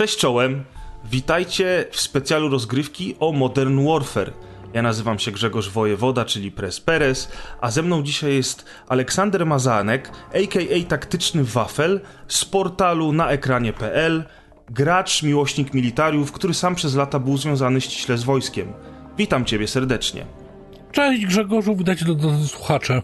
Cześć czołem, witajcie w specjalu rozgrywki o Modern Warfare. Ja nazywam się Grzegorz Wojewoda, czyli Pres Perez, a ze mną dzisiaj jest Aleksander Mazanek, a.k.a. Taktyczny Wafel z portalu naekranie.pl, gracz, miłośnik militariów, który sam przez lata był związany ściśle z wojskiem. Witam ciebie serdecznie. Cześć Grzegorzu, witajcie do, do, do słuchacze.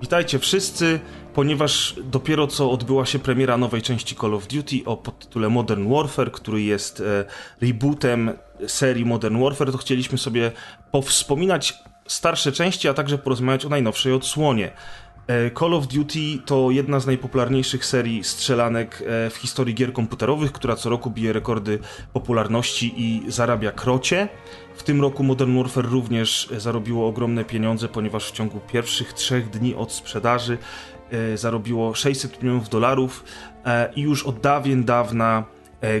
Witajcie wszyscy, ponieważ dopiero co odbyła się premiera nowej części Call of Duty o podtytule Modern Warfare, który jest e, rebootem serii Modern Warfare, to chcieliśmy sobie powspominać starsze części, a także porozmawiać o najnowszej odsłonie. E, Call of Duty to jedna z najpopularniejszych serii strzelanek e, w historii gier komputerowych, która co roku bije rekordy popularności i zarabia krocie. W tym roku Modern Warfare również zarobiło ogromne pieniądze, ponieważ w ciągu pierwszych trzech dni od sprzedaży zarobiło 600 milionów dolarów i już od dawien dawna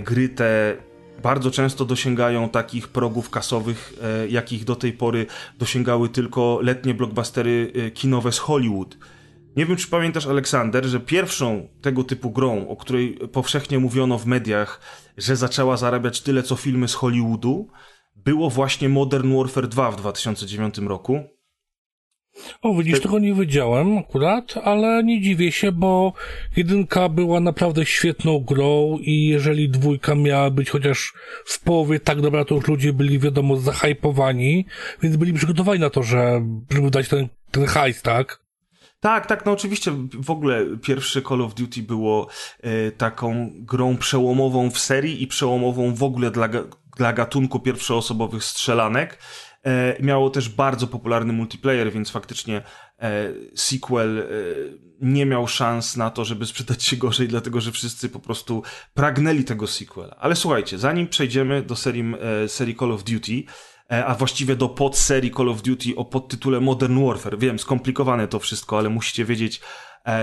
gry te bardzo często dosięgają takich progów kasowych, jakich do tej pory dosięgały tylko letnie blockbustery kinowe z Hollywood. Nie wiem, czy pamiętasz, Aleksander, że pierwszą tego typu grą, o której powszechnie mówiono w mediach, że zaczęła zarabiać tyle co filmy z Hollywoodu, było właśnie Modern Warfare 2 w 2009 roku. O, widzisz, Te... tego nie wiedziałem akurat, ale nie dziwię się, bo jedynka była naprawdę świetną grą i jeżeli dwójka miała być chociaż w połowie tak dobra, to już ludzie byli, wiadomo, zahajpowani, więc byli przygotowani na to, że, żeby dać ten, ten hajs, tak? Tak, tak, no oczywiście w ogóle pierwszy Call of Duty było e, taką grą przełomową w serii i przełomową w ogóle dla, dla gatunku pierwszoosobowych strzelanek. E, miało też bardzo popularny multiplayer, więc faktycznie e, sequel e, nie miał szans na to, żeby sprzedać się gorzej, dlatego że wszyscy po prostu pragnęli tego sequela. Ale słuchajcie, zanim przejdziemy do serii, serii Call of Duty, a właściwie do podserii Call of Duty o podtytule Modern Warfare. Wiem, skomplikowane to wszystko, ale musicie wiedzieć,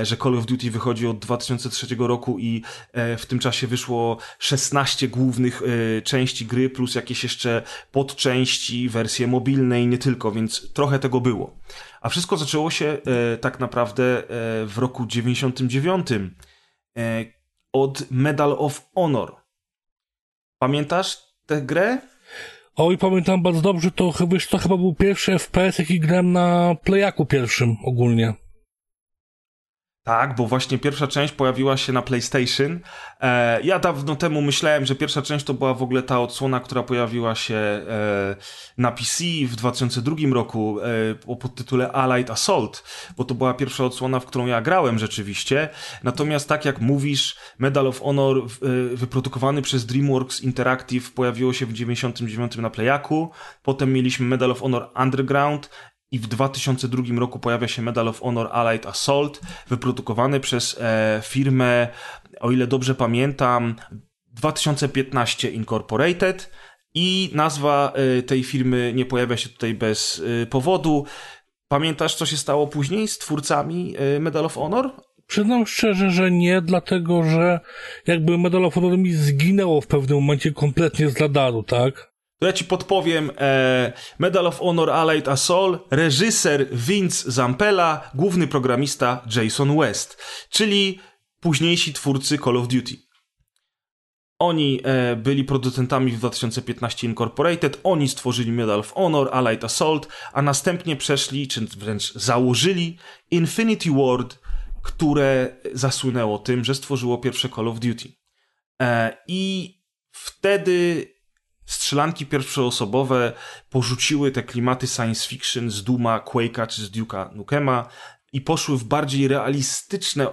że Call of Duty wychodzi od 2003 roku i e, w tym czasie wyszło 16 głównych części gry, plus jakieś jeszcze podczęści, wersje mobilne i nie tylko, więc trochę tego było. A wszystko zaczęło się tak naprawdę w roku 99 od Medal of Honor. Pamiętasz tę grę? Oj, pamiętam bardzo dobrze, to, wiesz, to chyba był pierwszy FPS, jaki grałem na Playaku pierwszym ogólnie. Tak, bo właśnie pierwsza część pojawiła się na PlayStation. E, ja dawno temu myślałem, że pierwsza część to była w ogóle ta odsłona, która pojawiła się e, na PC w 2002 roku e, o podtytule Allied Assault, bo to była pierwsza odsłona, w którą ja grałem rzeczywiście. Natomiast tak jak mówisz, Medal of Honor e, wyprodukowany przez DreamWorks Interactive pojawiło się w 99 na Playaku. Potem mieliśmy Medal of Honor Underground, i w 2002 roku pojawia się Medal of Honor Allied Assault, wyprodukowany przez e, firmę, o ile dobrze pamiętam, 2015 Incorporated i nazwa e, tej firmy nie pojawia się tutaj bez e, powodu. Pamiętasz, co się stało później z twórcami e, Medal of Honor? Przyznam szczerze, że nie, dlatego że jakby Medal of Honor mi zginęło w pewnym momencie kompletnie z radaru, tak? To ja ci podpowiem e, Medal of Honor Allied Assault, reżyser Vince Zampella, główny programista Jason West, czyli późniejsi twórcy Call of Duty. Oni e, byli producentami w 2015 Incorporated, oni stworzyli Medal of Honor, Allied Assault, a następnie przeszli, czy wręcz założyli Infinity Ward, które zasłynęło tym, że stworzyło pierwsze Call of Duty. E, I wtedy strzelanki pierwszoosobowe porzuciły te klimaty science fiction z Duma, Quake'a czy z Duke'a Nukema i poszły w bardziej realistyczne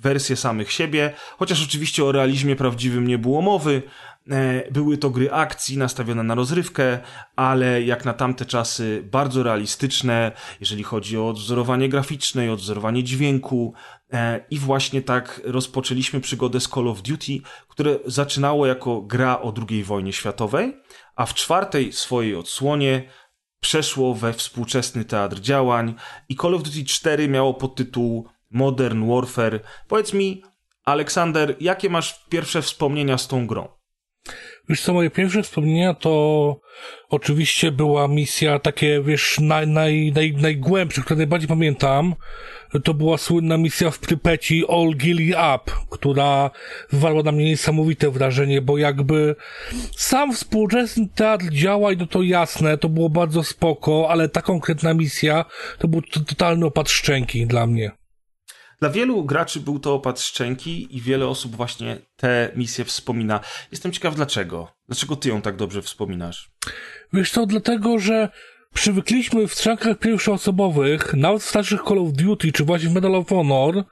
wersje samych siebie, chociaż oczywiście o realizmie prawdziwym nie było mowy. E, były to gry akcji nastawione na rozrywkę, ale jak na tamte czasy bardzo realistyczne, jeżeli chodzi o odzorowanie graficzne i odzorowanie dźwięku. E, I właśnie tak rozpoczęliśmy przygodę z Call of Duty, które zaczynało jako gra o II wojnie światowej, a w czwartej swojej odsłonie przeszło we współczesny teatr działań i Call of Duty 4 miało podtytuł Modern Warfare. Powiedz mi, Aleksander, jakie masz pierwsze wspomnienia z tą grą? Wiesz co, moje pierwsze wspomnienia to oczywiście była misja takie, wiesz, naj, naj, naj, najgłębsze, które najbardziej pamiętam. to była słynna misja w Prypeci All Gilly Up, która wywarła na mnie niesamowite wrażenie, bo jakby sam współczesny teatr działa i no to jasne, to było bardzo spoko, ale ta konkretna misja to był totalny opad szczęki dla mnie. Dla wielu graczy był to opad szczęki i wiele osób właśnie tę misję wspomina. Jestem ciekaw dlaczego. Dlaczego ty ją tak dobrze wspominasz? Wiesz co, dlatego, że przywykliśmy w strzałkach pierwszoosobowych, nawet w starszych Call of Duty, czy właśnie w Medal of Honor,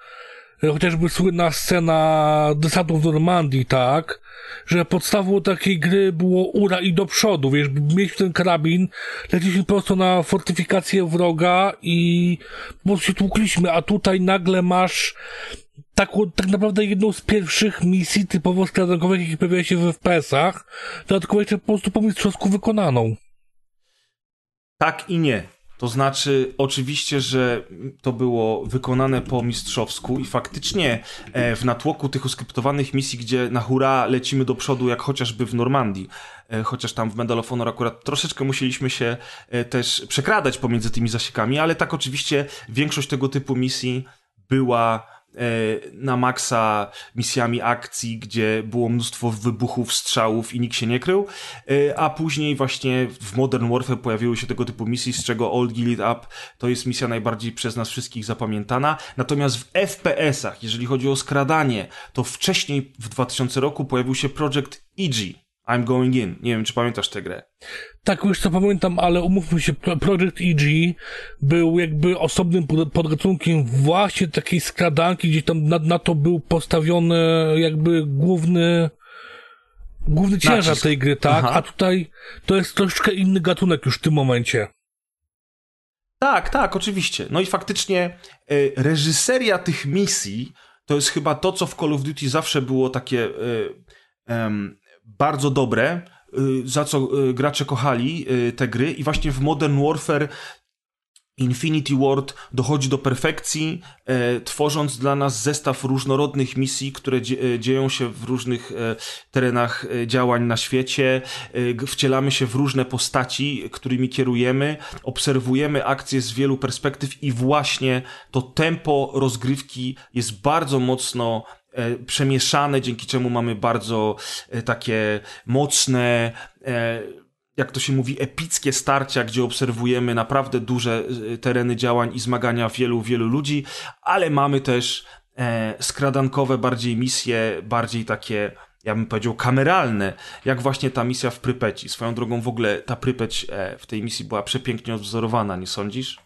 chociażby słynna scena desantu w Normandii, tak, że podstawą takiej gry było ura i do przodu, wiesz, mieliśmy ten karabin, leciliśmy prosto na fortyfikację wroga i po prostu się tłukliśmy, a tutaj nagle masz taką, tak naprawdę jedną z pierwszych misji typowo skradankowych, jakie pojawia się w FPS-ach, dodatkowo jeszcze po prostu po mistrzowsku wykonaną. Tak i nie. To znaczy, oczywiście, że to było wykonane po mistrzowsku i faktycznie e, w natłoku tych oskryptowanych misji, gdzie na hura lecimy do przodu, jak chociażby w Normandii, e, chociaż tam w Medal of Honor akurat troszeczkę musieliśmy się e, też przekradać pomiędzy tymi zasiekami, ale tak oczywiście większość tego typu misji była na maksa misjami akcji, gdzie było mnóstwo wybuchów, strzałów i nikt się nie krył, e, a później właśnie w Modern Warfare pojawiły się tego typu misje, z czego Old Guild Up to jest misja najbardziej przez nas wszystkich zapamiętana. Natomiast w FPS-ach, jeżeli chodzi o skradanie, to wcześniej w 2000 roku pojawił się Project EG, I'm Going In. Nie wiem, czy pamiętasz tę grę. Tak, już to pamiętam, ale umówmy się, Project EG był jakby osobnym podgatunkiem właśnie takiej skradanki, gdzie tam na, na to był postawiony jakby główny główny ciężar Nacisk. tej gry, tak? Aha. A tutaj to jest troszeczkę inny gatunek już w tym momencie. Tak, tak, oczywiście. No i faktycznie y, reżyseria tych misji to jest chyba to, co w Call of Duty zawsze było takie y, bardzo dobre, y, za co y, gracze kochali y, te gry i właśnie w Modern Warfare Infinity Ward dochodzi do perfekcji, e, tworząc dla nas zestaw różnorodnych misji, które dzie dzieją się w różnych e, terenach e, działań na świecie. E, wcielamy się w różne postaci, którymi kierujemy, obserwujemy akcje z wielu perspektyw i właśnie to tempo rozgrywki jest bardzo mocno E, przemieszane, dzięki czemu mamy bardzo e, takie mocne, e, jak to się mówi, epickie starcia, gdzie obserwujemy naprawdę duże tereny działań i zmagania wielu, wielu ludzi, ale mamy też skradankowe bardziej misje, bardziej takie ja bym powiedział, kameralne, jak właśnie ta misja w Prypeci. Swoją drogą w ogóle ta Prypeć w tej misji była przepięknie odwzorowana, nie sądzisz?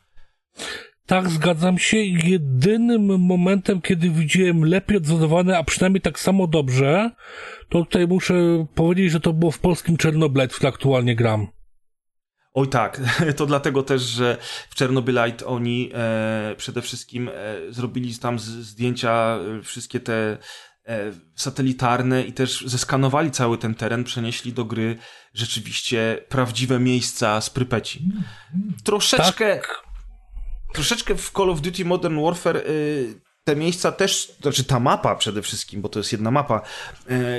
Tak, zgadzam się. Jedynym momentem, kiedy widziałem lepiej odzorowane, a przynajmniej tak samo dobrze, to tutaj muszę powiedzieć, że to było w polskim Czernobylite, w którym aktualnie gram. Oj tak, to dlatego też, że w Czernobylite oni e, przede wszystkim e, zrobili tam zdjęcia, e, wszystkie te e, satelitarne i też zeskanowali cały ten teren, przenieśli do gry rzeczywiście prawdziwe miejsca z Prypeci. Troszeczkę... Tak troszeczkę w Call of Duty Modern Warfare y, te miejsca też, znaczy ta mapa przede wszystkim, bo to jest jedna mapa,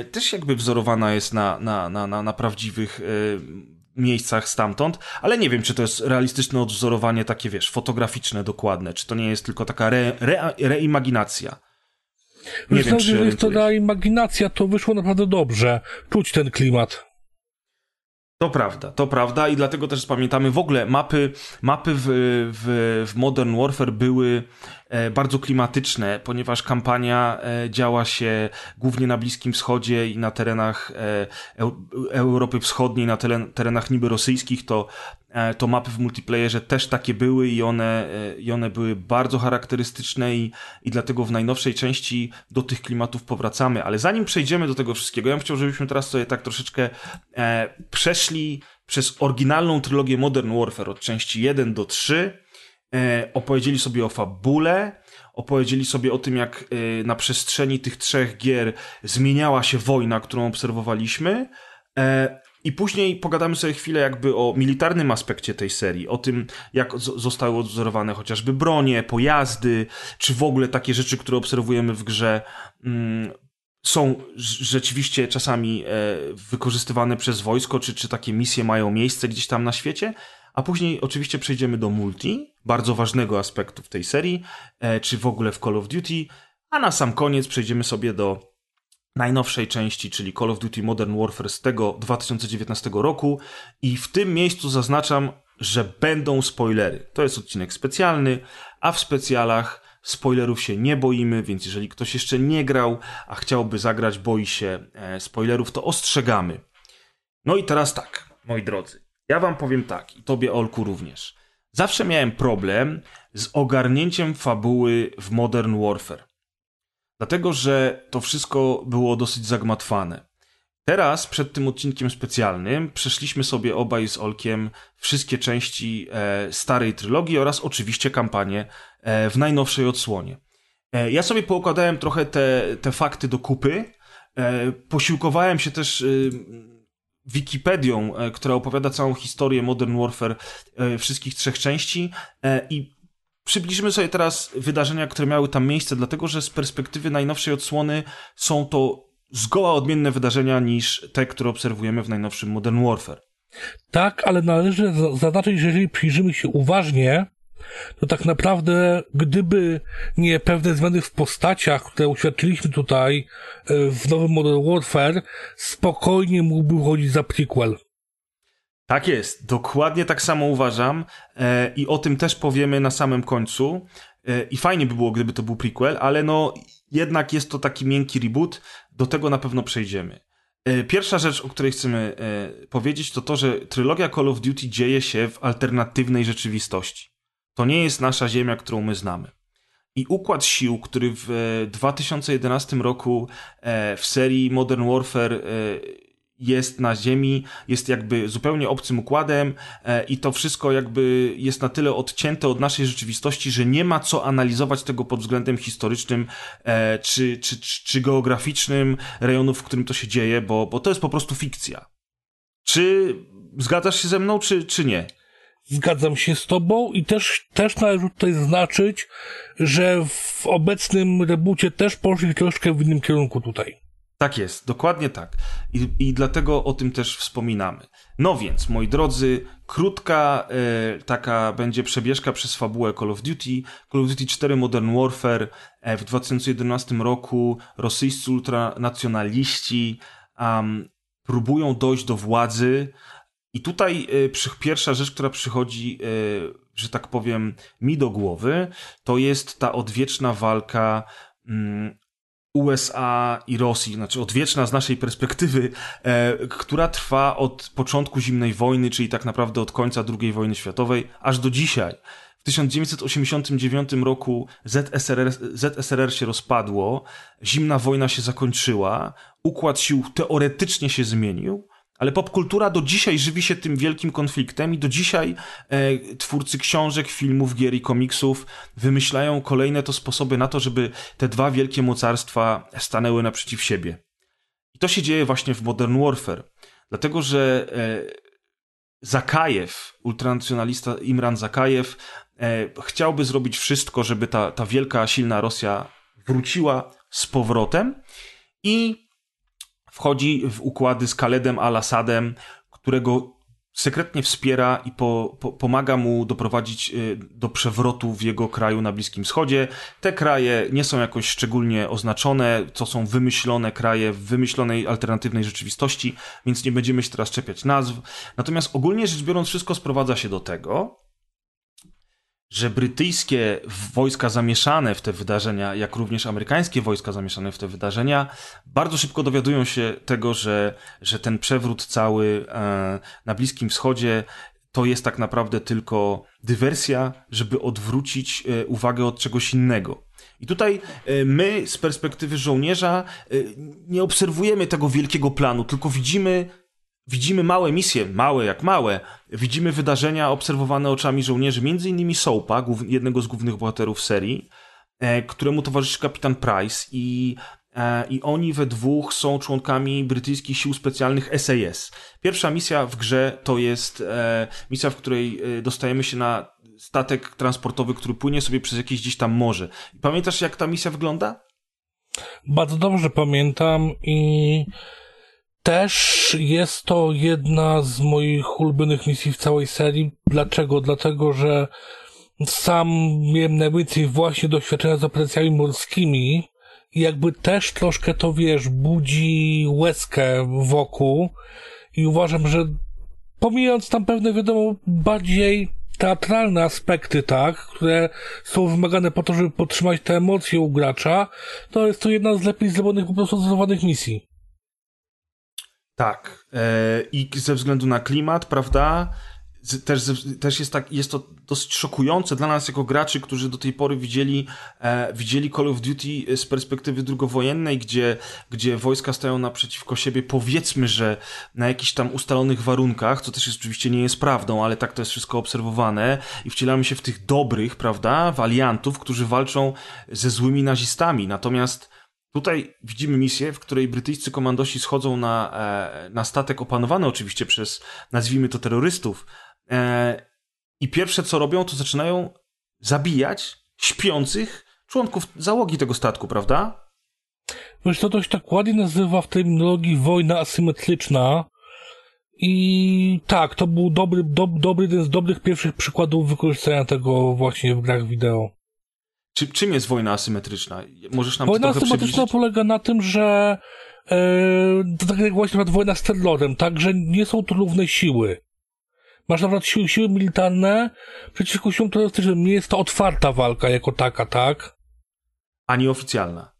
y, też jakby wzorowana jest na, na, na, na, na prawdziwych y, miejscach stamtąd, ale nie wiem, czy to jest realistyczne odwzorowanie takie, wiesz, fotograficzne, dokładne, czy to nie jest tylko taka re, re, reimaginacja. Nie Myślę, wiem, że jeżeli jest to reimaginacja, to wyszło naprawdę dobrze. Czuć ten klimat. To prawda, to prawda i dlatego też pamiętamy w ogóle mapy, mapy w, w, w Modern Warfare były E, bardzo klimatyczne, ponieważ kampania e, działa się głównie na Bliskim Wschodzie i na terenach e, Europy Wschodniej, na terenach niby rosyjskich, to, to mapy w multiplayerze też takie były i one, i one były bardzo charakterystyczne i, i dlatego w najnowszej części do tych klimatów powracamy. Ale zanim przejdziemy do tego wszystkiego, ja bym chciał, żebyśmy teraz sobie tak troszeczkę przeszli przez oryginalną trylogię Modern Warfare od części 1 do 3 e, opowiedzieli sobie o fabule, opowiedzieli sobie o tym, jak e, na przestrzeni tych trzech gier zmieniała się wojna, którą obserwowaliśmy. I później pogadamy sobie chwilę jakby o militarnym aspekcie tej serii, o tym, jak zostały odwzorowane chociażby bronie, pojazdy, czy w ogóle takie rzeczy, które obserwujemy w grze, mm, są rzeczywiście czasami e, wykorzystywane przez wojsko, czy, czy takie misje mają miejsce gdzieś tam na świecie, a później oczywiście przejdziemy do multi, bardzo ważnego aspektu w tej serii, e, czy w ogóle w Call of Duty, a na sam koniec przejdziemy sobie do najnowszej części, czyli Call of Duty Modern Warfare z tego 2019 roku i w tym miejscu zaznaczam, że będą spoilery. To jest odcinek specjalny, a w specjalach spoilerów się nie boimy, więc jeżeli ktoś jeszcze nie grał, a chciałby zagrać, boi się e, spoilerów, to ostrzegamy. No i teraz tak, moi drodzy. Ja wam powiem tak, i tobie Olku również. Zawsze miałem problem z ogarnięciem fabuły w Modern Warfare. Dlatego, że to wszystko było dosyć zagmatwane. Teraz, przed tym odcinkiem specjalnym, przeszliśmy sobie obaj z Olkiem wszystkie części e, starej trylogii oraz oczywiście kampanię e, w najnowszej odsłonie. E, ja sobie poukładałem trochę te, te fakty do kupy. E, posiłkowałem się też e, Wikipedią, e, która opowiada całą historię Modern Warfare wszystkich trzech części i Przybliżymy sobie teraz wydarzenia, które miały tam miejsce, dlatego że z perspektywy najnowszej odsłony są to zgoła odmienne wydarzenia niż te, które obserwujemy w najnowszym Modern Warfare. Tak, ale należy zaznaczyć, że jeżeli przyjrzymy się uważnie, to tak naprawdę, gdyby nie pewne zmiany w postaciach, które uświadczyliśmy tutaj e, w nowym Modern Warfare, spokojnie mógłby uchodzić za prequel. Tak jest, dokładnie tak samo uważam e, i o tym też powiemy na samym końcu. E, I fajnie by było, gdyby to był prequel, ale no jednak jest to taki miękki reboot, do tego na pewno przejdziemy. E, pierwsza rzecz, o której chcemy e, powiedzieć, to to, że trylogia Call of Duty dzieje się w alternatywnej rzeczywistości. To nie jest nasza ziemia, którą my znamy. I układ sił, który w 2011 roku w serii Modern Warfare jest na Ziemi, jest jakby zupełnie obcym układem e, i to wszystko jakby jest na tyle odcięte od naszej rzeczywistości, że nie ma co analizować tego pod względem historycznym e, czy, czy, czy, czy geograficznym rejonu, w którym to się dzieje, bo, bo to jest po prostu fikcja. Czy zgadzasz się ze mną, czy, czy nie? Zgadzam się z tobą i też, też należy tutaj zaznaczyć, że w obecnym rebucie też poszli troszkę w innym kierunku tutaj. Tak jest, dokładnie tak. I, I dlatego o tym też wspominamy. No więc, moi drodzy, krótka e, taka będzie przebieżka przez fabułę Call of Duty. Call of Duty 4 Modern Warfare e, w 2011 roku rosyjscy ultranacjonaliści um, próbują dojść do władzy. I tutaj e, przy, pierwsza rzecz, która przychodzi, e, że tak powiem, mi do głowy, to jest ta odwieczna walka mm, USA i Rosji, znaczy odwieczna z naszej perspektywy, e, która trwa od początku zimnej wojny, czyli tak naprawdę od końca II wojny światowej, aż do dzisiaj. W 1989 roku ZSRR, ZSRR się rozpadło, zimna wojna się zakończyła, układ sił teoretycznie się zmienił, ale popkultura do dzisiaj żywi się tym wielkim konfliktem i do dzisiaj e, twórcy książek, filmów, gier i komiksów wymyślają kolejne to sposoby na to, żeby te dwa wielkie mocarstwa stanęły naprzeciw siebie. I to się dzieje właśnie w Modern Warfare. Dlatego, że e, Zakajew, ultranacjonalista Imran Zakajew, e, chciałby zrobić wszystko, żeby ta, ta wielka, silna Rosja wróciła z powrotem i wchodzi w układy z Khaledem al-Assadem, którego sekretnie wspiera i po, po, pomaga mu doprowadzić y, do przewrotu w jego kraju na Bliskim Wschodzie. Te kraje nie są jakoś szczególnie oznaczone, to są wymyślone kraje w wymyślonej alternatywnej rzeczywistości, więc nie będziemy się teraz czepiać nazw. Natomiast ogólnie rzecz biorąc, wszystko sprowadza się do tego, że brytyjskie wojska zamieszane w te wydarzenia, jak również amerykańskie wojska zamieszane w te wydarzenia, bardzo szybko dowiadują się tego, że, że ten przewrót cały e, na Bliskim Wschodzie to jest tak naprawdę tylko dywersja, żeby odwrócić e, uwagę od czegoś innego. I tutaj e, my z perspektywy żołnierza nie obserwujemy tego wielkiego planu, tylko widzimy Widzimy małe misje, małe jak małe. Widzimy wydarzenia obserwowane oczami żołnierzy, między innymi Soapa, jednego z głównych bohaterów serii, e, któremu towarzyszy kapitan Price i, e, i oni we dwóch są członkami brytyjskich sił specjalnych SAS. Pierwsza misja w grze to jest e, misja, w której dostajemy się na statek transportowy, który płynie sobie przez jakieś gdzieś tam morze. Pamiętasz jak ta misja wygląda? Bardzo dobrze pamiętam i też jest to jedna z moich ulubionych misji w całej serii. Dlaczego? Dlatego, że sam miałem najwięcej właśnie doświadczenia z operacjami morskimi i jakby też troszkę to, wiesz, budzi łezkę wokół i uważam, że pomijając tam pewne, wiadomo, bardziej teatralne aspekty, tak, które są wymagane po to, żeby podtrzymać te emocje u gracza, to jest to jedna z lepiej zrobionych po prostu zrealizowanych misji. Tak. E, I ze względu na klimat, prawda? też, też jest, tak, jest to dosyć szokujące dla nas jako graczy, którzy do tej pory widzieli, e, widzieli Call of Duty z perspektywy drugowojennej, gdzie, gdzie wojska stoją naprzeciwko siebie, powiedzmy, że na jakichś tam ustalonych warunkach, co też jest, oczywiście nie jest prawdą, ale tak to jest wszystko obserwowane i wcielamy się w tych dobrych, prawda, waliantów, którzy walczą ze złymi nazistami. Natomiast Tutaj widzimy misję, w której brytyjscy komandosi schodzą na, e, na statek opanowany oczywiście przez, nazwijmy to, terrorystów, E, I pierwsze co robią, to zaczynają zabijać śpiących członków załogi tego statku, prawda? Wiesz, to dość tak ładnie nazywa w terminologii wojna asymetryczna. I tak, to był dobry, do, dobry, jeden z dobrych pierwszych przykładów wykorzystania tego właśnie w grach wideo. Czy, czym jest wojna asymetryczna? Możesz nam wojna asymetryczna polega na tym, że e, to tak jak właśnie na wojna z terrorem, tak, że nie są to równe siły. Masz na przykład siły, siły militarne przeciwko siłom terrorystycznym. Nie jest to otwarta walka jako taka, tak? Ani oficjalna.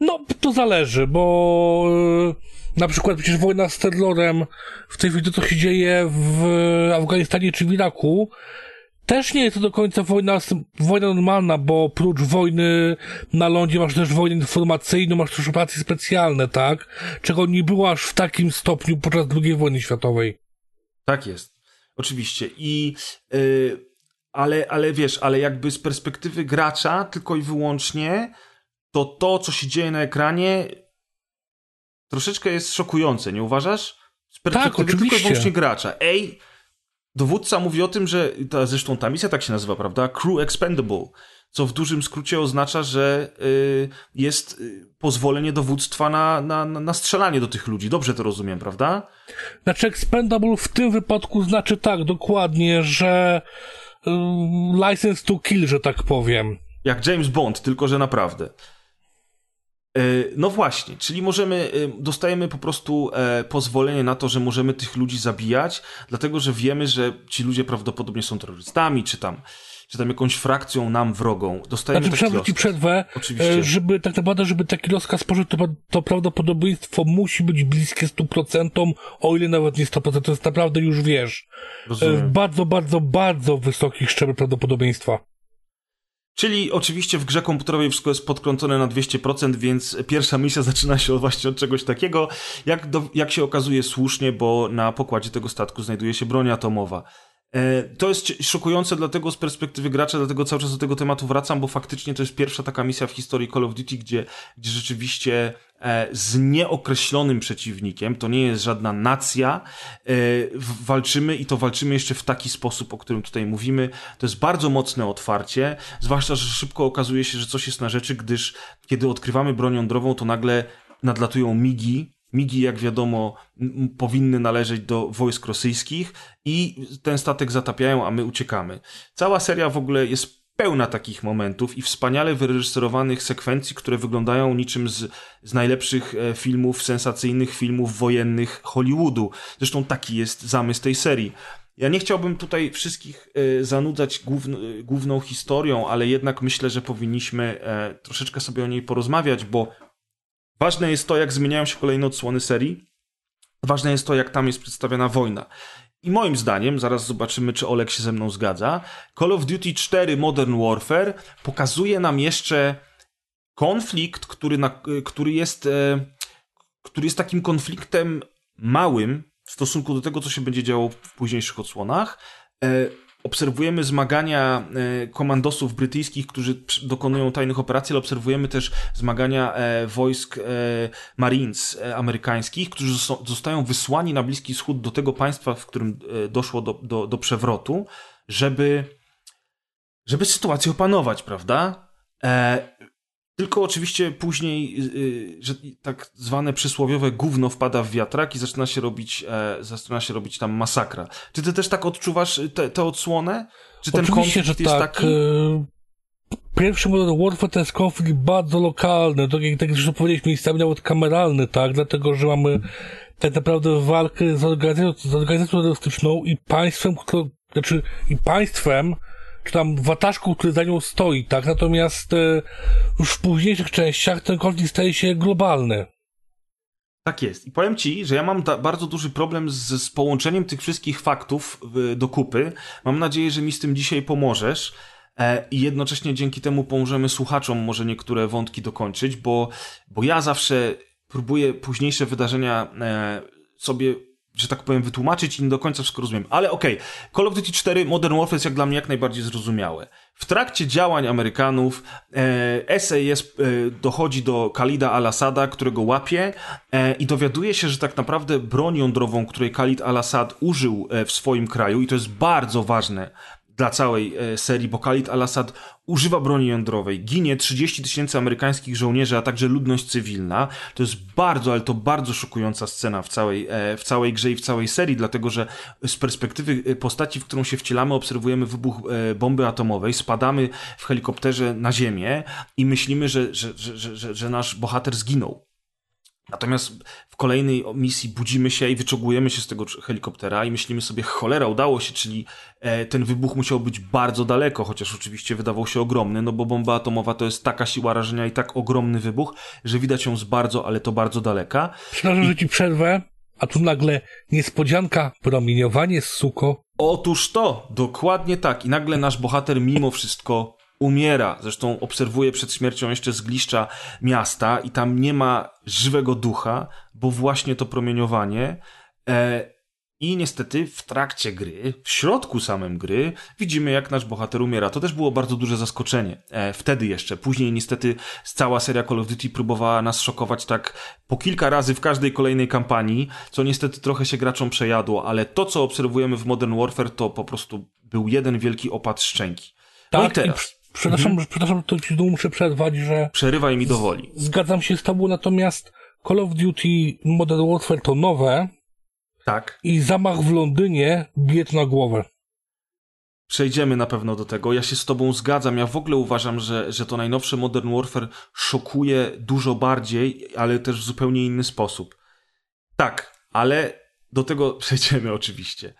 No, to zależy, bo yy, na przykład przecież wojna z terrorem w tej chwili to, co się dzieje w Afganistanie czy w Iraku, też nie jest to do końca wojna, wojna normalna, bo oprócz wojny na lądzie masz też wojnę informacyjną, masz też operacje specjalne, tak? Czego nie było aż w takim stopniu podczas II wojny światowej. Tak jest. Oczywiście. I, yy, ale, ale wiesz, ale jakby z perspektywy gracza tylko i wyłącznie, to to, co się dzieje na ekranie, troszeczkę jest szokujące, nie uważasz? Z perspektywy tak, tylko i wyłącznie gracza. Ej, dowódca mówi o tym, że, ta, zresztą ta misja tak się nazywa, prawda? Crew Expendable co w dużym skrócie oznacza, że y, jest y, pozwolenie dowództwa na, na, na strzelanie do tych ludzi. Dobrze to rozumiem, prawda? Znaczy expendable w tym wypadku znaczy tak, dokładnie, że y, license to kill, że tak powiem. Jak James Bond, tylko że naprawdę. No właśnie, czyli możemy, dostajemy po prostu e, pozwolenie na to, że możemy tych ludzi zabijać, dlatego że wiemy, że ci ludzie prawdopodobnie są terrorystami, czy tam czy tam jakąś frakcją nam wrogą. Dostajemy znaczy, taki ci przerwę, Oczywiście. E, żeby tak naprawdę, żeby taki rozkaz poszedł, to, to prawdopodobieństwo musi być bliskie 100%, o ile nawet nie 100%, to jest naprawdę już wiesz, e, Rozumiem. bardzo, bardzo, bardzo wysoki szczebel prawdopodobieństwa. Czyli oczywiście w grze komputerowej wszystko jest podkręcone na 200%, więc pierwsza misja zaczyna się właśnie od czegoś takiego, jak, do, jak się okazuje słusznie, bo na pokładzie tego statku znajduje się broń atomowa. E, to jest szokujące dlatego z perspektywy gracza, dlatego cały czas do tego tematu wracam, bo faktycznie to jest pierwsza taka misja w historii Call of Duty, gdzie, gdzie rzeczywiście z nieokreślonym przeciwnikiem, to nie jest żadna nacja, e, walczymy i to walczymy jeszcze w taki sposób, o którym tutaj mówimy. To jest bardzo mocne otwarcie, zwłaszcza, że szybko okazuje się, że coś jest na rzeczy, gdyż kiedy odkrywamy broń jądrową, to nagle nadlatują migi, Migi, jak wiadomo, powinny należeć do wojsk rosyjskich i ten statek zatapiają, a my uciekamy. Cała seria w ogóle jest pełna takich momentów i wspaniale wyreżyserowanych sekwencji, które wyglądają niczym z, z najlepszych e, filmów, sensacyjnych filmów wojennych Hollywoodu. Zresztą taki jest zamysł tej serii. Ja nie chciałbym tutaj wszystkich e, zanudzać e, główną historią, ale jednak myślę, że powinniśmy troszeczkę sobie o niej porozmawiać, bo Ważne jest to, jak zmieniają się kolejne odsłony serii. Ważne jest to, jak tam jest przedstawiona wojna. I moim zdaniem, zaraz zobaczymy, czy Olek się ze mną zgadza, Call of Duty 4 Modern Warfare pokazuje nam jeszcze konflikt, który, na, który, jest, e, który jest takim konfliktem małym w stosunku do tego, co się będzie działo w późniejszych odsłonach. Obserwujemy zmagania e, komandosów brytyjskich, którzy dokonują tajnych operacji, ale obserwujemy też zmagania e, wojsk e, Marines amerykańskich, którzy zostają wysłani na Bliski Wschód do tego państwa, w którym doszło do, do, do przewrotu, żeby, żeby sytuację opanować, prawda? Tylko oczywiście później, yy, że tak zwane przysłowiowe gówno wpada w wiatrak i zaczyna się robić, e, zaczyna się robić tam masakra. Czy ty też tak odczuwasz tę odsłonę? Czy ten Oczywiście, konflikt że jest tak. taki? E, pierwszy Modern Warfare to jest konflikt bardzo lokalny, tak jak tak zresztą powiedzieliśmy, miejscami nawet kameralny, tak? Dlatego, że mamy tak naprawdę walkę z organizacją, z organizacją terrorystyczną i państwem, które, znaczy i państwem, tam wataszką, który za nią stoi, tak? Natomiast e, już w późniejszych częściach ten konflikt staje się globalny. Tak jest. I powiem ci, że ja mam bardzo duży problem z, z połączeniem tych wszystkich faktów do kupy. Mam nadzieję, że mi z tym dzisiaj pomożesz. E, I jednocześnie dzięki temu pomożemy słuchaczom może niektóre wątki dokończyć, bo, bo ja zawsze próbuję późniejsze wydarzenia e, sobie że tak powiem, wytłumaczyć i nie do końca wszystko rozumiem. Ale okej, okay. Call of Duty 4 Modern Warfare jest jak dla mnie jak najbardziej zrozumiałe. W trakcie działań Amerykanów e, SAS e, dochodzi do Khalida al-Assada, którego łapie e, i dowiaduje się, że tak naprawdę broń jądrową, której Khalid al-Assad użył e, w swoim kraju, i to jest bardzo ważne, dla całej e, serii, bo Khalid al-Assad używa broni jądrowej, ginie 30 tysięcy amerykańskich żołnierzy, a także ludność cywilna. To jest bardzo, ale to bardzo szokująca scena w całej, e, w całej grze i w całej serii, dlatego że z perspektywy e, postaci, w którą się wcielamy, obserwujemy wybuch bomby atomowej, spadamy w helikopterze na ziemię i myślimy, że, że, że, że, że nasz bohater zginął. Natomiast w kolejnej misji budzimy się i wyczogujemy się z tego helikoptera i myślimy sobie, cholera, udało się, czyli e, ten wybuch musiał być bardzo daleko, chociaż oczywiście wydawał się ogromny, no bo bomba atomowa to jest taka siła rażenia i tak ogromny wybuch, że widać ją z bardzo, ale to bardzo daleka. Przepraszam, I... że ci przerwę, a tu nagle niespodzianka, promieniowanie, suko. Otóż to, dokładnie tak. I nagle nasz bohater mimo wszystko umiera. Zresztą obserwuję przed śmiercią jeszcze zgliszcza miasta i tam nie ma żywego ducha, bo właśnie to promieniowanie. E, I niestety w trakcie gry, w środku samym gry, widzimy jak nasz bohater umiera. To też było bardzo duże zaskoczenie. E, wtedy jeszcze. Później niestety cała seria Call of Duty próbowała nas szokować tak po kilka razy w każdej kolejnej kampanii, co niestety trochę się graczom przejadło, ale to co obserwujemy w Modern Warfare to po prostu był jeden wielki opad szczęki. No tak, i teraz. Przepraszam, mhm. przepraszam, to ci muszę przerwać, że... Przerywaj mi dowoli. Zgadzam się z tobą, natomiast Call of Duty Modern Warfare to nowe. Tak. I zamach w Londynie bije na głowę. Przejdziemy na pewno do tego. Ja się z tobą zgadzam. Ja w ogóle uważam, że, że to najnowsze Modern Warfare szokuje dużo bardziej, ale też w zupełnie inny sposób. Tak, ale do tego przejdziemy oczywiście.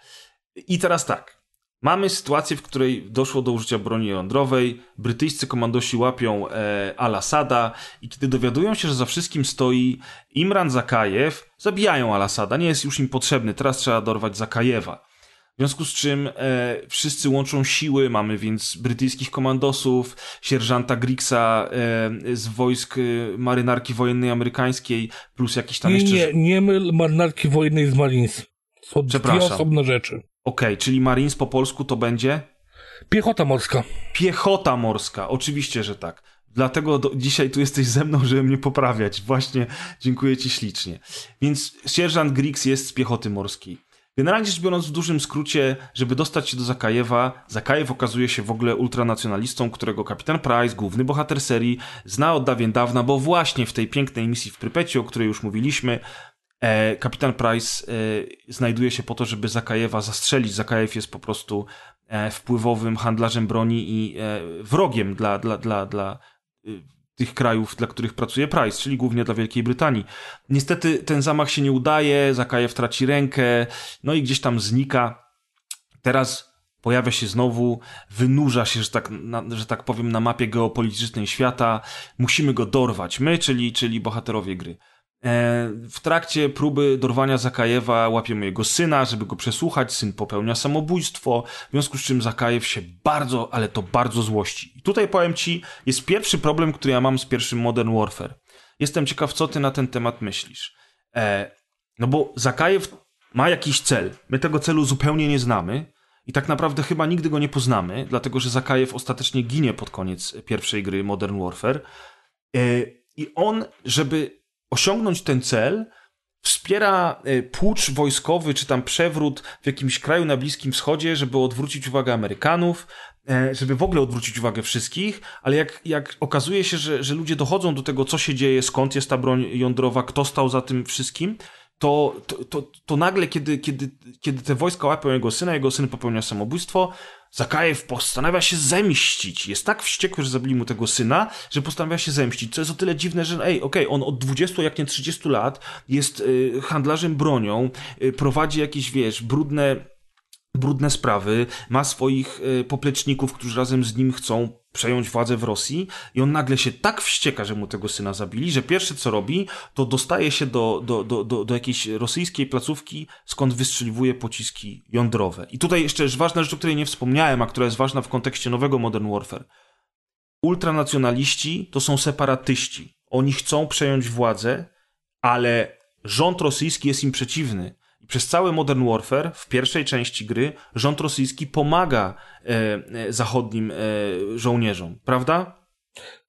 I teraz tak. Mamy sytuację, w której doszło do użycia broni jądrowej, brytyjscy komandosi łapią e, Al-Assada i kiedy dowiadują się, że za wszystkim stoi Imran Zakajew, zabijają Al-Assada, nie jest już im potrzebny, teraz trzeba dorwać Zakajewa. W związku z czym e, wszyscy łączą siły, mamy więc brytyjskich komandosów, sierżanta Grixa e, z wojsk e, marynarki wojennej amerykańskiej, plus jakiś tam nie, jeszcze... Nie, nie myl marynarki wojennej z Marines. To dwie osobne rzeczy. Okej, okay, czyli Marines po polsku to będzie? Piechota morska. Piechota morska, oczywiście, że tak. Dlatego do, dzisiaj tu jesteś ze mną, żeby mnie poprawiać. Właśnie dziękuję Ci ślicznie. Więc sierżant Griggs jest z piechoty morskiej. Generalnie rzecz biorąc, w dużym skrócie, żeby dostać się do Zakajewa, Zakajew okazuje się w ogóle ultranacjonalistą, którego kapitan Price, główny bohater serii, zna od dawien dawna, bo właśnie w tej pięknej misji w Prypeci, o której już mówiliśmy, kapitan Price e, znajduje się po to, żeby Zakajewa zastrzelić. Zakajew jest po prostu e, wpływowym handlarzem broni i wrogiem dla, dla, dla, dla tych krajów, dla których pracuje Price, czyli głównie dla Wielkiej Brytanii. Niestety ten zamach się nie udaje, Zakajew traci rękę, no i gdzieś tam znika. Teraz pojawia się znowu, wynurza się, że tak, na, że tak powiem, na mapie geopolitycznej świata. Musimy go dorwać, my, czyli, czyli bohaterowie gry. E, w trakcie próby dorwania Zakajewa łapiemy jego syna, żeby go przesłuchać. Syn popełnia samobójstwo, w związku z czym Zakajew się bardzo, ale to bardzo złości. I tutaj powiem ci, jest pierwszy problem, który ja mam z pierwszym Modern Warfare. Jestem ciekaw, co ty na ten temat myślisz. E, no bo Zakajew ma jakiś cel. My tego celu zupełnie nie znamy. I tak naprawdę chyba nigdy go nie poznamy, dlatego że Zakajew ostatecznie ginie pod koniec pierwszej gry Modern Warfare. E, I on, żeby osiągnąć ten cel, wspiera e, pucz wojskowy, czy tam przewrót w jakimś kraju na Bliskim Wschodzie, żeby odwrócić uwagę Amerykanów, e, żeby w ogóle odwrócić uwagę wszystkich, ale jak, jak okazuje się, że, że ludzie dochodzą do tego, co się dzieje, skąd jest ta broń jądrowa, kto stał za tym wszystkim, to, to, to, to nagle, kiedy, kiedy, kiedy te wojska łapią jego syna, jego syn popełnia samobójstwo, Zakajew postanawia się zemścić. Jest tak wściekły, że zabili mu tego syna, że postanawia się zemścić. Co jest o tyle dziwne, że ej, okej, okay, on od 20, jak nie 30 lat jest y, handlarzem bronią, y, prowadzi jakieś, wiesz, brudne brudne sprawy, ma swoich y, popleczników, którzy razem z nim chcą przejąć władzę w Rosji i on nagle się tak wścieka, że mu tego syna zabili, że pierwsze co robi, to dostaje się do, do, do, do, do jakiejś rosyjskiej placówki, skąd wystrzeliwuje pociski jądrowe. I tutaj jeszcze ważna rzecz, o której nie wspomniałem, a która jest ważna w kontekście nowego Modern Warfare. Ultranacjonaliści to są separatyści. Oni chcą przejąć władzę, ale rząd rosyjski jest im przeciwny przez cały Modern Warfare w pierwszej części gry rząd rosyjski pomaga e, e, zachodnim e, żołnierzom, prawda?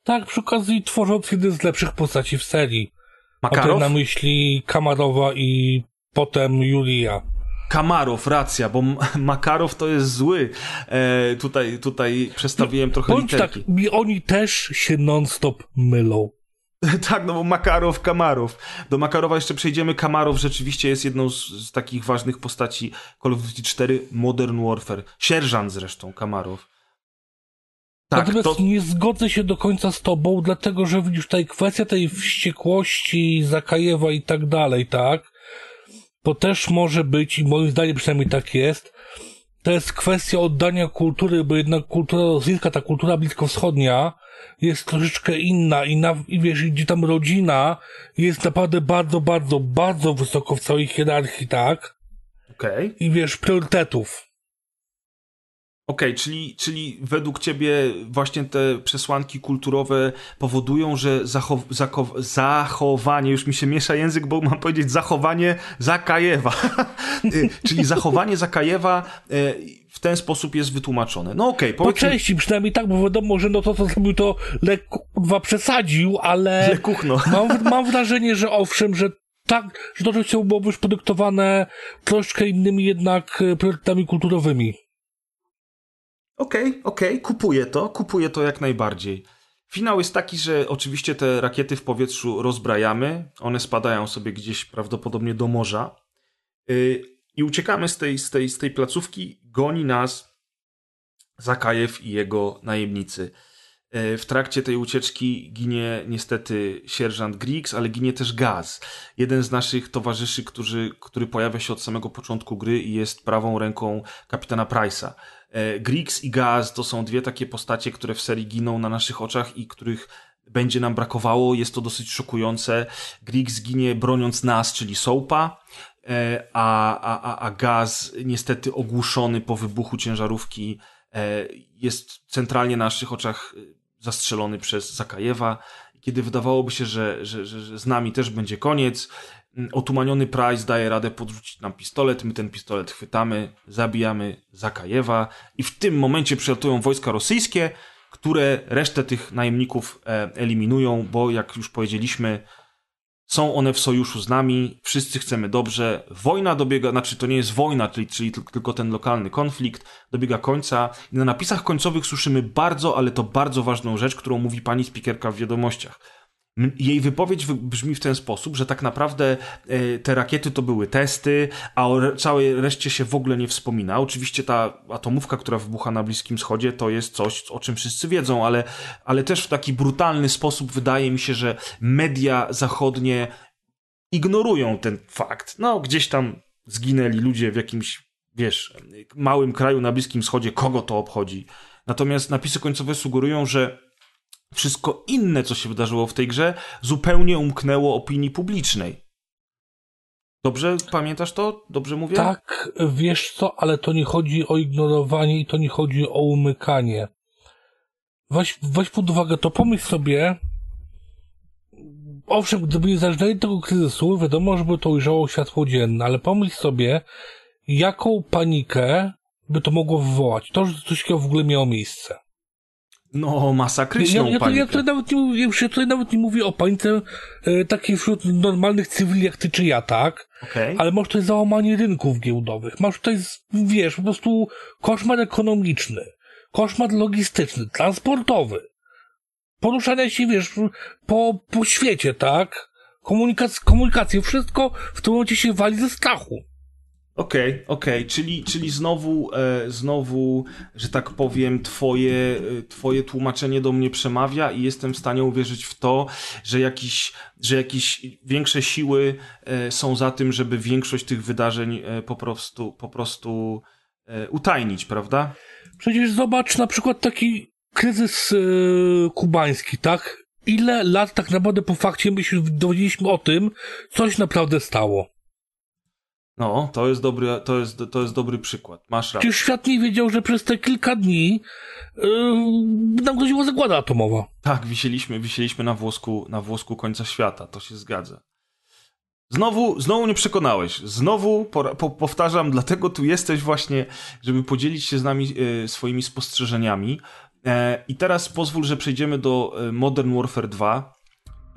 Tak, przy okazji tworząc jeden z lepszych postaci w serii. Makarow? Na myśli Kamarowa i potem Julia. Kamarow, racja, bo Makarow to jest zły. E, tutaj, tutaj przestawiłem trochę Bądź literki. tak, oni też się non-stop mylą. Tak, no bo Makarow, Kamarow. Do Makarowa jeszcze przejdziemy. Kamarow rzeczywiście jest jedną z, z, takich ważnych postaci Call of Duty 4 Modern Warfare. Sierżant zresztą, Kamarow. Tak, Natomiast to... nie zgodzę się do końca z tobą, dlatego że widzisz tutaj kwestia tej wściekłości Zakajewa i tak dalej, tak? To też może być, i moim zdaniem przynajmniej tak jest, to jest kwestia oddania kultury, bo jednak kultura rosyjska, ta kultura bliskowschodnia jest troszeczkę inna i, na, i wiesz, gdzie tam rodzina jest naprawdę bardzo, bardzo, bardzo wysoko w całej hierarchii, tak? Okej. Okay. I wiesz, priorytetów. Okej, okay, czyli, czyli według ciebie właśnie te przesłanki kulturowe powodują, że zachow, zachow, zachowanie, już mi się miesza język, bo mam powiedzieć zachowanie Zakajewa, y, czyli zachowanie Zakajewa y, w ten sposób jest wytłumaczone. No okej, okay, Po części przynajmniej tak, bo wiadomo, że no to, co zrobił, to lekko przesadził, ale Lekuchno. Mam, mam wrażenie, że owszem, że tak, że to rzeczywiście byłoby już podyktowane troszkę innymi jednak e, priorytetami kulturowymi. Okej, okay, okej, okay, kupuję to, kupuję to jak najbardziej. Finał jest taki, że oczywiście te rakiety w powietrzu rozbrajamy, one spadają sobie gdzieś prawdopodobnie do morza yy, i uciekamy z tej, z, tej, z tej placówki, goni nas Zakajew i jego najemnicy. Yy, w trakcie tej ucieczki ginie niestety sierżant Griggs, ale ginie też Gaz. Jeden z naszych towarzyszy, który, który pojawia się od samego początku gry i jest prawą ręką kapitana Price'a. E, Griggs i Gaz to są dwie takie postacie, które w serii giną na naszych oczach i których będzie nam brakowało. Jest to dosyć szokujące. Griggs ginie broniąc nas, czyli Soapa, e, a, a, a Gaz niestety ogłuszony po wybuchu ciężarówki e, jest centralnie na naszych oczach zastrzelony przez Zakajewa. Kiedy wydawałoby się, że, że, że z nami też będzie koniec, Mm, otumaniony Price daje radę podrzucić nam pistolet, my ten pistolet chwytamy, zabijamy Zakajewa i w tym momencie przylatują wojska rosyjskie, które resztę tych najemników e, eliminują, bo jak już powiedzieliśmy, są one w sojuszu z nami, wszyscy chcemy dobrze, wojna dobiega, znaczy to nie jest wojna, czyli, czyli tylko ten lokalny konflikt, dobiega końca. I na napisach końcowych słyszymy bardzo, ale to bardzo ważną rzecz, którą mówi pani spikerka w wiadomościach jej wypowiedź brzmi w ten sposób, że tak naprawdę e, te rakiety to były testy, a o całej reszcie się w ogóle nie wspomina. Oczywiście ta atomówka, która wybucha na Bliskim Wschodzie, to jest coś, o czym wszyscy wiedzą, ale, ale też w taki brutalny sposób wydaje mi się, że media zachodnie ignorują ten fakt. No, gdzieś tam zginęli ludzie w jakimś, wiesz, małym kraju na Bliskim Wschodzie, kogo to obchodzi. Natomiast napisy końcowe sugerują, że wszystko inne, co się wydarzyło w tej grze, zupełnie umknęło opinii publicznej. Dobrze pamiętasz to? Dobrze mówię? Tak, wiesz co, ale to nie chodzi o ignorowanie i to nie chodzi o umykanie. Weź, weź pod uwagę to, pomyśl sobie, owszem, gdyby nie zażynali tego kryzysu, wiadomo, żeby to ujrzało światło dzienne, ale pomyśl sobie, jaką panikę by to mogło wywołać. To, że coś takiego w ogóle miało miejsce. No, masakryczną ja, ja, panikę. Ja tutaj, nawet nie mówię, ja tutaj nawet nie mówię o panice e, takiej wśród normalnych cywili jak ty czy ja, tak? Okay. Ale masz tutaj załamanie rynków giełdowych. Masz tutaj, wiesz, po prostu koszmar ekonomiczny, koszmar logistyczny, transportowy. Poruszania się, wiesz, po, po świecie, tak? Komunikac komunikację, wszystko w tym momencie się wali ze strachu. Okej, okay, okej, okay. czyli, czyli znowu, e, znowu, że tak powiem, twoje, e, twoje tłumaczenie do mnie przemawia i jestem w stanie uwierzyć w to, że, jakiś, że jakieś większe siły e, są za tym, żeby większość tych wydarzeń e, po prostu, po prostu e, utajnić, prawda? Przecież zobacz na przykład taki kryzys e, kubański, tak? Ile lat tak naprawdę po fakcie my się dowiedzieliśmy o tym, coś naprawdę stało. No, to jest dobry, to jest, to jest dobry przykład. Masz rację. Przecież świat nie wiedział, że przez te kilka dni yy, nam groziła zagłada atomowa. Tak, wisieliśmy, wisieliśmy na włosku, na włosku końca świata, to się zgadza. Znowu, znowu nie przekonałeś. Znowu po, po, powtarzam, dlatego tu jesteś właśnie, żeby podzielić się z nami e, swoimi spostrzeżeniami. E, I teraz pozwól, że przejdziemy do e, Modern Warfare 2.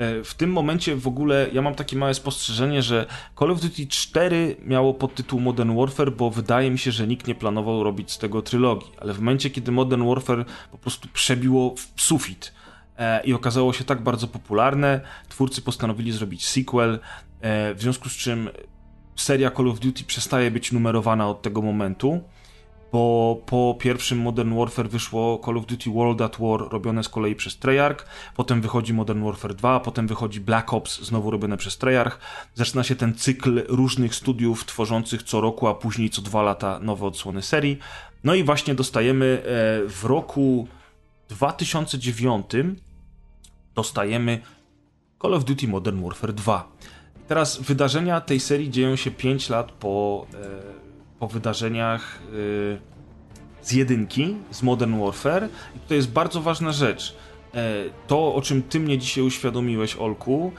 E, w tym momencie w ogóle ja mam takie małe spostrzeżenie, że Call of Duty 4 miało podtytuł Modern Warfare, bo wydaje mi się, że nikt nie planował robić z tego trylogii, ale w momencie, kiedy Modern Warfare po prostu przebiło w sufit e, i okazało się tak bardzo popularne, twórcy postanowili zrobić sequel, e, w związku z czym seria Call of Duty przestaje być numerowana od tego momentu bo po pierwszym Modern Warfare wyszło Call of Duty World at War robione z kolei przez Treyarch, potem wychodzi Modern Warfare 2, potem wychodzi Black Ops znowu robione przez Treyarch. Zaczyna się ten cykl różnych studiów tworzących co roku, a później co dwa lata nowe odsłony serii. No i właśnie dostajemy e, w roku 2009 dostajemy Call of Duty Modern Warfare 2. Teraz wydarzenia tej serii dzieją się 5 lat po e, po wydarzeniach yy, z jedynki, z Modern Warfare. I to jest bardzo ważna rzecz. E, to, o czym ty mnie dzisiaj uświadomiłeś, Olku,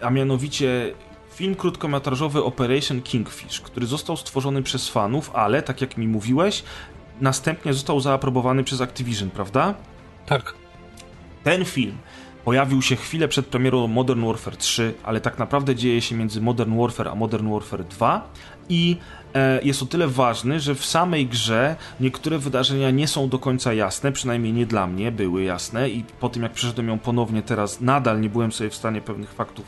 a mianowicie film krótkometrażowy Operation Kingfish, który został stworzony przez fanów, ale, tak jak mi mówiłeś, następnie został zaaprobowany przez Activision, prawda? Tak. Ten film pojawił się chwilę przed premierą Modern Warfare 3, ale tak naprawdę dzieje się między Modern Warfare a Modern Warfare 2 i E, jest o tyle ważny, że w samej grze niektóre wydarzenia nie są do końca jasne, przynajmniej nie dla mnie były jasne i po tym jak przeszedłem ją ponownie teraz nadal nie byłem sobie w stanie pewnych faktów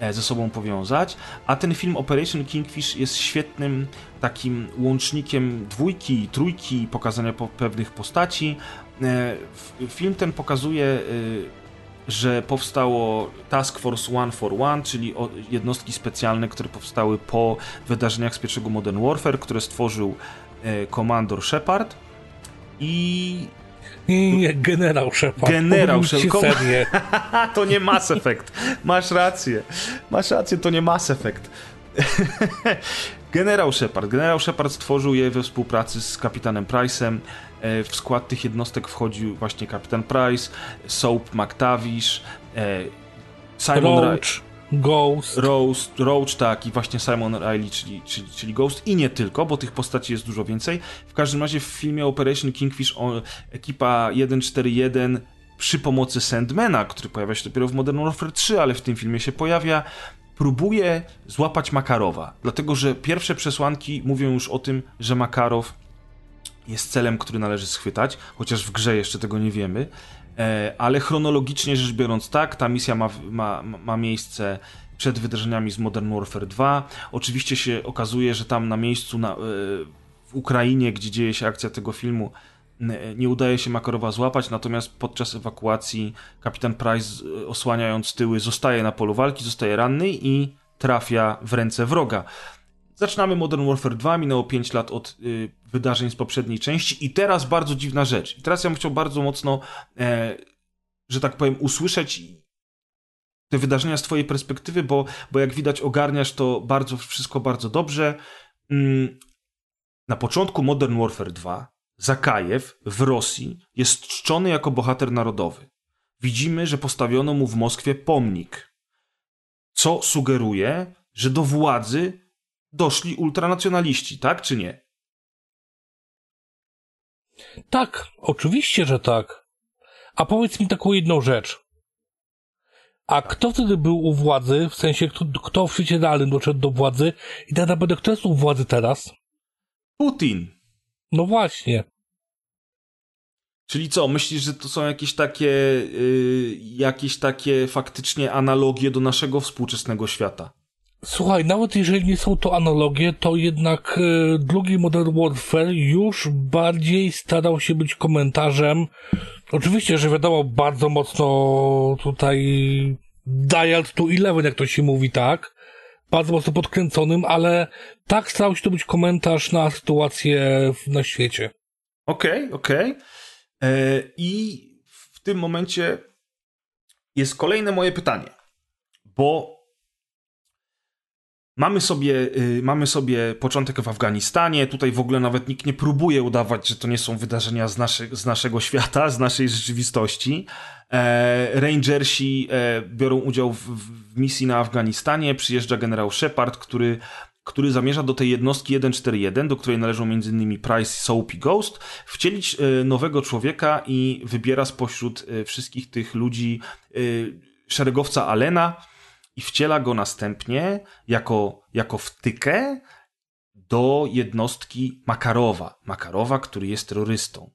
e, ze sobą powiązać, a ten film Operation Kingfish jest świetnym takim łącznikiem dwójki i trójki, pokazania pewnych postaci. E, film ten pokazuje że powstało Task Force One for One, czyli jednostki specjalne, które powstały po wydarzeniach z pierwszego Modern Warfare, które stworzył e, Commander Shepard i nie, nie, generał Shepard. Generał Shepard. to nie Mass Effect. Masz rację. Masz rację, to nie Mass Effect. Generał Shepard. Generał Shepard stworzył je we współpracy z kapitanem Price'em. E, w skład tych jednostek wchodził właśnie kapitan Price, Soap McTavish, e, Simon Roach. Ghost. Rose, Roach, tak, i właśnie Simon Riley, czyli, czyli, czyli Ghost, i nie tylko, bo tych postaci jest dużo więcej. W każdym razie w filmie Operation Kingfish on, ekipa 141 przy pomocy Sandmana, który pojawia się dopiero w Modern Warfare 3, ale w tym filmie się pojawia, próbuje złapać Makarowa. Dlatego, że pierwsze przesłanki mówią już o tym, że Makarow jest celem, który należy schwytać, chociaż w grze jeszcze tego nie wiemy. E, ale chronologicznie rzecz biorąc, tak, ta misja ma, ma, ma miejsce przed wydarzeniami z Modern Warfare 2. Oczywiście się okazuje, że tam na miejscu na, e, w Ukrainie, gdzie dzieje się akcja tego filmu, nie udaje się Makarowa złapać, natomiast podczas ewakuacji kapitan Price, e, osłaniając tyły, zostaje na polu walki, zostaje ranny i trafia w ręce wroga. Zaczynamy Modern Warfare 2, minęło 5 lat od y, wydarzeń z poprzedniej części i teraz bardzo dziwna rzecz. I teraz ja bym chciał bardzo mocno, e, że tak powiem, usłyszeć te wydarzenia z twojej perspektywy, bo, bo jak widać ogarniasz to bardzo, wszystko bardzo dobrze. Mm, na początku Modern Warfare 2 Zakajew w Rosji jest czczony jako bohater narodowy. Widzimy, że postawiono mu w Moskwie pomnik, co sugeruje, że do władzy doszli ultranacjonaliści, tak czy nie? Tak, oczywiście, że tak. A powiedz mi taką jedną rzecz. A kto wtedy był u władzy, w sensie kto, kto w świecie realnym doszedł do władzy i tak naprawdę kto jest u władzy teraz? Putin. No właśnie. Czyli co, myślisz, że to są jakieś takie, yy, jakieś takie faktycznie analogie do naszego współczesnego świata? Słuchaj, nawet jeżeli nie są to analogie, to jednak y, drugi Modern Warfare już bardziej starał się być komentarzem. Oczywiście, że wiadomo, bardzo mocno tutaj dialed to 11, jak to się mówi, tak? Bardzo mocno podkręconym, ale tak starał się to być komentarz na sytuację na świecie. Okej, okay, okej. Okay. E, I w tym momencie jest kolejne moje pytanie, bo Mamy sobie, y, mamy sobie początek w Afganistanie. Tutaj w ogóle nawet nikt nie próbuje udawać, że to nie są wydarzenia z, naszy, z naszego świata, z naszej rzeczywistości. E, Rangersi e, biorą udział w, w, misji na Afganistanie. Przyjeżdża generał Shepard, który który zamierza do tej jednostki 141, do której należą m.in. Price, Soap i Ghost, wcielić e, nowego człowieka i wybiera spośród e, wszystkich tych ludzi e, szeregowca Alena i wciela go następnie jako, jako wtykę do jednostki Makarowa. Makarowa, który jest terrorystą.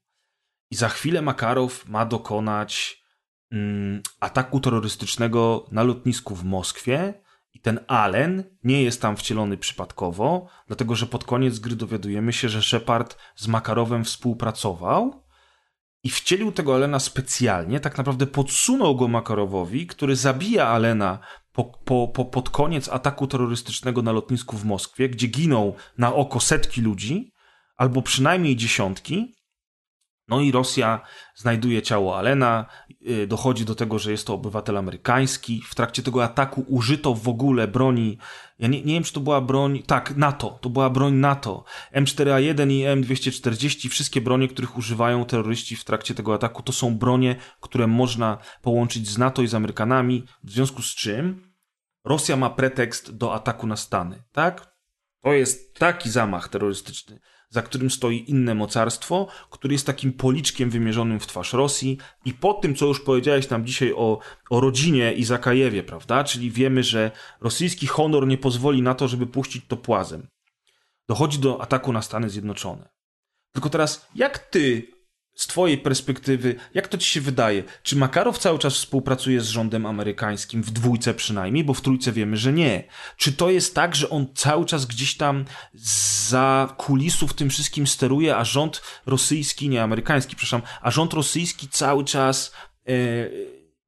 I za chwilę Makarow ma dokonać mm, ataku terrorystycznego na lotnisku w Moskwie, i ten Allen nie jest tam wcielony przypadkowo, dlatego że pod koniec gry dowiadujemy się, że Shepard z Makarowem współpracował i wcielił tego Alena specjalnie, tak naprawdę podsunął go Makarowowi, który zabija Alena po, po, po, pod koniec ataku terrorystycznego na lotnisku w Moskwie, gdzie giną na oko setki ludzi, albo przynajmniej dziesiątki, no i Rosja znajduje ciało Alena, dochodzi do tego, że jest to obywatel amerykański. W trakcie tego ataku użyto w ogóle broni, ja nie, nie wiem czy to była broń, tak, NATO, to była broń NATO. M4A1 i M240, wszystkie bronie, których używają terroryści w trakcie tego ataku, to są bronie, które można połączyć z NATO i z Amerykanami, w związku z czym Rosja ma pretekst do ataku na Stany, tak? To jest taki zamach terrorystyczny za którym stoi inne mocarstwo, który jest takim policzkiem wymierzonym w twarz Rosji i po tym, co już powiedziałeś nam dzisiaj o, o rodzinie i Zakajewie, prawda? Czyli wiemy, że rosyjski honor nie pozwoli na to, żeby puścić to płazem. Dochodzi do ataku na Stany Zjednoczone. Tylko teraz, jak ty z Twojej perspektywy, jak to Ci się wydaje? Czy Makarow cały czas współpracuje z rządem amerykańskim, w dwójce przynajmniej, bo w trójce wiemy, że nie? Czy to jest tak, że on cały czas gdzieś tam za kulisów tym wszystkim steruje, a rząd rosyjski, nie amerykański, przepraszam, a rząd rosyjski cały czas e,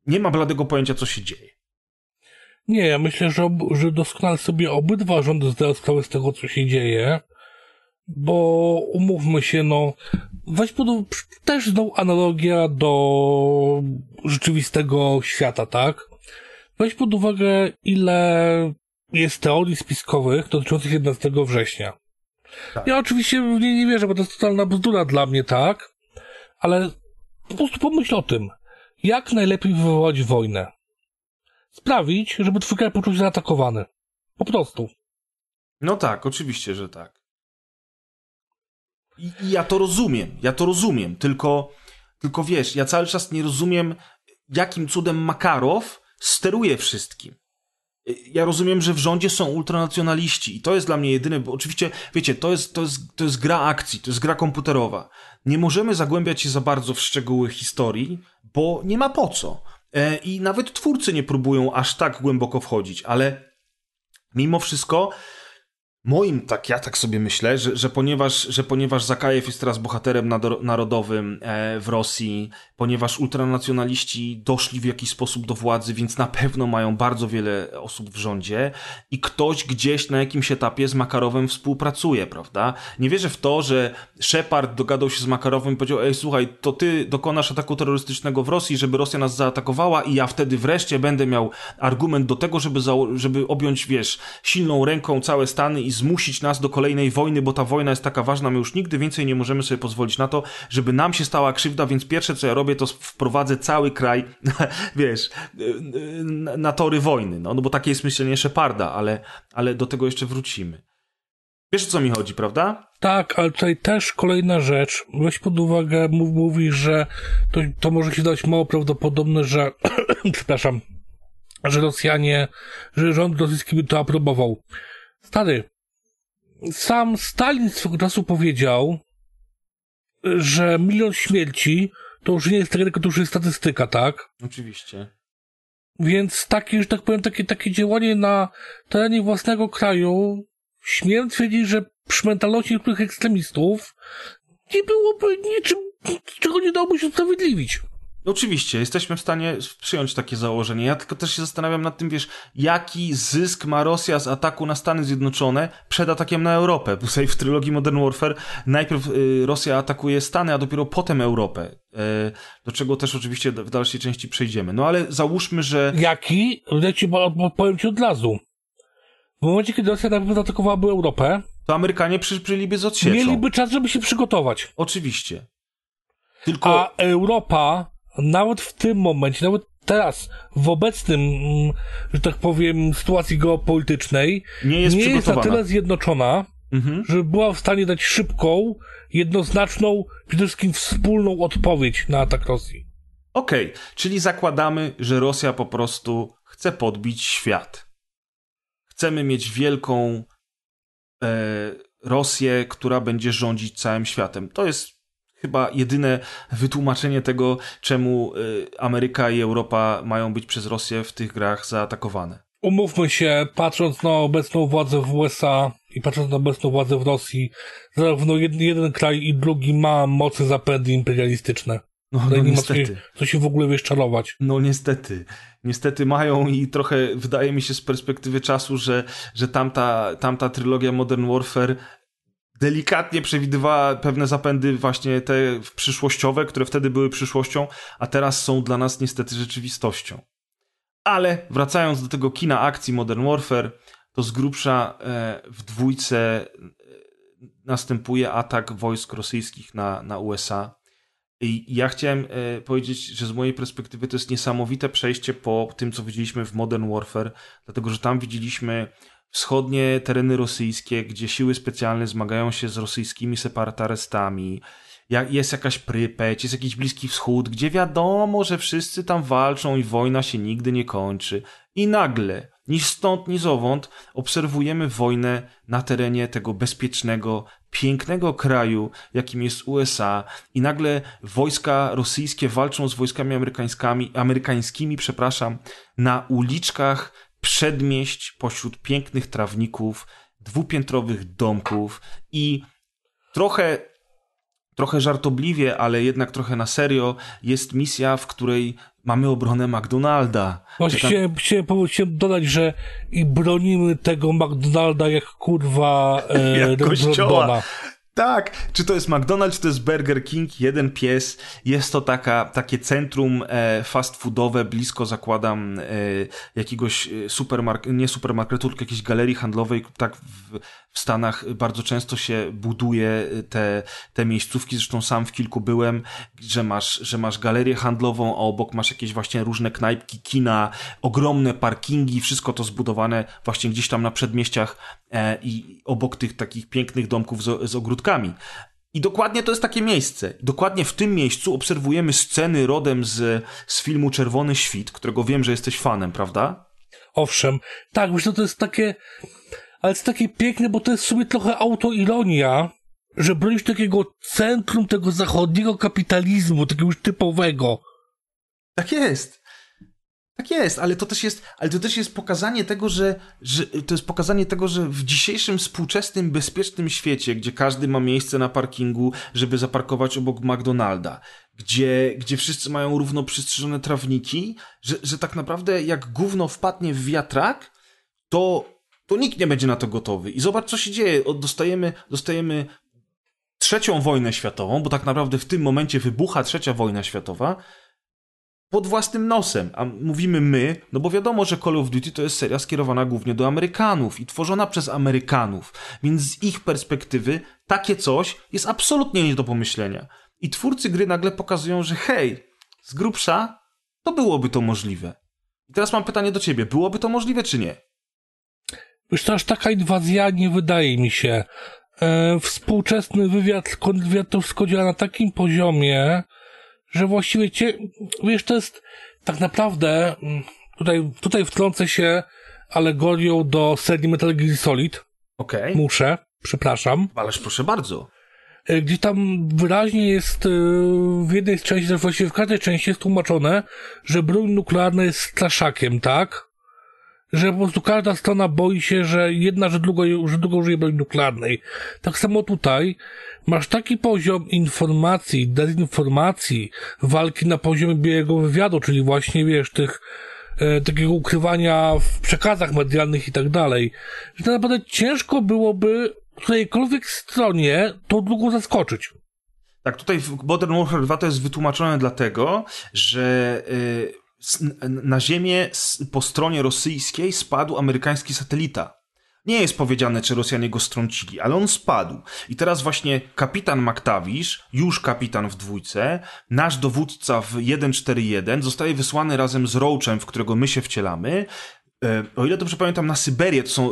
nie ma bladego pojęcia, co się dzieje? Nie, ja myślę, że, że doskonale sobie obydwa rządy zdają sprawę z tego, co się dzieje bo umówmy się, no, weź pod też znowu analogia do rzeczywistego świata, tak? Weź pod uwagę, ile jest teorii spiskowych dotyczących 11 września. Tak. Ja oczywiście w nie nie wierzę, bo to jest totalna bzdura dla mnie, tak? Ale po prostu pomyśl o tym. Jak najlepiej wywołać wojnę? Sprawić, żeby twój kraj poczuł się zaatakowany. Po prostu. No tak, oczywiście, że tak. I, I, ja to rozumiem, ja to rozumiem, tylko, tylko wiesz, ja cały czas nie rozumiem, jakim cudem Makarow steruje wszystkim. Ja rozumiem, że w rządzie są ultranacjonaliści i to jest dla mnie jedyne, bo oczywiście, wiecie, to jest, to, jest, to jest gra akcji, to jest gra komputerowa. Nie możemy zagłębiać się za bardzo w szczegóły historii, bo nie ma po co. E, I nawet twórcy nie próbują aż tak głęboko wchodzić, ale mimo wszystko Moim, tak ja tak sobie myślę, że, że, ponieważ, że ponieważ Zakajew jest teraz bohaterem narodowym e, w Rosji, ponieważ ultranacjonaliści doszli w jakiś sposób do władzy, więc na pewno mają bardzo wiele osób w rządzie i ktoś gdzieś na jakimś etapie z Makarowem współpracuje, prawda? Nie wierzę w to, że Shepard dogadał się z Makarowem i powiedział, ej słuchaj, to ty dokonasz ataku terrorystycznego w Rosji, żeby Rosja nas zaatakowała i ja wtedy wreszcie będę miał argument do tego, żeby, żeby objąć, wiesz, silną ręką całe Stany i zmusić nas do kolejnej wojny, bo ta wojna jest taka ważna, my już nigdy więcej nie możemy sobie pozwolić na to, żeby nam się stała krzywda, więc pierwsze co ja robię, to wprowadzę cały kraj, wiesz, na tory wojny, no, no bo takie jest myślenie Sheparda, ale, ale do tego jeszcze wrócimy. Wiesz o co mi chodzi, prawda? Tak, ale tutaj też kolejna rzecz. Weź pod uwagę, mów, że to, to może się dać mało prawdopodobne, że, przepraszam, że Rosjanie, że rząd rosyjski by to aprobował. Stary, sam Stalin swego czasu powiedział, że milion śmierci to już nie jest tragedja, to już jest statystyka, tak? Oczywiście. Więc takie, że tak powiem, takie, takie działanie na terenie własnego kraju, śmiem twierdzić, że przy mentalności niektórych ekstremistów nie byłoby niczym, czego nie dałoby się usprawiedliwić. Oczywiście, jesteśmy w stanie przyjąć takie założenie. Ja tylko też się zastanawiam nad tym, wiesz, jaki zysk ma Rosja z ataku na Stany Zjednoczone przed atakiem na Europę. Bo tutaj w trylogii Modern Warfare najpierw y, Rosja atakuje Stany, a dopiero potem Europę. Y, do czego też oczywiście w dalszej części przejdziemy. No ale załóżmy, że... Jaki? Ja ci powiem ci od razu. W momencie, kiedy Rosja zaatakowałaby Europę, to Amerykanie przybyliby z odsieczą. Mieliby czas, żeby się przygotować. Oczywiście. Tylko... A Europa nawet w tym momencie, nawet teraz, w obecnym, mm, że tak powiem, sytuacji geopolitycznej, nie jest, nie jest na tyle zjednoczona, mhm. żeby była w stanie dać szybką, jednoznaczną, przede wszystkim wspólną odpowiedź na atak Rosji. Okej, okay, czyli zakładamy, że Rosja po prostu chce podbić świat. Chcemy mieć wielką e, Rosję, która będzie rządzić całym światem. To jest chyba jedyne wytłumaczenie tego, czemu y, Ameryka i Europa mają być przez Rosję w tych grach zaatakowane. Umówmy się, patrząc na obecną władzę w USA i patrząc na obecną władzę w Rosji, zarówno jeden, jeden kraj i drugi ma mocy zapędy imperialistyczne. No, no nie niestety. Co, co się w ogóle wyszczarować. No niestety. Niestety mają i trochę wydaje mi się z perspektywy czasu, że, że tamta, tamta trylogia Modern Warfare delikatnie przewidywała pewne zapędy właśnie te przyszłościowe, które wtedy były przyszłością, a teraz są dla nas niestety rzeczywistością. Ale wracając do tego kina akcji Modern Warfare, to z grubsza e, w dwójce e, następuje atak wojsk rosyjskich na, na USA. I ja chciałem e, powiedzieć, że z mojej perspektywy to jest niesamowite przejście po tym, co widzieliśmy w Modern Warfare, dlatego że tam widzieliśmy wschodnie tereny rosyjskie, gdzie siły specjalne zmagają się z rosyjskimi separatarystami. Jest jakaś Prypeć, jest jakiś Bliski Wschód, gdzie wiadomo, że wszyscy tam walczą i wojna się nigdy nie kończy. I nagle, ni stąd, ni zowąd, obserwujemy wojnę na terenie tego bezpiecznego, pięknego kraju, jakim jest USA, i nagle wojska rosyjskie walczą z wojskami amerykańskimi, amerykańskimi przepraszam, na uliczkach przedmieść pośród pięknych trawników, dwupiętrowych domków i trochę, trochę żartobliwie, ale jednak trochę na serio jest misja, w której mamy obronę McDonalda. Właśnie tam... chciałem, chciałem, chciałem dodać, że i bronimy tego McDonalda jak kurwa e, jak kościoła. Tak, czy to jest McDonald's, czy to jest Burger King, jeden pies. Jest to taka, takie centrum e, fast foodowe, blisko zakładam e, jakiegoś e, supermarketu, nie supermarketu, tylko jakiejś galerii handlowej. Tak w, w Stanach bardzo często się buduje te, te miejscówki, zresztą sam w kilku byłem, że masz, że masz galerię handlową, a obok masz jakieś właśnie różne knajpki, kina, ogromne parkingi, wszystko to zbudowane właśnie gdzieś tam na przedmieściach i obok tych takich pięknych domków z, z ogródkami. I dokładnie to jest takie miejsce. Dokładnie w tym miejscu obserwujemy sceny rodem z, z filmu Czerwony Świt, którego wiem, że jesteś fanem, prawda? Owszem. Tak, myślę, że to jest takie ale jest takie piękne, bo to jest w sumie trochę autoironia, że bronisz takiego centrum tego zachodniego kapitalizmu, takiego już typowego. Tak jest. Tak jest, ale to też jest, ale to też jest pokazanie tego, że, że to jest pokazanie tego, że w dzisiejszym współczesnym, bezpiecznym świecie, gdzie każdy ma miejsce na parkingu, żeby zaparkować obok McDonalda, gdzie, gdzie wszyscy mają równo przystrzyżone trawniki, że, że tak naprawdę jak gówno wpadnie w wiatrak, to to nikt nie będzie na to gotowy. I zobacz, co się dzieje. Dostajemy, dostajemy trzecią wojnę światową, bo tak naprawdę w tym momencie wybucha trzecia wojna światowa pod własnym nosem. A mówimy my, no bo wiadomo, że Call of Duty to jest seria skierowana głównie do Amerykanów i tworzona przez Amerykanów. Więc z ich perspektywy takie coś jest absolutnie nie do pomyślenia. I twórcy gry nagle pokazują, że hej, z grubsza to byłoby to możliwe. I teraz mam pytanie do ciebie. Byłoby to możliwe czy nie? To aż taka inwazja nie wydaje mi się. E, współczesny wywiad, kontrwywiad to wszystko działa na takim poziomie, że właściwie cię, wiesz, to jest tak naprawdę, mm, tutaj, tutaj wtrącę się alegorią do serii Metal Gear Solid. Okej. Okay. Muszę, przepraszam. Ależ proszę bardzo. E, gdzie tam wyraźnie jest e, w jednej z części, właściwie w każdej części jest tłumaczone, że broń nuklearna jest straszakiem, tak? Że po prostu każda strona boi się, że jedna, że druga, że druga użyje broni nuklearnej. Tak samo tutaj masz taki poziom informacji, dezinformacji, walki na poziomie białego wywiadu, czyli właśnie, wiesz, tych e, takiego ukrywania w przekazach medialnych i tak dalej, że naprawdę ciężko byłoby którejkolwiek stronie tą drugą zaskoczyć. Tak, tutaj w Modern Warfare 2 to jest wytłumaczone dlatego, że y, na ziemię po stronie rosyjskiej spadł amerykański satelita. Nie jest powiedziane, czy Rosjanie go strącili, ale on spadł. I teraz właśnie kapitan McTavish, już kapitan w dwójce, nasz dowódca w 141 zostaje wysłany razem z Roachem, w którego my się wcielamy, o ile dobrze pamiętam, na Syberię, to są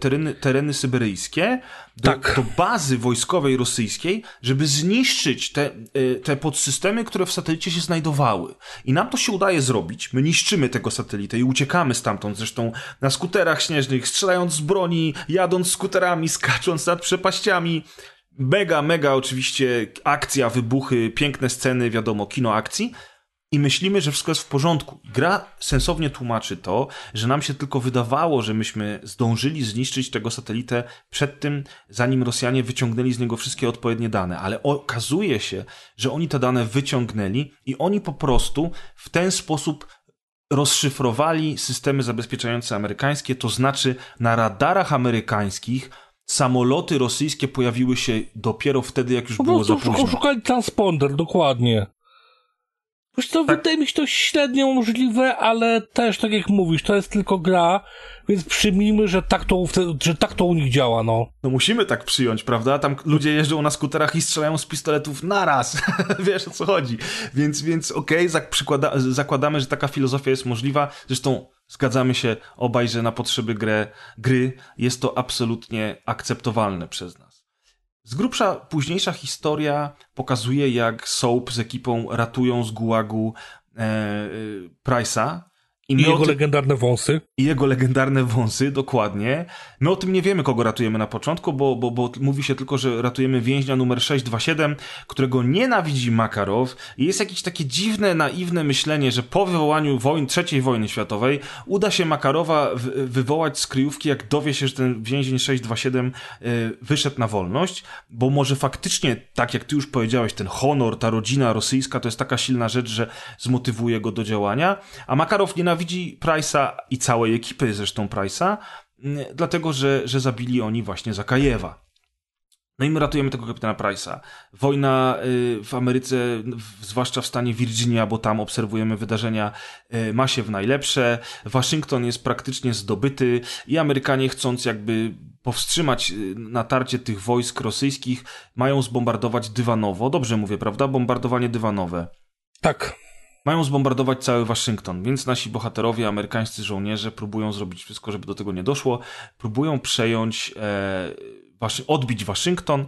tereny, tereny syberyjskie, do, tak. do bazy wojskowej rosyjskiej, żeby zniszczyć te, e, te podsystemy, które w satelicie się znajdowały. I nam to się udaje zrobić. My niszczymy tego satelitę i uciekamy stamtąd, zresztą na skuterach śnieżnych, strzelając z broni, jadąc skuterami, skacząc nad przepaściami. Mega, mega oczywiście akcja, wybuchy, piękne sceny, wiadomo, kino akcji i myślimy, że wszystko jest w porządku. Gra sensownie tłumaczy to, że nam się tylko wydawało, że myśmy zdążyli zniszczyć tego satelitę przed tym, zanim Rosjanie wyciągnęli z niego wszystkie odpowiednie dane, ale okazuje się, że oni te dane wyciągnęli i oni po prostu w ten sposób rozszyfrowali systemy zabezpieczające amerykańskie, to znaczy na radarach amerykańskich samoloty rosyjskie pojawiły się dopiero wtedy, jak już po było za późno. Oszukali transponder, dokładnie. Wiesz co, tak. wydaje mi się to średnio możliwe, ale też tak jak mówisz, to jest tylko gra, więc przyjmijmy, że tak to, że tak to u nich działa, no. No musimy tak przyjąć, prawda? Tam ludzie jeżdżą na skuterach i strzelają z pistoletów naraz. Wiesz o co chodzi. Więc, więc okej, okay, zakładamy, że taka filozofia jest możliwa. Zresztą zgadzamy się obaj, że na potrzeby grę, gry jest to absolutnie akceptowalne przez nas. Z grubsza późniejsza historia pokazuje, jak Soap z ekipą ratują z gułagu e, e, Price'a, i, I jego tym... legendarne wąsy. I jego legendarne wąsy, dokładnie. My o tym nie wiemy, kogo ratujemy na początku, bo, bo, bo mówi się tylko, że ratujemy więźnia numer 627, którego nienawidzi Makarow i jest jakieś takie dziwne, naiwne myślenie, że po wywołaniu wojny, III wojny światowej uda się Makarowa wywołać z kryjówki, jak dowie się, że ten więzień 627 y, wyszedł na wolność, bo może faktycznie, tak jak ty już powiedziałeś, ten honor, ta rodzina rosyjska to jest taka silna rzecz, że zmotywuje go do działania, a Makarow nienawidzi nienawidzi Price'a i całej ekipy zresztą Price'a, dlatego że, że zabili oni właśnie Zakajewa. No i my ratujemy tego kapitana Price'a. Wojna y, w Ameryce, zwłaszcza w stanie Virginia, bo tam obserwujemy wydarzenia, y, ma się w najlepsze. Waszyngton jest praktycznie zdobyty i Amerykanie chcąc jakby powstrzymać y, natarcie tych wojsk rosyjskich, mają zbombardować dywanowo. Dobrze mówię, prawda? Bombardowanie dywanowe. Tak mają zbombardować cały Waszyngton, więc nasi bohaterowie, amerykańscy żołnierze próbują zrobić wszystko, żeby do tego nie doszło. Próbują przejąć, e, odbić Waszyngton,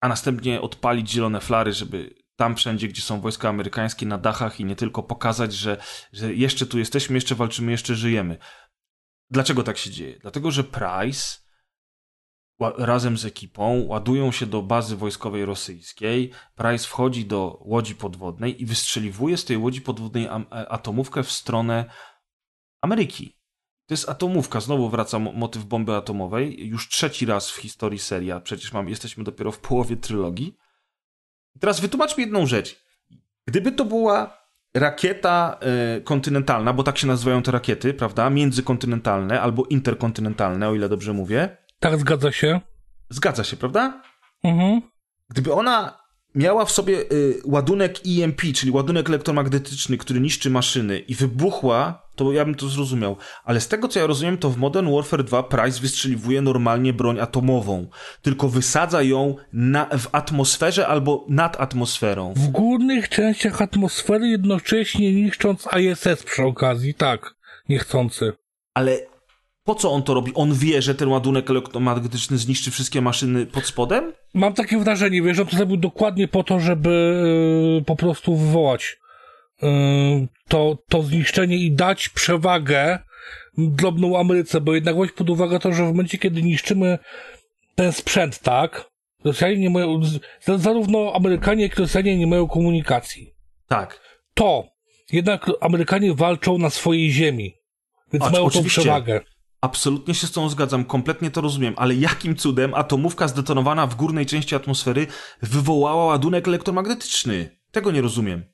a następnie odpalić zielone flary, żeby tam wszędzie, gdzie są wojska amerykańskie na dachach i nie tylko pokazać, że, że jeszcze tu jesteśmy, jeszcze walczymy, jeszcze żyjemy. Dlaczego tak się dzieje? Dlatego, że Price razem z ekipą ładują się do bazy wojskowej rosyjskiej. Price wchodzi do łodzi podwodnej i wystrzeliwuje z tej łodzi podwodnej e, atomówkę w stronę Ameryki. To jest atomówka, znowu wraca motyw bomby atomowej, już trzeci raz w historii seria, przecież mam, jesteśmy dopiero w połowie trylogii. Teraz wytłumaczmy jedną rzecz. Gdyby to była rakieta y, kontynentalna, bo tak się nazywają te rakiety, prawda? Międzykontynentalne albo interkontynentalne, o ile dobrze mówię. Tak, zgadza się. Zgadza się, prawda? Mhm. Gdyby ona miała w sobie y, ładunek EMP, czyli ładunek elektromagnetyczny, który niszczy maszyny i wybuchła, to ja bym to zrozumiał. Ale z tego, co ja rozumiem, to w Modern Warfare 2 Price wystrzeliwuje normalnie broń atomową. Tylko wysadza ją na, w atmosferze albo nad atmosferą. W górnych częściach atmosfery, jednocześnie niszcząc ISS przy okazji, tak. Niechcący. Ale Po co on to robi? On wie, że ten ładunek elektromagnetyczny zniszczy wszystkie maszyny pod spodem? Mam takie wrażenie, wiesz, że on to zrobił dokładnie po to, żeby yy, po prostu wywołać yy, to, to zniszczenie i dać przewagę drobną Ameryce, bo jednak weź pod uwagę to, że w momencie, kiedy niszczymy ten sprzęt, tak, Rosjanie nie mają, zarówno Amerykanie, jak i Rosjanie nie mają komunikacji. Tak. To jednak Amerykanie walczą na swojej ziemi, więc A, mają tą przewagę. Absolutnie się z tą zgadzam, kompletnie to rozumiem, ale jakim cudem atomówka zdetonowana w górnej części atmosfery wywołała ładunek elektromagnetyczny? Tego nie rozumiem.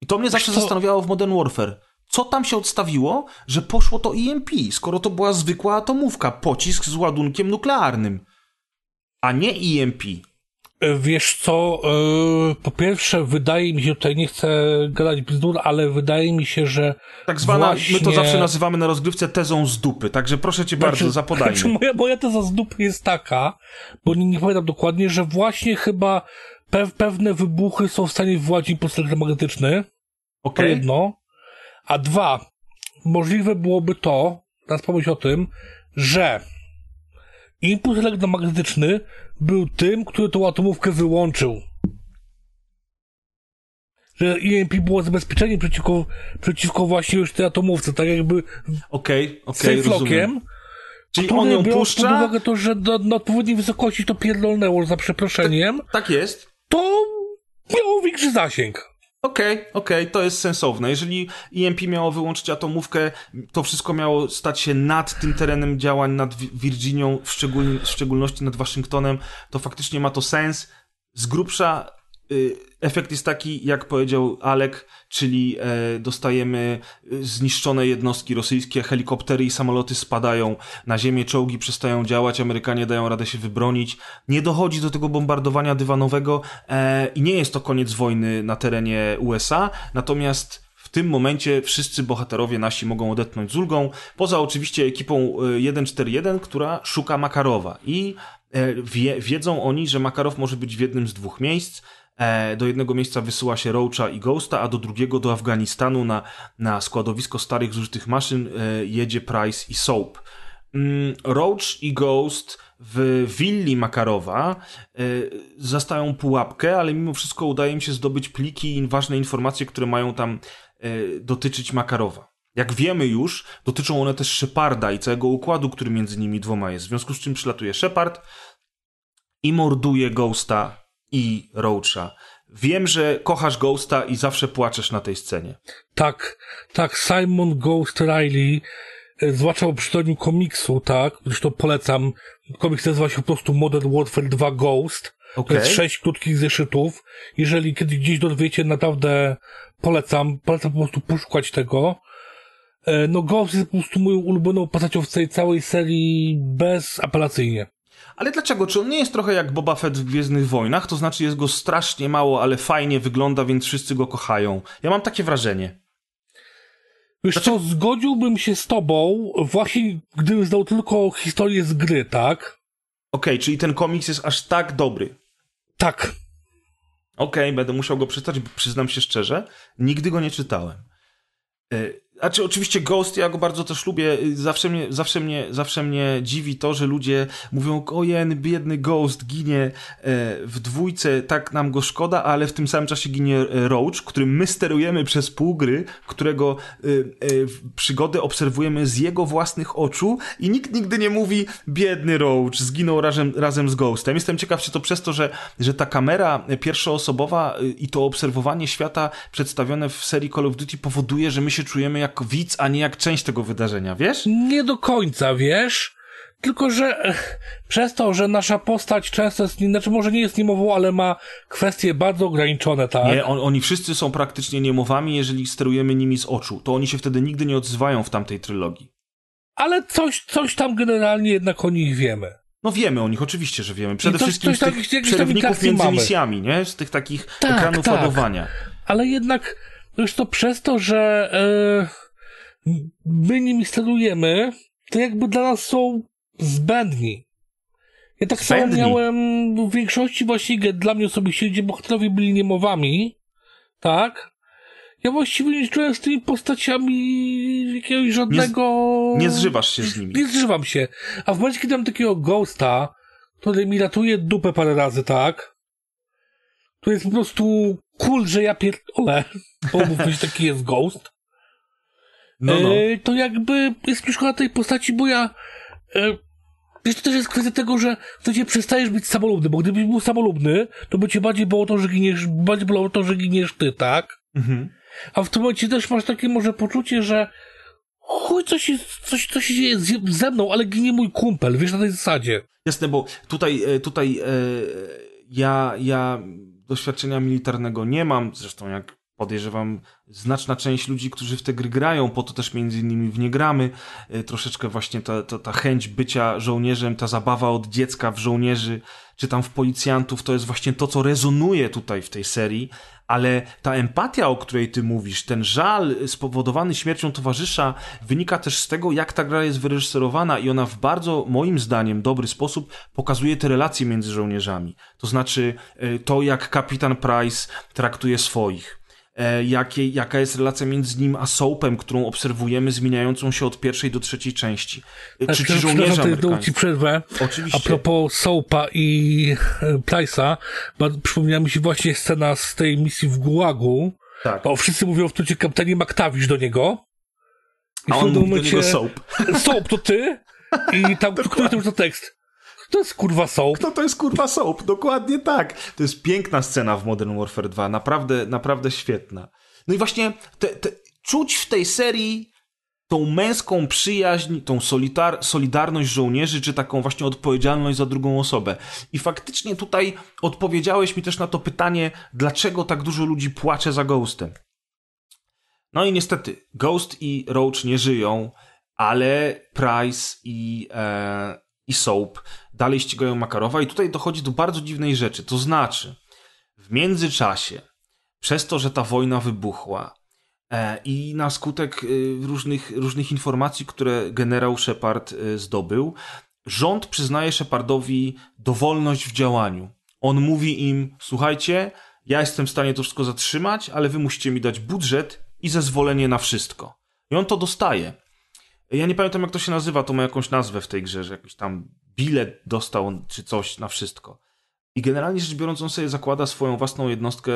I to mnie zawsze to... zastanawiało w Modern Warfare. Co tam się odstawiło, że poszło to EMP, skoro to była zwykła atomówka, pocisk z ładunkiem nuklearnym, a nie EMP? E, wiesz co, yy, po pierwsze wydaje mi się, tutaj nie chcę gadać bzdur, ale wydaje mi się, że Tak zwana, właśnie... my to zawsze nazywamy na rozgrywce tezą z dupy, także proszę cię znaczy, bardzo, zapodajmy. Znaczy moja, moja teza z dupy jest taka, bo nie, nie pamiętam dokładnie, że właśnie chyba pe pewne wybuchy są w stanie wywołać impuls elektromagnetyczny. Okay. To jedno. A dwa, możliwe byłoby to, teraz pomyśl o tym, że impuls elektromagnetyczny był tym, który tą atomówkę wyłączył. Że EMP było zabezpieczeniem przeciwko, przeciwko właśnie już tej atomówce, tak jakby okay, okay, safe Czyli on ją puszcza? pod uwagę to, że do, na odpowiedniej wysokości to pierdolnęło za przeproszeniem. Tak, tak jest. To miało większy zasięg. Okej, okay, okej, okay, to jest sensowne. Jeżeli EMP miało wyłączyć atomówkę, to wszystko miało stać się nad tym terenem działań, nad Virginią, w, szczegól, w szczególności nad Waszyngtonem, to faktycznie ma to sens. Z grubsza efekt jest taki, jak powiedział Alek, czyli e, dostajemy y, zniszczone jednostki rosyjskie, helikoptery i samoloty spadają na ziemię, czołgi przestają działać, Amerykanie dają radę się wybronić. Nie dochodzi do tego bombardowania dywanowego e, i nie jest to koniec wojny na terenie USA, natomiast w tym momencie wszyscy bohaterowie nasi mogą odetchnąć z ulgą, poza oczywiście ekipą 141, e, która szuka Makarowa. I wie, wiedzą oni, że Makarow może być w jednym z dwóch miejsc, E, do jednego miejsca wysyła się Roacha i Ghosta, a do drugiego do Afganistanu na, na składowisko starych zużytych maszyn e, jedzie Price i Soap. Mm, Roach i Ghost w willi Makarowa e, zastają pułapkę, ale mimo wszystko udaje im się zdobyć pliki i ważne informacje, które mają tam dotyczyć Makarowa. Jak wiemy już, dotyczą one też Sheparda i całego układu, który między nimi dwoma jest. W związku z czym przylatuje Shepard i morduje Ghosta i Roacha. Wiem, że kochasz Ghosta i zawsze płaczesz na tej scenie. Tak, tak, Simon Ghost Riley, e, zwłaszcza o przydaniu komiksu, tak, zresztą polecam, komiks nazywa się po prostu Modern Warfare 2 Ghost, okay. to jest sześć krótkich zeszytów, jeżeli kiedyś gdzieś dowiecie, naprawdę polecam, polecam po prostu poszukać tego, e, no Ghost jest po prostu moją ulubioną postacią w tej całej serii bezapelacyjnie. Ale dlaczego? Czy on nie jest trochę jak Boba Fett w Gwiezdnych Wojnach? To znaczy jest go strasznie mało, ale fajnie wygląda, więc wszyscy go kochają. Ja mam takie wrażenie. Wiesz co, zgodziłbym się z tobą właśnie, gdybym znał tylko historię z gry, tak? Okej, okay, czyli ten komiks jest aż tak dobry. Tak. Okej, okay, będę musiał go przeczytać, bo przyznam się szczerze, nigdy go nie czytałem. E, znaczy, oczywiście Ghost, ja go bardzo też lubię. Zawsze mnie, zawsze mnie, zawsze mnie dziwi to, że ludzie mówią, ojen, biedny Ghost ginie e, w dwójce, tak nam go szkoda, ale w tym samym czasie ginie e, Roach, którym my sterujemy przez pół gry, którego e, przygody obserwujemy z jego własnych oczu i nikt nigdy nie mówi, biedny Roach, zginął razem, razem z Ghostem. Jestem ciekaw, czy to przez to, że, że ta kamera pierwszoosobowa i to obserwowanie świata przedstawione w serii Call of Duty powoduje, że my się czujemy jak widz, a nie jak część tego wydarzenia, wiesz? Nie do końca, wiesz? Tylko, że przez to, że nasza postać często jest, znaczy może nie jest niemową, ale ma kwestie bardzo ograniczone, tak? Nie, on, oni wszyscy są praktycznie niemowami, jeżeli sterujemy nimi z oczu. To oni się wtedy nigdy nie odzywają w tamtej trylogii. Ale coś, coś tam generalnie jednak o nich wiemy. No wiemy o nich, oczywiście, że wiemy. Przede wszystkim coś z tych przerywników między mamy. misjami, nie? Z tych takich tak, ekranów tak. ładowania. Ale jednak, już to przez to, że... Yy my nimi sterujemy, to jakby dla nas są zbędni. Ja tak samo miałem w większości właśnie dla mnie osobiście, gdzie bohaterowie byli niemowami, tak? ja właściwie nie czułem z tymi postaciami jakiegoś żadnego... Nie, nie zżywasz się z nimi. Nie zżywam się. A w momencie, kiedy mam takiego ghosta, który mi ratuje dupę parę razy, tak? To jest po prostu cool, że ja pierdolę. Bo mówisz, taki jest ghost. No, no. E, to jakby jest mi szkoda tej postaci, bo ja... E, Wiesz, to też jest kwestia tego, że wtedy przestajesz być samolubny, bo gdybyś był samolubny, to by cię bardziej było to, że giniesz, bardziej było to, że giniesz ty, tak? Mhm. A w tym momencie też masz takie może poczucie, że chuj, coś, coś, coś się dzieje ze mną, ale ginie mój kumpel, wiesz, na tej zasadzie. Jasne, bo tutaj, e, tutaj e, ja, ja doświadczenia militarnego nie mam, zresztą jak podejrzewam, znaczna część ludzi, którzy w te gry grają, po to też między innymi w nie gramy, e, troszeczkę właśnie ta, ta, ta chęć bycia żołnierzem, ta zabawa od dziecka w żołnierzy, czy tam w policjantów, to jest właśnie to, co rezonuje tutaj w tej serii, ale ta empatia, o której ty mówisz, ten żal spowodowany śmiercią towarzysza, wynika też z tego, jak ta gra jest wyreżyserowana i ona w bardzo, moim zdaniem, dobry sposób pokazuje te relacje między żołnierzami. To znaczy e, to, jak kapitan Price traktuje swoich jakie, jaka jest relacja między nim a Soapem, którą obserwujemy zmieniającą się od pierwszej do trzeciej części. E, czy ci żołnierze amerykańscy. ci przerwę. Oczywiście. A propos Soapa i e, Price'a, przypomniała mi się właśnie scena z tej misji w Gułagu. Tak. Bo wszyscy mówią w tucie kapitanie McTavish do niego. I a on mówi momencie, do niego Soap. Soap, to ty? I tam, który to już to tekst? To jest kurwa soap. Kto to jest kurwa soap? Dokładnie tak. To jest piękna scena w Modern Warfare 2. Naprawdę, naprawdę świetna. No i właśnie te, te, czuć w tej serii tą męską przyjaźń, tą solidarność żołnierzy, czy taką właśnie odpowiedzialność za drugą osobę. I faktycznie tutaj odpowiedziałeś mi też na to pytanie, dlaczego tak dużo ludzi płacze za Ghostem. No i niestety, Ghost i Roach nie żyją, ale Price i, e, i Soap dalej ścigają Makarowa i tutaj dochodzi do bardzo dziwnej rzeczy. To znaczy, w międzyczasie, przez to, że ta wojna wybuchła e, i na skutek e, różnych, różnych informacji, które generał Shepard e, zdobył, rząd przyznaje Shepardowi dowolność w działaniu. On mówi im, słuchajcie, ja jestem w stanie to wszystko zatrzymać, ale wy musicie mi dać budżet i zezwolenie na wszystko. I on to dostaje. Ja nie pamiętam, jak to się nazywa, to ma jakąś nazwę w tej grze, że jakiś tam bilet dostał czy coś na wszystko. I generalnie rzecz biorąc, on sobie zakłada swoją własną jednostkę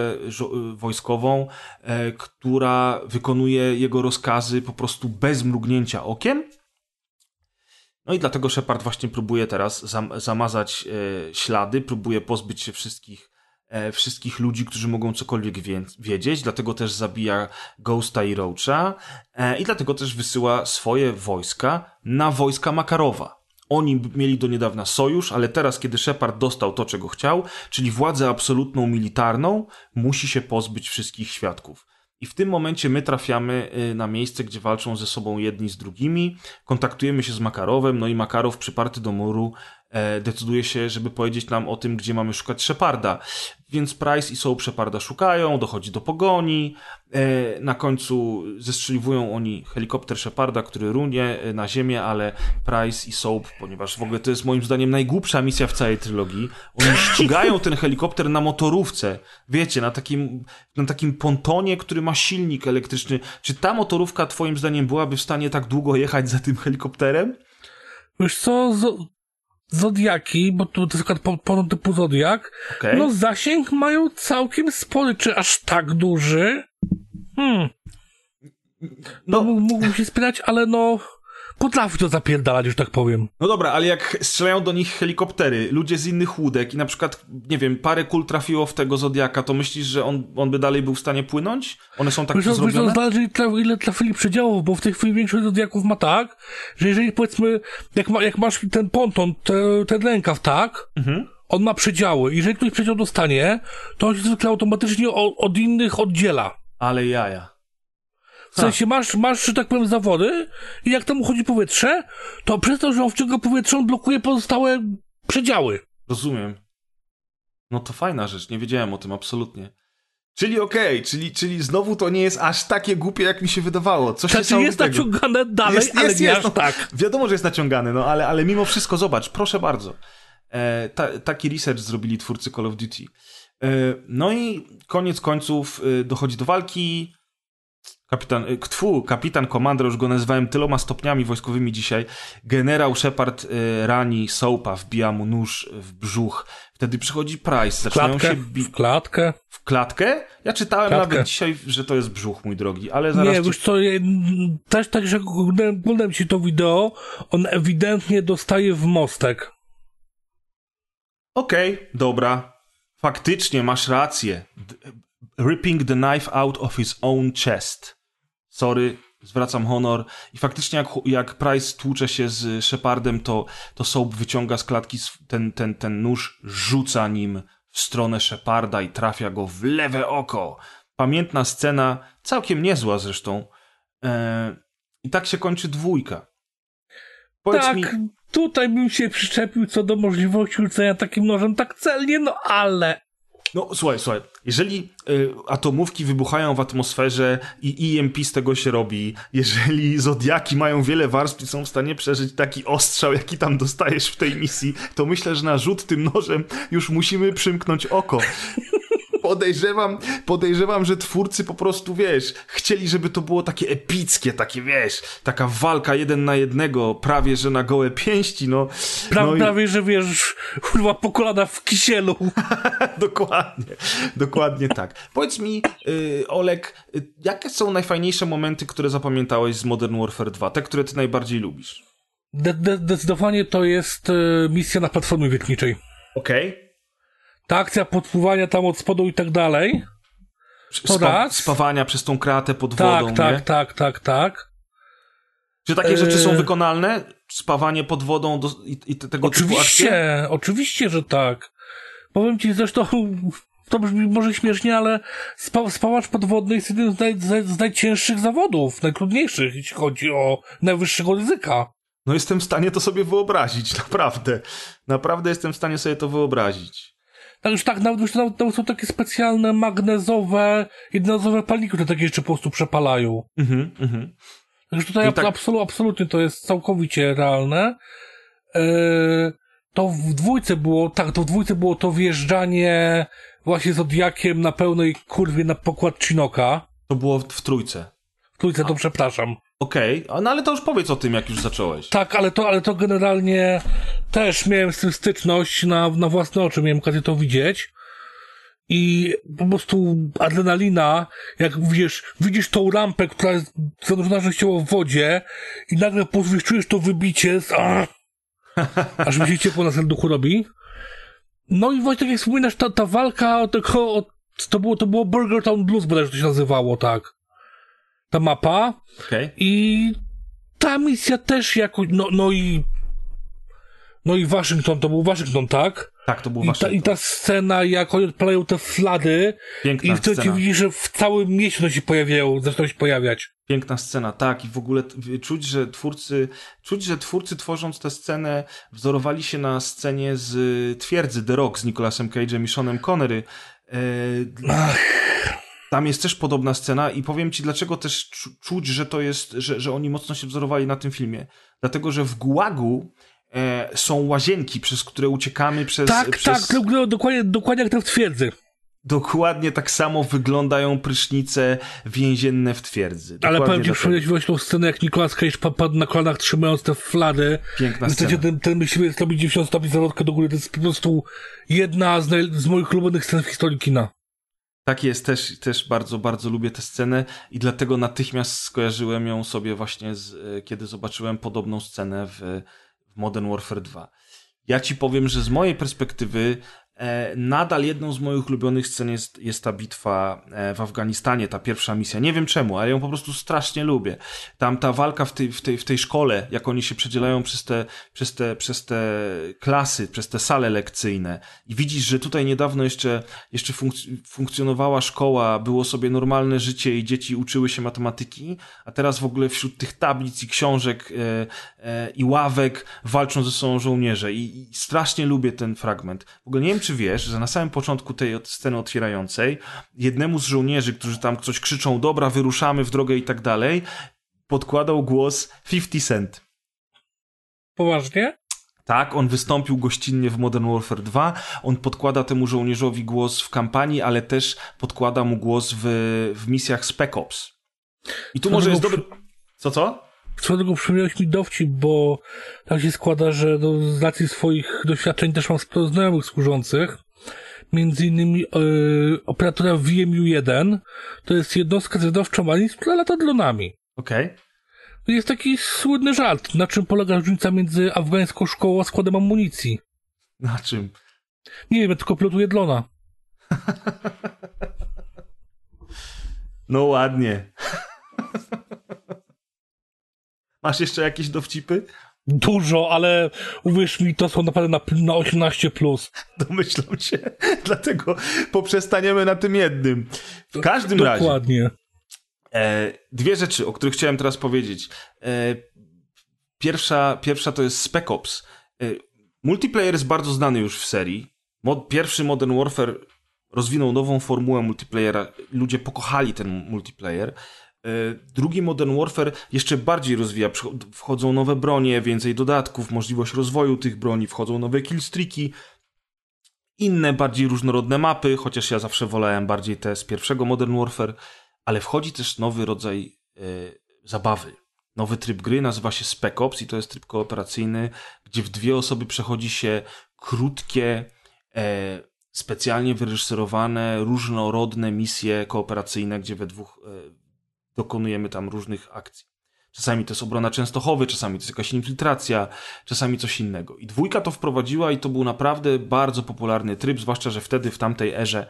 wojskową, e, która wykonuje jego rozkazy po prostu bez mrugnięcia okiem. No i dlatego Shepard właśnie próbuje teraz zam zamazać e, ślady, próbuje pozbyć się wszystkich, wszystkich ludzi, którzy mogą cokolwiek wie wiedzieć, dlatego też zabija Ghosta i Roacha e, i dlatego też wysyła swoje wojska na wojska Makarowa. Oni mieli do niedawna sojusz, ale teraz, kiedy Shepard dostał to, czego chciał, czyli władzę absolutną militarną, musi się pozbyć wszystkich świadków. I w tym momencie my trafiamy y, na miejsce, gdzie walczą ze sobą jedni z drugimi, kontaktujemy się z Makarowem, no i Makarow przyparty do muru e, decyduje się, żeby powiedzieć nam o tym, gdzie mamy szukać Sheparda. Więc Price i Soap Sheparda szukają, dochodzi do pogoni, e, na końcu zestrzeliwują oni helikopter Sheparda, który runie e, na ziemię, ale Price i Soap, ponieważ w ogóle to jest moim zdaniem najgłupsza misja w całej trylogii, oni ścigają ten helikopter na motorówce, wiecie, na takim, na takim pontonie, który ma silnik elektryczny. Czy ta motorówka twoim zdaniem byłaby w stanie tak długo jechać za tym helikopterem? Wiesz co, Zodiaki, bo to, to jest ponad typu Zodiak, okay. no zasięg mają całkiem spory. Czy aż tak duży? Hmm. No, no mógłbym się spierać, ale no potrafi to zapierdalać, już tak powiem. No dobra, ale jak strzelają do nich helikoptery, ludzie z innych łódek i na przykład, nie wiem, parę kul trafiło w tego Zodiaka, to myślisz, że on, on by dalej był w stanie płynąć? One są tak wiesz, zrobione? Wiesz, zależy ile trafili przedziałów, bo w tej chwili większość Zodiaków ma tak, że jeżeli powiedzmy, jak, ma, jak masz ten ponton, te, ten rękaw, tak? Mhm. On ma przedziały. Jeżeli ktoś przedział dostanie, to on się zwykle automatycznie od, od innych oddziela. Ale jaja. W sensie masz, masz, że tak powiem, zawody i jak tam uchodzi powietrze, to przez to, że on wciąga powietrze, on blokuje pozostałe przedziały. Rozumiem. No to fajna rzecz, nie wiedziałem o tym absolutnie. Czyli okej, okay, czyli, czyli znowu to nie jest aż takie głupie, jak mi się wydawało. Coś znaczy jest naciągane dalej, jest, ale jest, nie jest, no, tak. Wiadomo, że jest naciągane, no ale, ale mimo wszystko zobacz, proszę bardzo. E, ta, taki research zrobili twórcy Call of Duty. E, no i koniec końców e, dochodzi do walki, kapitan, y, tfu, kapitan komandor, już go nazywałem tyloma stopniami wojskowymi dzisiaj, generał Shepard y, rani Soapa, wbija mu nóż w brzuch, wtedy przychodzi Price, zaczynają Klatkę, się bić. w klatkę. W klatkę? Ja czytałem Klatkę. nawet dzisiaj, że to jest brzuch, mój drogi, ale zaraz... Nie, ci- wiesz co, ja- też tak, że oglądałem ci to wideo, on ewidentnie dostaje w mostek. Okej, dobra. Faktycznie masz rację. D- ripping the knife out of his own chest. Sorry, zwracam honor. I faktycznie jak, jak Price tłucze się z Shepardem, to, to Soap wyciąga z klatki ten, ten, ten nóż, rzuca nim w stronę Sheparda i trafia go w lewe oko. Pamiętna scena, całkiem niezła zresztą. E, I tak się kończy dwójka. Powiedz tak, mi, tutaj bym się przyczepił co do możliwości rzucenia takim nożem tak celnie, no ale... No słuchaj, słuchaj, jeżeli y, atomówki wybuchają w atmosferze i EMP z tego się robi, jeżeli zodiaki mają wiele warstw i są w stanie przeżyć taki ostrzał, jaki tam dostajesz w tej misji, to myślę, że na rzut tym nożem już musimy przymknąć oko. Podejrzewam, podejrzewam, że twórcy po prostu, wiesz, chcieli, żeby to było takie epickie, takie, wiesz, taka walka jeden na jednego, prawie, że na gołe pięści, no. Pra, no i- Prawie, że wiesz, kurwa po kolana w kisielu. dokładnie, dokładnie tak. Powiedz mi, y, Olek, y, jakie są najfajniejsze momenty, które zapamiętałeś z Modern Warfare 2? Te, które ty najbardziej lubisz? De, de, zdecydowanie to jest e, misja na platformie wiertniczej. Okej. Ta akcja podpływania tam od spodu i tak dalej. To raz. Spawania przez tą kratę pod Tak, wodą, tak, nie? tak, tak, tak. Czy takie rzeczy są Yy. wykonalne? Spawanie pod wodą do, i, i te- tego typu akcje? Oczywiście, oczywiście, że tak. Powiem ci zresztą, to brzmi może śmiesznie, ale spa, spawacz podwodny jest jednym z, naj, z najcięższych zawodów, najtrudniejszych, jeśli chodzi o najwyższego ryzyka. No jestem w stanie to sobie wyobrazić, naprawdę. Naprawdę jestem w stanie sobie to wyobrazić. Tak już tak, nawet, nawet, nawet są takie specjalne magnezowe, jednorazowe palniki, które takie rzeczy po prostu przepalają. Mhm, mhm. Także tutaj I tak- absolu, absolutnie to jest całkowicie realne. Eee, to w dwójce było, tak, to w dwójce było to wjeżdżanie właśnie Zodiakiem na pełnej kurwie na pokład Chinoka. To było w, w trójce. W trójce to przepraszam. Okej, a no ale to już powiedz o tym, jak już zacząłeś. Tak, ale to, ale to generalnie też miałem z tym styczność na, na własne oczy, miałem okazję to widzieć. I po prostu adrenalina, jak widzisz, widzisz tą rampę, która jest zanurzona częściowo w wodzie i nagle po czujesz to wybicie, z, Arr! aż mi się ciepło na serduchu robi. No i właśnie tak jak wspominasz, ta, ta walka o tego, o, to było, to było Burger Town Blues, bodajże to się nazywało, tak. Ta mapa. Okej. I ta misja też jakoś, no, no i no i Waszyngton, to był Waszyngton, tak? Tak, to był I ta. I ta scena, jak oni odpalają te flady Piękna i wtedy scena. widzisz, że w całym mieście to się pojawiają, zaczynają się pojawiać. Piękna scena, tak. I w ogóle czuć, że twórcy, czuć, że twórcy tworząc tę scenę wzorowali się na scenie z Twierdzy The Rock z Nicolasem Cage'em i Seanem Connery. E, tam jest też podobna scena i powiem ci, dlaczego też czu- czuć, że to jest, że, że oni mocno się wzorowali na tym filmie. Dlatego, że w Gułagu e, są łazienki, przez które uciekamy przez... Tak, przez... tak, to, to, dokładnie, dokładnie jak to w twierdzy. Dokładnie tak samo wyglądają prysznice więzienne w twierdzy. Ale Dokładnie powiem ci, właśnie tą scenę, jak Nicolas Cage pa- padł na kolanach trzymając te flady. Piękna scena. ten, ten myśliwiec robi 90 stopni zawrotkę do góry. To jest po prostu jedna z, naj, z moich ulubionych scen w historii kina. Tak jest, też, też bardzo, bardzo lubię tę scenę i dlatego natychmiast skojarzyłem ją sobie właśnie z, e, kiedy zobaczyłem podobną scenę w, w Modern Warfare 2. Ja ci powiem, że z mojej perspektywy nadal jedną z moich ulubionych scen jest, jest ta bitwa e, w Afganistanie, ta pierwsza misja. Nie wiem czemu, ale ją po prostu strasznie lubię. Tam ta walka w tej, w tej, w tej szkole, jak oni się przedzielają przez te, przez, te, przez te klasy, przez te sale lekcyjne i widzisz, że tutaj niedawno jeszcze, jeszcze funkc- funkcjonowała szkoła, było sobie normalne życie i dzieci uczyły się matematyki, a teraz w ogóle wśród tych tablic i książek e, e, i ławek walczą ze sobą żołnierze I, i strasznie lubię ten fragment. W ogóle nie wiem, czy wiesz, że na samym początku tej sceny otwierającej jednemu z żołnierzy, którzy tam coś krzyczą, dobra, wyruszamy w drogę i tak dalej, podkładał głos 50 Cent. Poważnie? Tak, on wystąpił gościnnie w Modern Warfare 2. On podkłada temu żołnierzowi głos w kampanii, ale też podkłada mu głos w, w misjach Spec Ops. I tu może jest dobry... Co, co? Co tego przypomniałeś mi dowcip, bo tak się składa, że no, z racji swoich doświadczeń też mam sporo znajomych służących. Między innymi yy, operatora VMU-1 to jest jednostka zwiadowcza Marines, która lata dronami. Okej. Okay. Jest taki słynny żart, na czym polega różnica między afgańską szkołą a składem amunicji. Na czym? Nie wiem, ja tylko pilotuję drona. no ładnie. Masz jeszcze jakieś dowcipy? Dużo, ale uwierz mi, to są naprawdę na, na 18 plus. Domyślam się. Dlatego poprzestaniemy na tym jednym. W każdym Dokładnie. razie. Dokładnie. E, dwie rzeczy, o których chciałem teraz powiedzieć. E, pierwsza, pierwsza to jest Spec Ops. E, multiplayer jest bardzo znany już w serii. Mod, pierwszy Modern Warfare rozwinął nową formułę multiplayera. Ludzie pokochali ten multiplayer. E, drugi Modern Warfare jeszcze bardziej rozwija. Wchodzą nowe bronie, więcej dodatków, możliwość rozwoju tych broni, wchodzą nowe killstreaki, inne bardziej różnorodne mapy, chociaż ja zawsze wolałem bardziej te z pierwszego Modern Warfare, ale wchodzi też nowy rodzaj e, zabawy. Nowy tryb gry nazywa się Spec Ops i to jest tryb kooperacyjny, gdzie w dwie osoby przechodzi się krótkie, e, specjalnie wyreżyserowane, różnorodne misje kooperacyjne, gdzie we dwóch dokonujemy tam różnych akcji. Czasami to jest obrona Częstochowy, czasami to jest jakaś infiltracja, czasami coś innego. I dwójka to wprowadziła i to był naprawdę bardzo popularny tryb, zwłaszcza, że wtedy w tamtej erze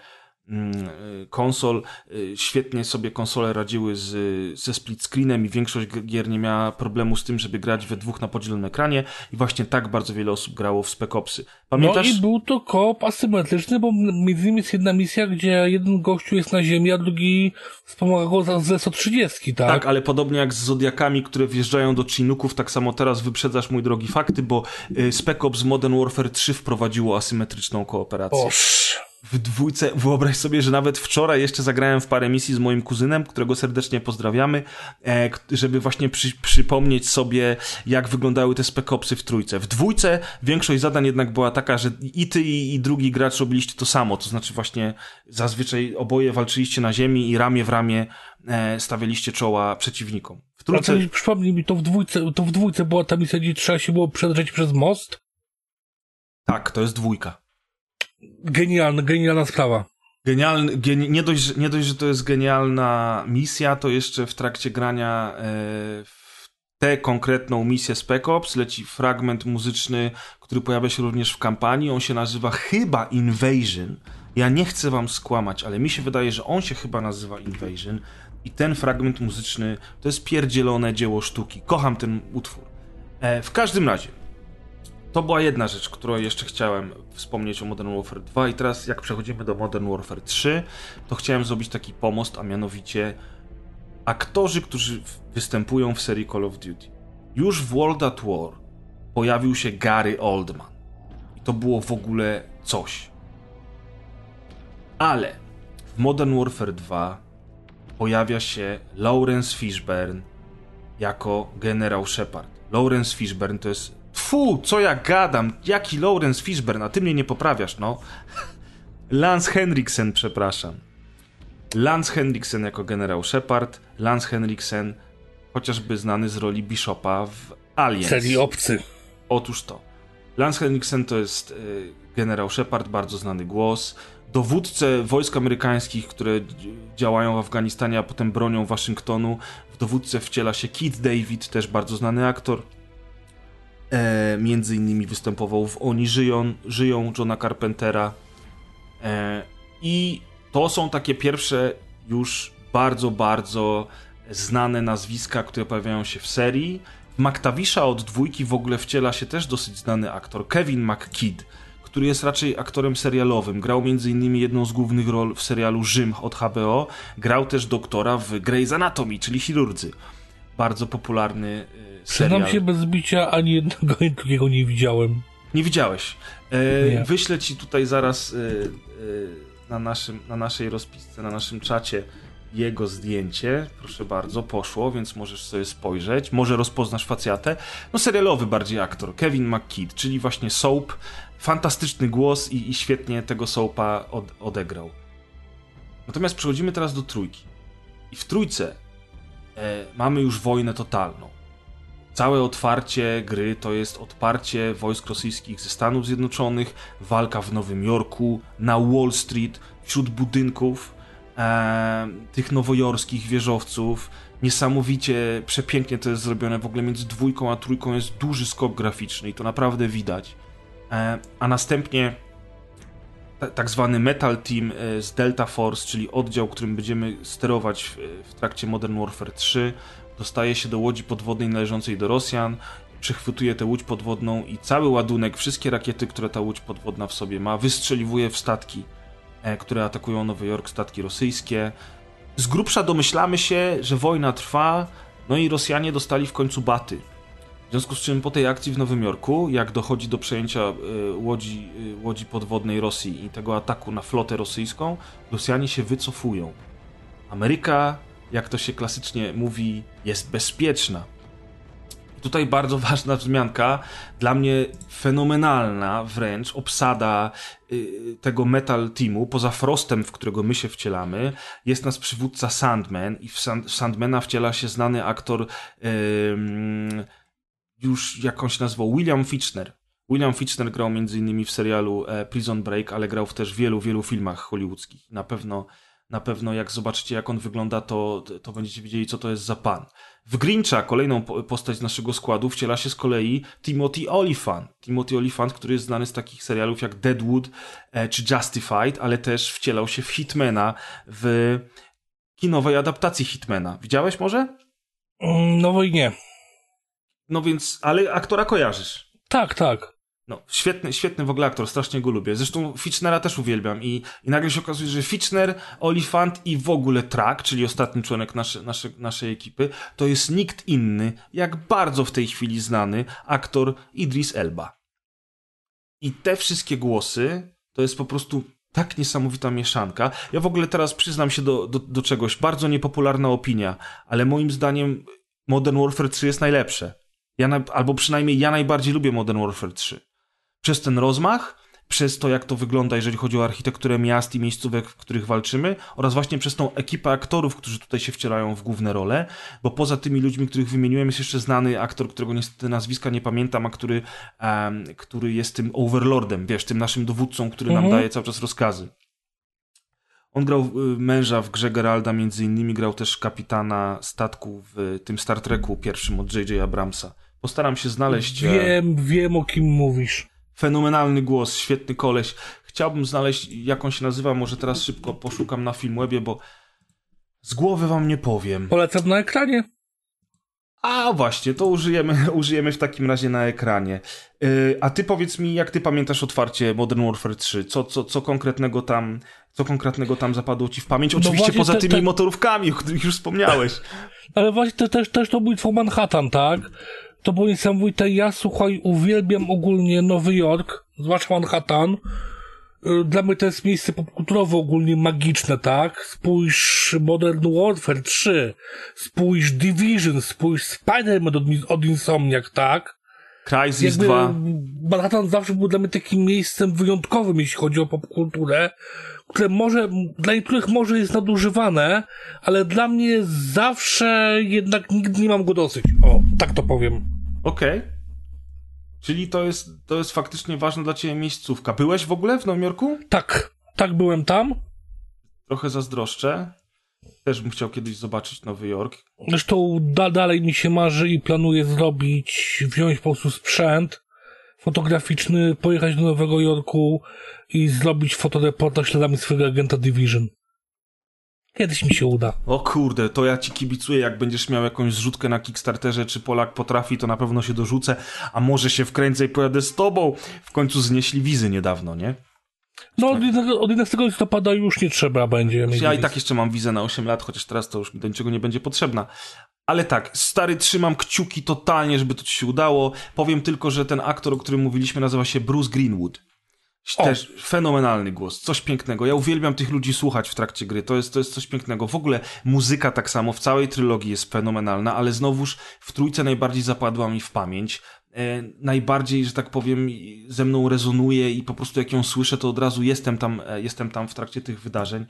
konsol. Y, świetnie sobie konsole radziły z, ze split screenem i większość gier nie miała problemu z tym, żeby grać we dwóch na podzielonym ekranie i właśnie tak bardzo wiele osób grało w Spec Opsy. Pamiętasz? No i był to koop asymetryczny, bo między innymi jest jedna misja, gdzie jeden gościu jest na ziemi, a drugi wspomaga go z SO-30, tak? Tak, ale podobnie jak z Zodiakami, które wjeżdżają do Chinuków, tak samo teraz wyprzedzasz, mój drogi, fakty, bo y, Spec Ops Modern Warfare 3 wprowadziło asymetryczną kooperację. Oż w dwójce, wyobraź sobie, że nawet wczoraj jeszcze zagrałem w parę misji z moim kuzynem, którego serdecznie pozdrawiamy, e, żeby właśnie przy, przypomnieć sobie, jak wyglądały te spekopsy w trójce. W dwójce większość zadań jednak była taka, że i ty, i, i drugi gracz robiliście to samo, to znaczy właśnie zazwyczaj oboje walczyliście na ziemi i ramię w ramię e, stawialiście czoła przeciwnikom. W trójce... A przypomnij mi, to w dwójce, to w dwójce była ta misja, gdzie trzeba się było przedrzeć przez most? Tak, to jest dwójka. Genialna, genialna sprawa. Genialny, geni nie, dość, nie dość, że to jest genialna misja, to jeszcze w trakcie grania e, w tę konkretną misję Spec Ops leci fragment muzyczny, który pojawia się również w kampanii. On się nazywa chyba Invasion. Ja nie chcę wam skłamać, ale mi się wydaje, że on się chyba nazywa Invasion. I ten fragment muzyczny to jest pierdzielone dzieło sztuki. Kocham ten utwór. E, w każdym razie, to była jedna rzecz, którą jeszcze chciałem wspomnieć o Modern Warfare 2 i teraz jak przechodzimy do Modern Warfare 3, to chciałem zrobić taki pomost, a mianowicie aktorzy, którzy występują w serii Call of Duty. Już w World at War pojawił się Gary Oldman. I to było w ogóle coś. Ale w Modern Warfare 2 pojawia się Lawrence Fishburne jako generał Shepard. Lawrence Fishburne to jest Fu, co ja gadam? Jaki Lawrence Fishburne? A ty mnie nie poprawiasz, no. Lance Henriksen, przepraszam. Lance Henriksen jako generał Shepard. Lance Henriksen, chociażby znany z roli Bishopa w Aliens. Serii obcy. Otóż to. Lance Henriksen to jest y, generał Shepard, bardzo znany głos. Dowódcę wojsk amerykańskich, które działają w Afganistanie, a potem bronią Waszyngtonu. W dowódcę wciela się Keith David, też bardzo znany aktor. E, między innymi występował w Oni żyją, żyją Johna Carpentera. E, I to są takie pierwsze już bardzo, bardzo znane nazwiska, które pojawiają się w serii. W McTavisha od dwójki w ogóle wciela się też dosyć znany aktor, Kevin McKidd, który jest raczej aktorem serialowym. Grał m.in. jedną z głównych ról w serialu Rzym od HBO. Grał też doktora w Grey's Anatomy, czyli chirurdzy. Bardzo popularny e, Przyznam się bez bicia, ani jednego, ani drugiego nie widziałem. Nie widziałeś. E, nie. Wyślę ci tutaj zaraz e, e, na, naszym, na naszej rozpisce, na naszym czacie jego zdjęcie. Proszę bardzo, poszło, więc możesz sobie spojrzeć. Może rozpoznasz facjatę. No serialowy bardziej aktor, Kevin McKidd, czyli właśnie Soap. Fantastyczny głos i, i świetnie tego Soapa od, odegrał. Natomiast przechodzimy teraz do trójki. I w trójce mamy już wojnę totalną. Całe otwarcie gry to jest odparcie wojsk rosyjskich ze Stanów Zjednoczonych, walka w Nowym Jorku, na Wall Street, wśród budynków e, tych nowojorskich wieżowców. Niesamowicie przepięknie to jest zrobione. W ogóle między dwójką a trójką jest duży skok graficzny i to naprawdę widać. E, a następnie tak zwany Metal Team e, z Delta Force, czyli oddział, którym będziemy sterować w, w trakcie Modern Warfare 3, dostaje się do łodzi podwodnej należącej do Rosjan, przechwytuje tę łódź podwodną i cały ładunek, wszystkie rakiety, które ta łódź podwodna w sobie ma, wystrzeliwuje w statki, e, które atakują Nowy Jork, statki rosyjskie. Z grubsza domyślamy się, że wojna trwa, no i Rosjanie dostali w końcu baty. W związku z czym po tej akcji w Nowym Jorku, jak dochodzi do przejęcia y, łodzi, y, łodzi podwodnej Rosji i tego ataku na flotę rosyjską, Rosjanie się wycofują. Ameryka, jak to się klasycznie mówi, jest bezpieczna. I tutaj bardzo ważna wzmianka, dla mnie fenomenalna wręcz obsada y, tego metal teamu, poza Frostem, w którego my się wcielamy, jest nas przywódca Sandman i w, Sand, w Sandmana wciela się znany aktor już jakąś nazwą William Fichtner. William Fichtner grał m.in. w serialu e, Prison Break, ale grał w też wielu, wielu filmach hollywoodzkich. Na pewno, na pewno jak zobaczycie, jak on wygląda, to, to będziecie wiedzieli, co to jest za pan. W Grincha, kolejną postać z naszego składu, wciela się z kolei Timothy Olyphant. Timothy Olyphant, który jest znany z takich serialów jak Deadwood e, czy Justified, ale też wcielał się w Hitmana w kinowej adaptacji Hitmana. Widziałeś może? Mm, no i nie. No więc, ale aktora kojarzysz. Tak, tak. No, świetny, świetny w ogóle aktor, strasznie go lubię. Zresztą Fitchnera też uwielbiam i, i nagle się okazuje, że Fitchner, Olifant i w ogóle Track, czyli ostatni członek naszy, naszy, naszej ekipy, to jest nikt inny, jak bardzo w tej chwili znany aktor Idris Elba. I te wszystkie głosy to jest po prostu tak niesamowita mieszanka. Ja w ogóle teraz przyznam się do, do, do czegoś, bardzo niepopularna opinia, ale moim zdaniem Modern Warfare 3 jest najlepsze. Ja na, albo przynajmniej ja najbardziej lubię Modern Warfare 3. Przez ten rozmach, przez to jak to wygląda, jeżeli chodzi o architekturę miast i miejscówek, w których walczymy, oraz właśnie przez tą ekipę aktorów, którzy tutaj się wcielają w główne role, bo poza tymi ludźmi, których wymieniłem, jest jeszcze znany aktor, którego niestety nazwiska nie pamiętam, a który, um, który jest tym overlordem, wiesz, tym naszym dowódcą, który mhm. nam daje cały czas rozkazy. On grał y, męża w grze Geralda, między innymi grał też kapitana statku w tym Star Treku pierwszym od J.J. Abramsa. Postaram się znaleźć. E, wiem, wiem o kim mówisz. Fenomenalny głos, świetny koleś. Chciałbym znaleźć, jak on się nazywa, może teraz szybko poszukam na Filmwebie, bo z głowy wam nie powiem. Polecam na ekranie. A właśnie, to użyjemy, użyjemy w takim razie na ekranie. Yy, a ty powiedz mi, jak ty pamiętasz otwarcie Modern Warfare 3? Co, co, co, konkretnego, tam, co konkretnego tam zapadło ci w pamięć? No Oczywiście no poza te, tymi te... motorówkami, o których już wspomniałeś. Ale właśnie te, też, też to był Manhattan, tak? To było niesamowite. Ja, słuchaj, uwielbiam ogólnie Nowy Jork, zwłaszcza Manhattan. Y, dla mnie to jest miejsce popkulturowe ogólnie magiczne, tak? Spójrz Modern Warfare 3, spójrz Division, spójrz Spider-Man od, od Insomniac, tak? Crysis Jakby 2. Manhattan zawsze był dla mnie takim miejscem wyjątkowym, jeśli chodzi o popkulturę które może, dla niektórych może jest nadużywane, ale dla mnie zawsze jednak nigdy nie mam go dosyć. O, tak to powiem. Okej. Okay. Czyli to jest, to jest faktycznie ważna dla ciebie miejscówka. Byłeś w ogóle w Nowym Jorku? Tak, tak byłem tam. Trochę zazdroszczę. Też bym chciał kiedyś zobaczyć Nowy Jork. Zresztą da, dalej mi się marzy i planuję zrobić, wziąć po prostu sprzęt fotograficzny, pojechać do Nowego Jorku i zrobić fotoreportaż śladami swojego agenta Division. Kiedyś mi się uda. O kurde, to ja ci kibicuję, jak będziesz miał jakąś zrzutkę na Kickstarterze, czy Polak potrafi, to na pewno się dorzucę, a może się wkręcę i pojadę z tobą. W końcu znieśli wizy niedawno, nie? No, od 11, od 11 listopada już nie trzeba będzie. Mieć ja i tak jeszcze mam wizę na 8 lat, chociaż teraz to już mi do niczego nie będzie potrzebna. Ale tak, stary, trzymam kciuki totalnie, żeby to ci się udało. Powiem tylko, że ten aktor, o którym mówiliśmy, nazywa się Bruce Greenwood. Też o. fenomenalny głos, coś pięknego. Ja uwielbiam tych ludzi słuchać w trakcie gry. To jest, to jest coś pięknego. W ogóle muzyka tak samo w całej trylogii jest fenomenalna, ale znowuż w trójce najbardziej zapadła mi w pamięć. E, najbardziej, że tak powiem, ze mną rezonuje i po prostu jak ją słyszę, to od razu jestem tam, e, jestem tam w trakcie tych wydarzeń.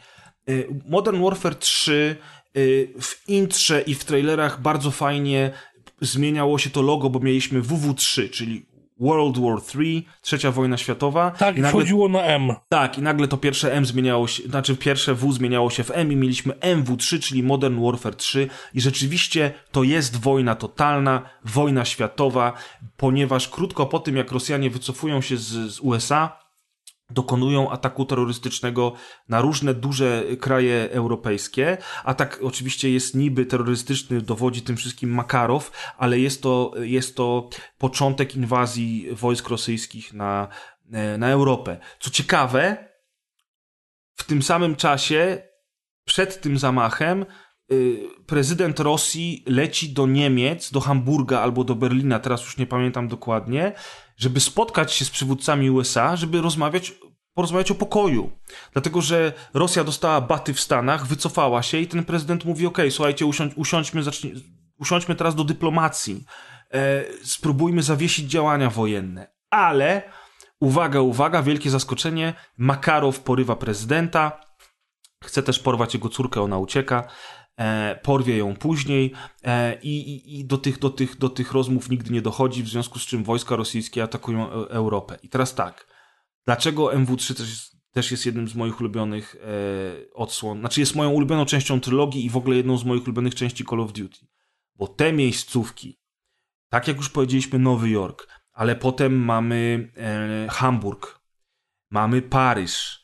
E, Modern Warfare 3 y, w intrze i w trailerach bardzo fajnie zmieniało się to logo, bo mieliśmy WW3, czyli World War III, trzecia wojna światowa. Tak, i nagle, wchodziło na M. Tak, i nagle to pierwsze M zmieniało się, znaczy pierwsze W zmieniało się w M i mieliśmy MW3, czyli Modern Warfare 3 i rzeczywiście to jest wojna totalna, wojna światowa, ponieważ krótko po tym, jak Rosjanie wycofują się z, z USA, dokonują ataku terrorystycznego na różne duże kraje europejskie. Atak oczywiście jest niby terrorystyczny, dowodzi tym wszystkim Makarow, ale jest to, jest to początek inwazji wojsk rosyjskich na, na Europę. Co ciekawe, w tym samym czasie, przed tym zamachem, prezydent Rosji leci do Niemiec, do Hamburga albo do Berlina, teraz już nie pamiętam dokładnie, żeby spotkać się z przywódcami USA, żeby rozmawiać, porozmawiać o pokoju. Dlatego, że Rosja dostała baty w Stanach, wycofała się i ten prezydent mówi, ok, słuchajcie, usiądź, usiądźmy, usiądźmy teraz do dyplomacji, e, spróbujmy zawiesić działania wojenne. Ale, uwaga, uwaga, wielkie zaskoczenie, Makarow porywa prezydenta, chce też porwać jego córkę, ona ucieka, porwie ją później e, i, i, do, tych, do, tych, do tych rozmów nigdy nie dochodzi, w związku z czym wojska rosyjskie atakują e, Europę. I teraz tak, dlaczego MW3 też jest, też jest jednym z moich ulubionych e, odsłon, znaczy jest moją ulubioną częścią trylogii i w ogóle jedną z moich ulubionych części Call of Duty. Bo te miejscówki, tak jak już powiedzieliśmy Nowy Jork, ale potem mamy e, Hamburg, mamy Paryż,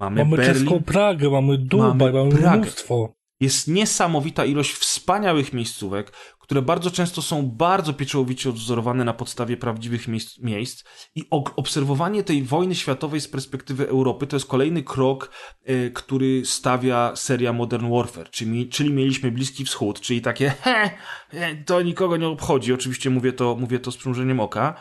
mamy, mamy Berlin. Mamy czeską Pragę, mamy Dubaj, mamy, mamy mnóstwo. Jest niesamowita ilość wspaniałych miejscówek, które bardzo często są bardzo pieczołowicie odwzorowane na podstawie prawdziwych miejsc, miejsc. i obserwowanie tej wojny światowej z perspektywy Europy to jest kolejny krok, y, który stawia seria Modern Warfare, czyli, czyli mieliśmy Bliski Wschód, czyli takie he, to nikogo nie obchodzi, oczywiście mówię to, mówię to z przymrużeniem oka.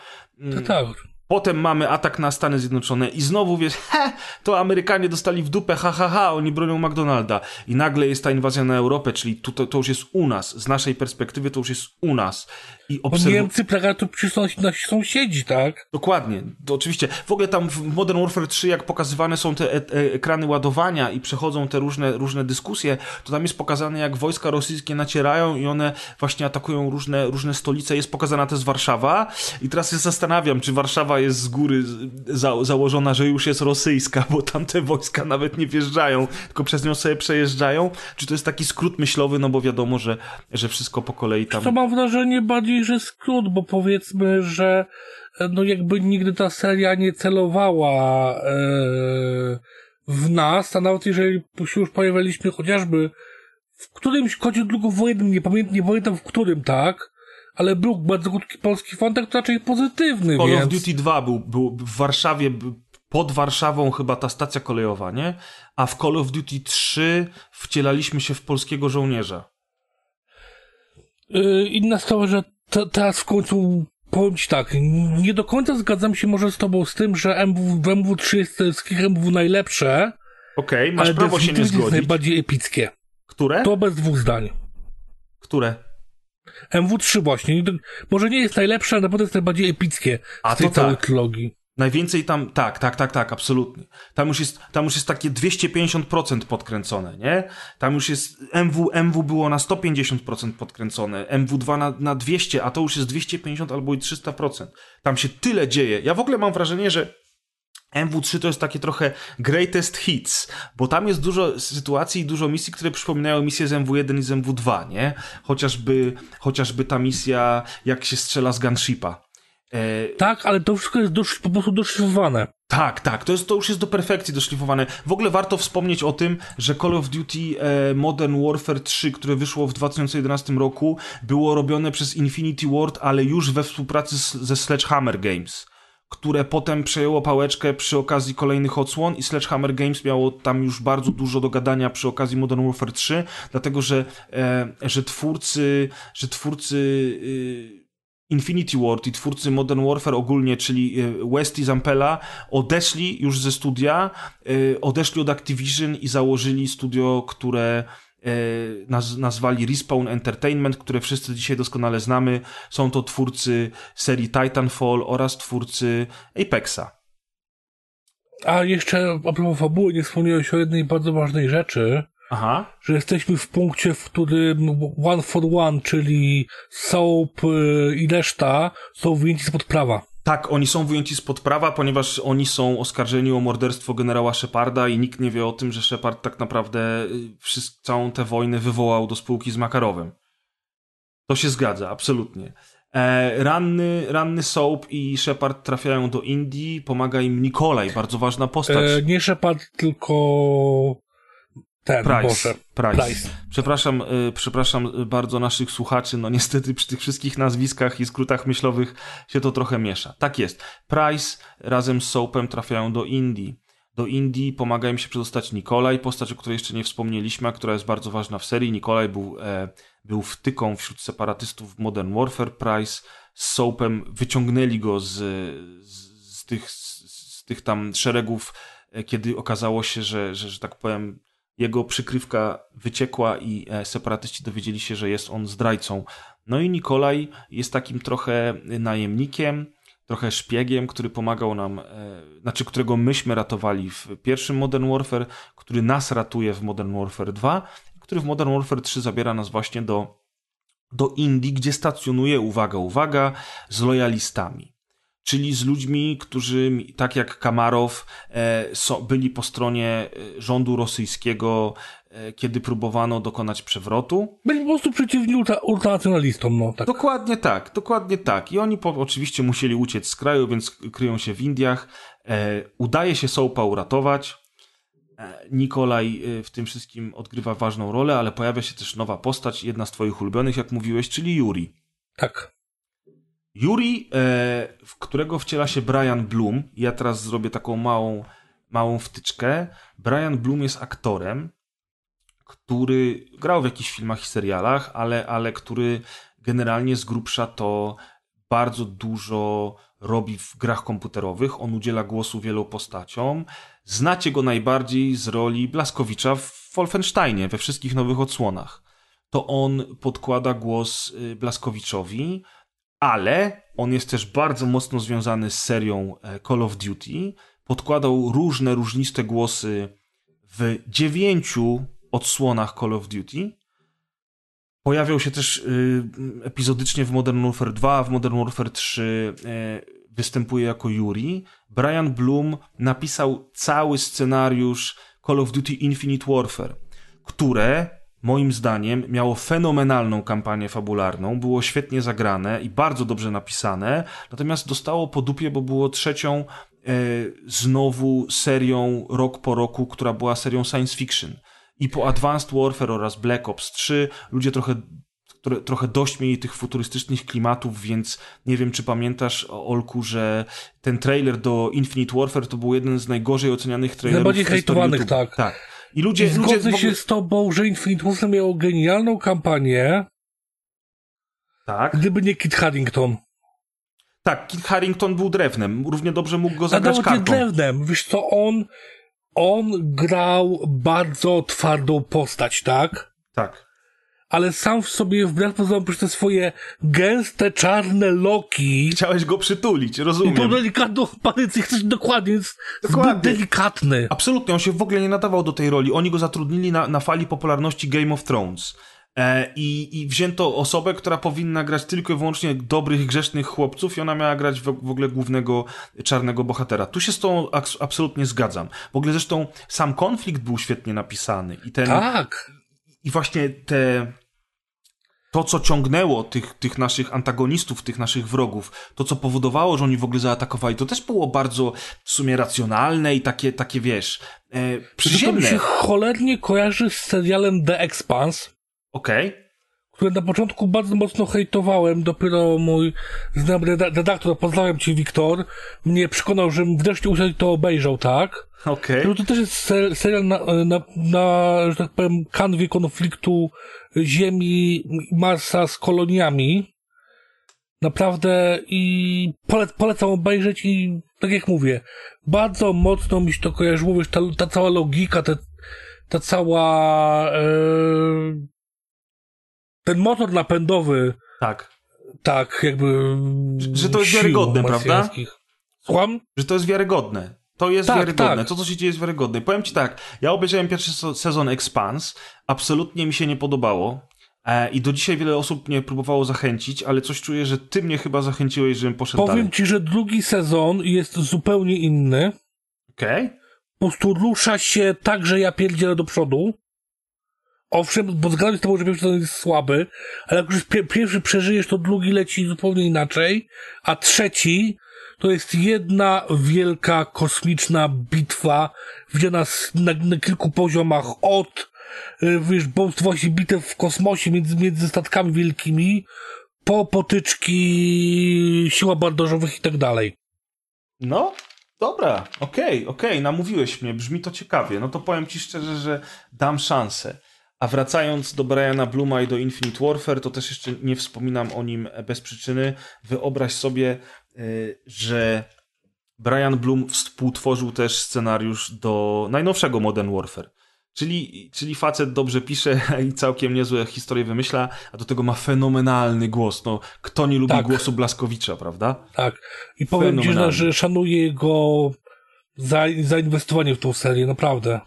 To tak. Potem mamy atak na Stany Zjednoczone i znowu wiesz, he, to Amerykanie dostali w dupę, ha, ha, ha, oni bronią McDonalda. I nagle jest ta inwazja na Europę, czyli tu, to, to już jest u nas, z naszej perspektywy to już jest u nas. I obserw... Niemcy, Praga to przecież nasi sąsiedzi, tak? Dokładnie, to oczywiście. W ogóle tam w Modern Warfare 3, jak pokazywane są te e e ekrany ładowania i przechodzą te różne, różne dyskusje, to tam jest pokazane, jak wojska rosyjskie nacierają i one właśnie atakują różne, różne stolice. Jest pokazana też Warszawa i teraz się zastanawiam, czy Warszawa jest z góry za założona, że już jest rosyjska, bo tam te wojska nawet nie wjeżdżają, tylko przez nią sobie przejeżdżają. Czy to jest taki skrót myślowy, no bo wiadomo, że, że wszystko po kolei tam... To mam wrażenie bardziej że skrót, bo powiedzmy, że no jakby nigdy ta seria nie celowała e, w nas, a nawet jeżeli się już pojawialiśmy chociażby w którymś kodzie długowojennym, nie pamiętam, nie pamiętam w którym, tak? Ale był bardzo krótki polski wątek, to raczej pozytywny, Call więc... of Duty 2 był, był w Warszawie, pod Warszawą chyba ta stacja kolejowa, nie? A w Call of Duty 3 wcielaliśmy się w polskiego żołnierza. Yy, inna sprawa, że to, teraz w końcu powiem ci tak, nie do końca zgadzam się może z tobą z tym, że MW, MW3 jest z wszystkich MW najlepsze. Okej, okay, masz prawo się nie zgodzić. jest najbardziej epickie. Które? To bez dwóch zdań. Które? MW3 właśnie. Może nie jest najlepsze, ale naprawdę jest najbardziej epickie A z tej całej tak. Najwięcej tam, tak, tak, tak, tak, absolutnie. Tam już jest, tam już jest takie 250% podkręcone, nie? Tam już jest, MW, MW było na 150% podkręcone, MW2 na, na 200, a to już jest 250 albo i 300%. Tam się tyle dzieje. Ja w ogóle mam wrażenie, że MW3 to jest takie trochę greatest hits, bo tam jest dużo sytuacji i dużo misji, które przypominają misje z MW1 i z MW2, nie? Chociażby, chociażby ta misja, jak się strzela z gunshipa E... Tak, ale to wszystko jest dosz, po prostu doszlifowane. Tak, tak, to, jest, to już jest do perfekcji doszlifowane. W ogóle warto wspomnieć o tym, że Call of Duty e, Modern Warfare 3, które wyszło w 2011 roku, było robione przez Infinity Ward, ale już we współpracy z, ze Sledgehammer Games, które potem przejęło pałeczkę przy okazji kolejnych odsłon i Sledgehammer Games miało tam już bardzo dużo do gadania przy okazji Modern Warfare 3, dlatego że, e, że twórcy, że twórcy... Y, Infinity Ward i twórcy Modern Warfare ogólnie, czyli e, West i Zampella, odeszli już ze studia, e, odeszli od Activision i założyli studio, które e, naz nazwali Respawn Entertainment, które wszyscy dzisiaj doskonale znamy. Są to twórcy serii Titanfall oraz twórcy Apexa. A jeszcze a propos fabuły, nie wspomniałeś o jednej bardzo ważnej rzeczy, Aha. że jesteśmy w punkcie, w którym One for One, czyli Soap y, i reszta są wyjęci spod prawa. Tak, oni są wyjęci spod prawa, ponieważ oni są oskarżeni o morderstwo generała Sheparda i nikt nie wie o tym, że Shepard tak naprawdę y, całą tę wojnę wywołał do spółki z Makarowem. To się zgadza, absolutnie. E, ranny, ranny Soap i Shepard trafiają do Indii, pomaga im Nikolaj, bardzo ważna postać. E, nie Shepard, tylko ten, Price, Boże. Price. Price. Przepraszam, y, przepraszam bardzo naszych słuchaczy, no niestety przy tych wszystkich nazwiskach i skrótach myślowych się to trochę miesza. Tak jest. Price razem z Soapem trafiają do Indii. Do Indii pomaga im się przedostać Nikolaj, postać, o której jeszcze nie wspomnieliśmy, a która jest bardzo ważna w serii. Nikolaj był, e, był wtyką wśród separatystów w Modern Warfare. Price z Soapem wyciągnęli go z, z, z tych, z, z tych tam szeregów, e, kiedy okazało się, że, że, że tak powiem, jego przykrywka wyciekła i e, separatyści dowiedzieli się, że jest on zdrajcą. No i Nikolaj jest takim trochę najemnikiem, trochę szpiegiem, który pomagał nam, e, znaczy którego myśmy ratowali w pierwszym Modern Warfare, który nas ratuje w Modern Warfare 2, który w Modern Warfare 3 zabiera nas właśnie do, do Indii, gdzie stacjonuje, uwaga, uwaga, z lojalistami czyli z ludźmi, którzy, tak jak Kamarow, e, byli po stronie e, rządu rosyjskiego, e, kiedy próbowano dokonać przewrotu. Byli po prostu przeciwni ultra, ultranacjonalistom, no tak. Dokładnie tak, dokładnie tak. I oni po, oczywiście musieli uciec z kraju, więc kryją się w Indiach. Udaje się Sołpa uratować. Nikolaj w tym wszystkim odgrywa ważną rolę, ale pojawia się też nowa postać, jedna z twoich ulubionych, jak mówiłeś, czyli Yuri. Tak. Yuri, e, w którego wciela się Brian Bloom. Ja teraz zrobię taką małą, małą wtyczkę. Brian Bloom jest aktorem, który grał w jakichś filmach i serialach, ale, ale który generalnie z grubsza to bardzo dużo robi w grach komputerowych. On udziela głosu wielu postaciom. Znacie go najbardziej z roli Blaskowicza w Wolfensteinie, we wszystkich nowych odsłonach. To on podkłada głos y, Blaskowiczowi ale on jest też bardzo mocno związany z serią e, Call of Duty. Podkładał różne, różniste głosy w dziewięciu odsłonach Call of Duty. Pojawiał się też y, epizodycznie w Modern Warfare 2, w Modern Warfare 3 y, występuje jako Yuri. Brian Bloom napisał cały scenariusz Call of Duty Infinite Warfare, które moim zdaniem miało fenomenalną kampanię fabularną, było świetnie zagrane i bardzo dobrze napisane, natomiast dostało po dupie, bo było trzecią e, znowu serią rok po roku, która była serią science fiction. I po Advanced Warfare oraz Black Ops 3 ludzie trochę trochę dość mieli tych futurystycznych klimatów, więc nie wiem, czy pamiętasz, Olku, że ten trailer do Infinite Warfare to był jeden z najgorzej ocenianych trailerów. Najbardziej hejtowanych, tak. tak. I ludzie, I zgodzę ludzie się z tobą, że Infinite Warfare miało genialną kampanię. Tak. Gdyby nie Kit Harington. Tak, Kit Harington był drewnem. Równie dobrze mógł go zagrać kartą. drewnem. Wiesz co, on, on grał bardzo twardą postać, tak? Tak. Ale sam w sobie, wbrew pozorom, przez te swoje gęste, czarne loki... Chciałeś go przytulić, rozumiem. I tą delikatną parycję chcesz dokładnie, jest dokładnie. zbyt delikatny. Absolutnie, on się w ogóle nie nadawał do tej roli. Oni go zatrudnili na, na fali popularności Game of Thrones. E, i, I wzięto osobę, która powinna grać tylko i wyłącznie dobrych, grzesznych chłopców i ona miała grać w, w ogóle głównego czarnego bohatera. Tu się z tą absolutnie zgadzam. W ogóle zresztą sam konflikt był świetnie napisany. I ten, tak. I właśnie te to, co ciągnęło tych, tych naszych antagonistów, tych naszych wrogów, to, co powodowało, że oni w ogóle zaatakowali, to też było bardzo w sumie racjonalne i takie, takie wiesz, e, przyziemne. To mi się cholernie kojarzy z serialem The Expanse. Okej. Okay. Które na początku bardzo mocno hejtowałem, dopiero mój znajomy redaktor, pozdrawiam cię Wiktor, mnie przekonał, że wreszcie usiadł to obejrzał, tak? Okej. Okay. No to też jest serial na, na, na, że tak powiem, kanwie konfliktu Ziemi, Marsa z koloniami. Naprawdę i pole, polecam obejrzeć i tak jak mówię, bardzo mocno mi się to kojarzyło, wiesz, ta, ta cała logika, te, ta cała e, ten motor napędowy. Tak. Tak, jakby. Że, że to jest wiarygodne, prawda? Słucham? Że to jest wiarygodne. To jest tak, wiarygodne. Tak. To, co się dzieje, jest wiarygodne. Powiem ci tak, ja obejrzałem pierwszy sezon Expans, absolutnie mi się nie podobało. E, I do dzisiaj wiele osób mnie próbowało zachęcić, ale coś czuję, że ty mnie chyba zachęciłeś, żebym poszedł Powiem dalej. ci, że drugi sezon jest zupełnie inny. Okej. Okay. Po prostu rusza się tak, że ja pierdzielę do przodu. Owszem, bo zgadzam się z tobą, że pierwszy sezon jest słaby, ale jak już pierwszy przeżyjesz, to drugi leci zupełnie inaczej, a trzeci to jest jedna wielka kosmiczna bitwa, gdzie nas na, na kilku poziomach od y, wiesz, właśnie bitew w kosmosie między, między statkami wielkimi, po potyczki siła bandażowych i tak dalej. No, dobra, okej, okay, okej, okay, namówiłeś mnie, brzmi to ciekawie. No to powiem ci szczerze, że dam szansę. A wracając do Briana Bluma i do Infinite Warfare, to też jeszcze nie wspominam o nim bez przyczyny. Wyobraź sobie, y, że Brian Bloom współtworzył też scenariusz do najnowszego Modern Warfare. Czyli, czyli facet dobrze pisze i całkiem niezłe historie wymyśla, a do tego ma fenomenalny głos. No, kto nie lubi tak. głosu Blaskowicza, prawda? Tak. I powiem ci, że szanuję jego za, zainwestowanie w tą serię, naprawdę.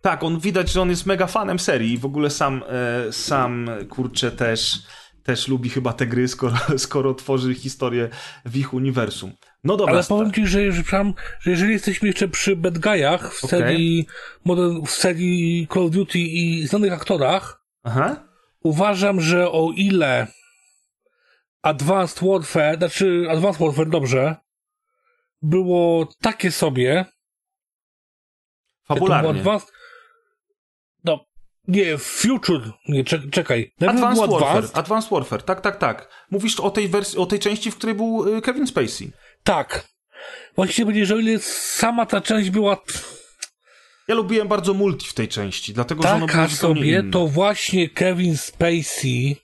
Tak, on widać, że on jest mega fanem serii i w ogóle sam, e, sam kurczę też, też lubi chyba te gry, skoro, skoro tworzy historię w ich uniwersum. No dobra. Ale powiem ci, że, że, że jeżeli jesteśmy jeszcze przy bad guyach w okay. serii, modern, w serii Call of Duty i znanych aktorach, Aha. uważam, że o ile Advanced Warfare, znaczy Advanced Warfare dobrze, było takie sobie. Fabularnie. Advanced, no, nie, Future, nie, czekaj. Advanced Warfare, Advanced Warfare, tak, tak, tak. Mówisz o tej wersji, o tej części, w której był y, Kevin Spacey. Tak. Właściwie będzie, że o ile sama ta część była... Ja lubiłem bardzo multi w tej części, dlatego Taka że ono było sobie, inne. to właśnie Kevin Spacey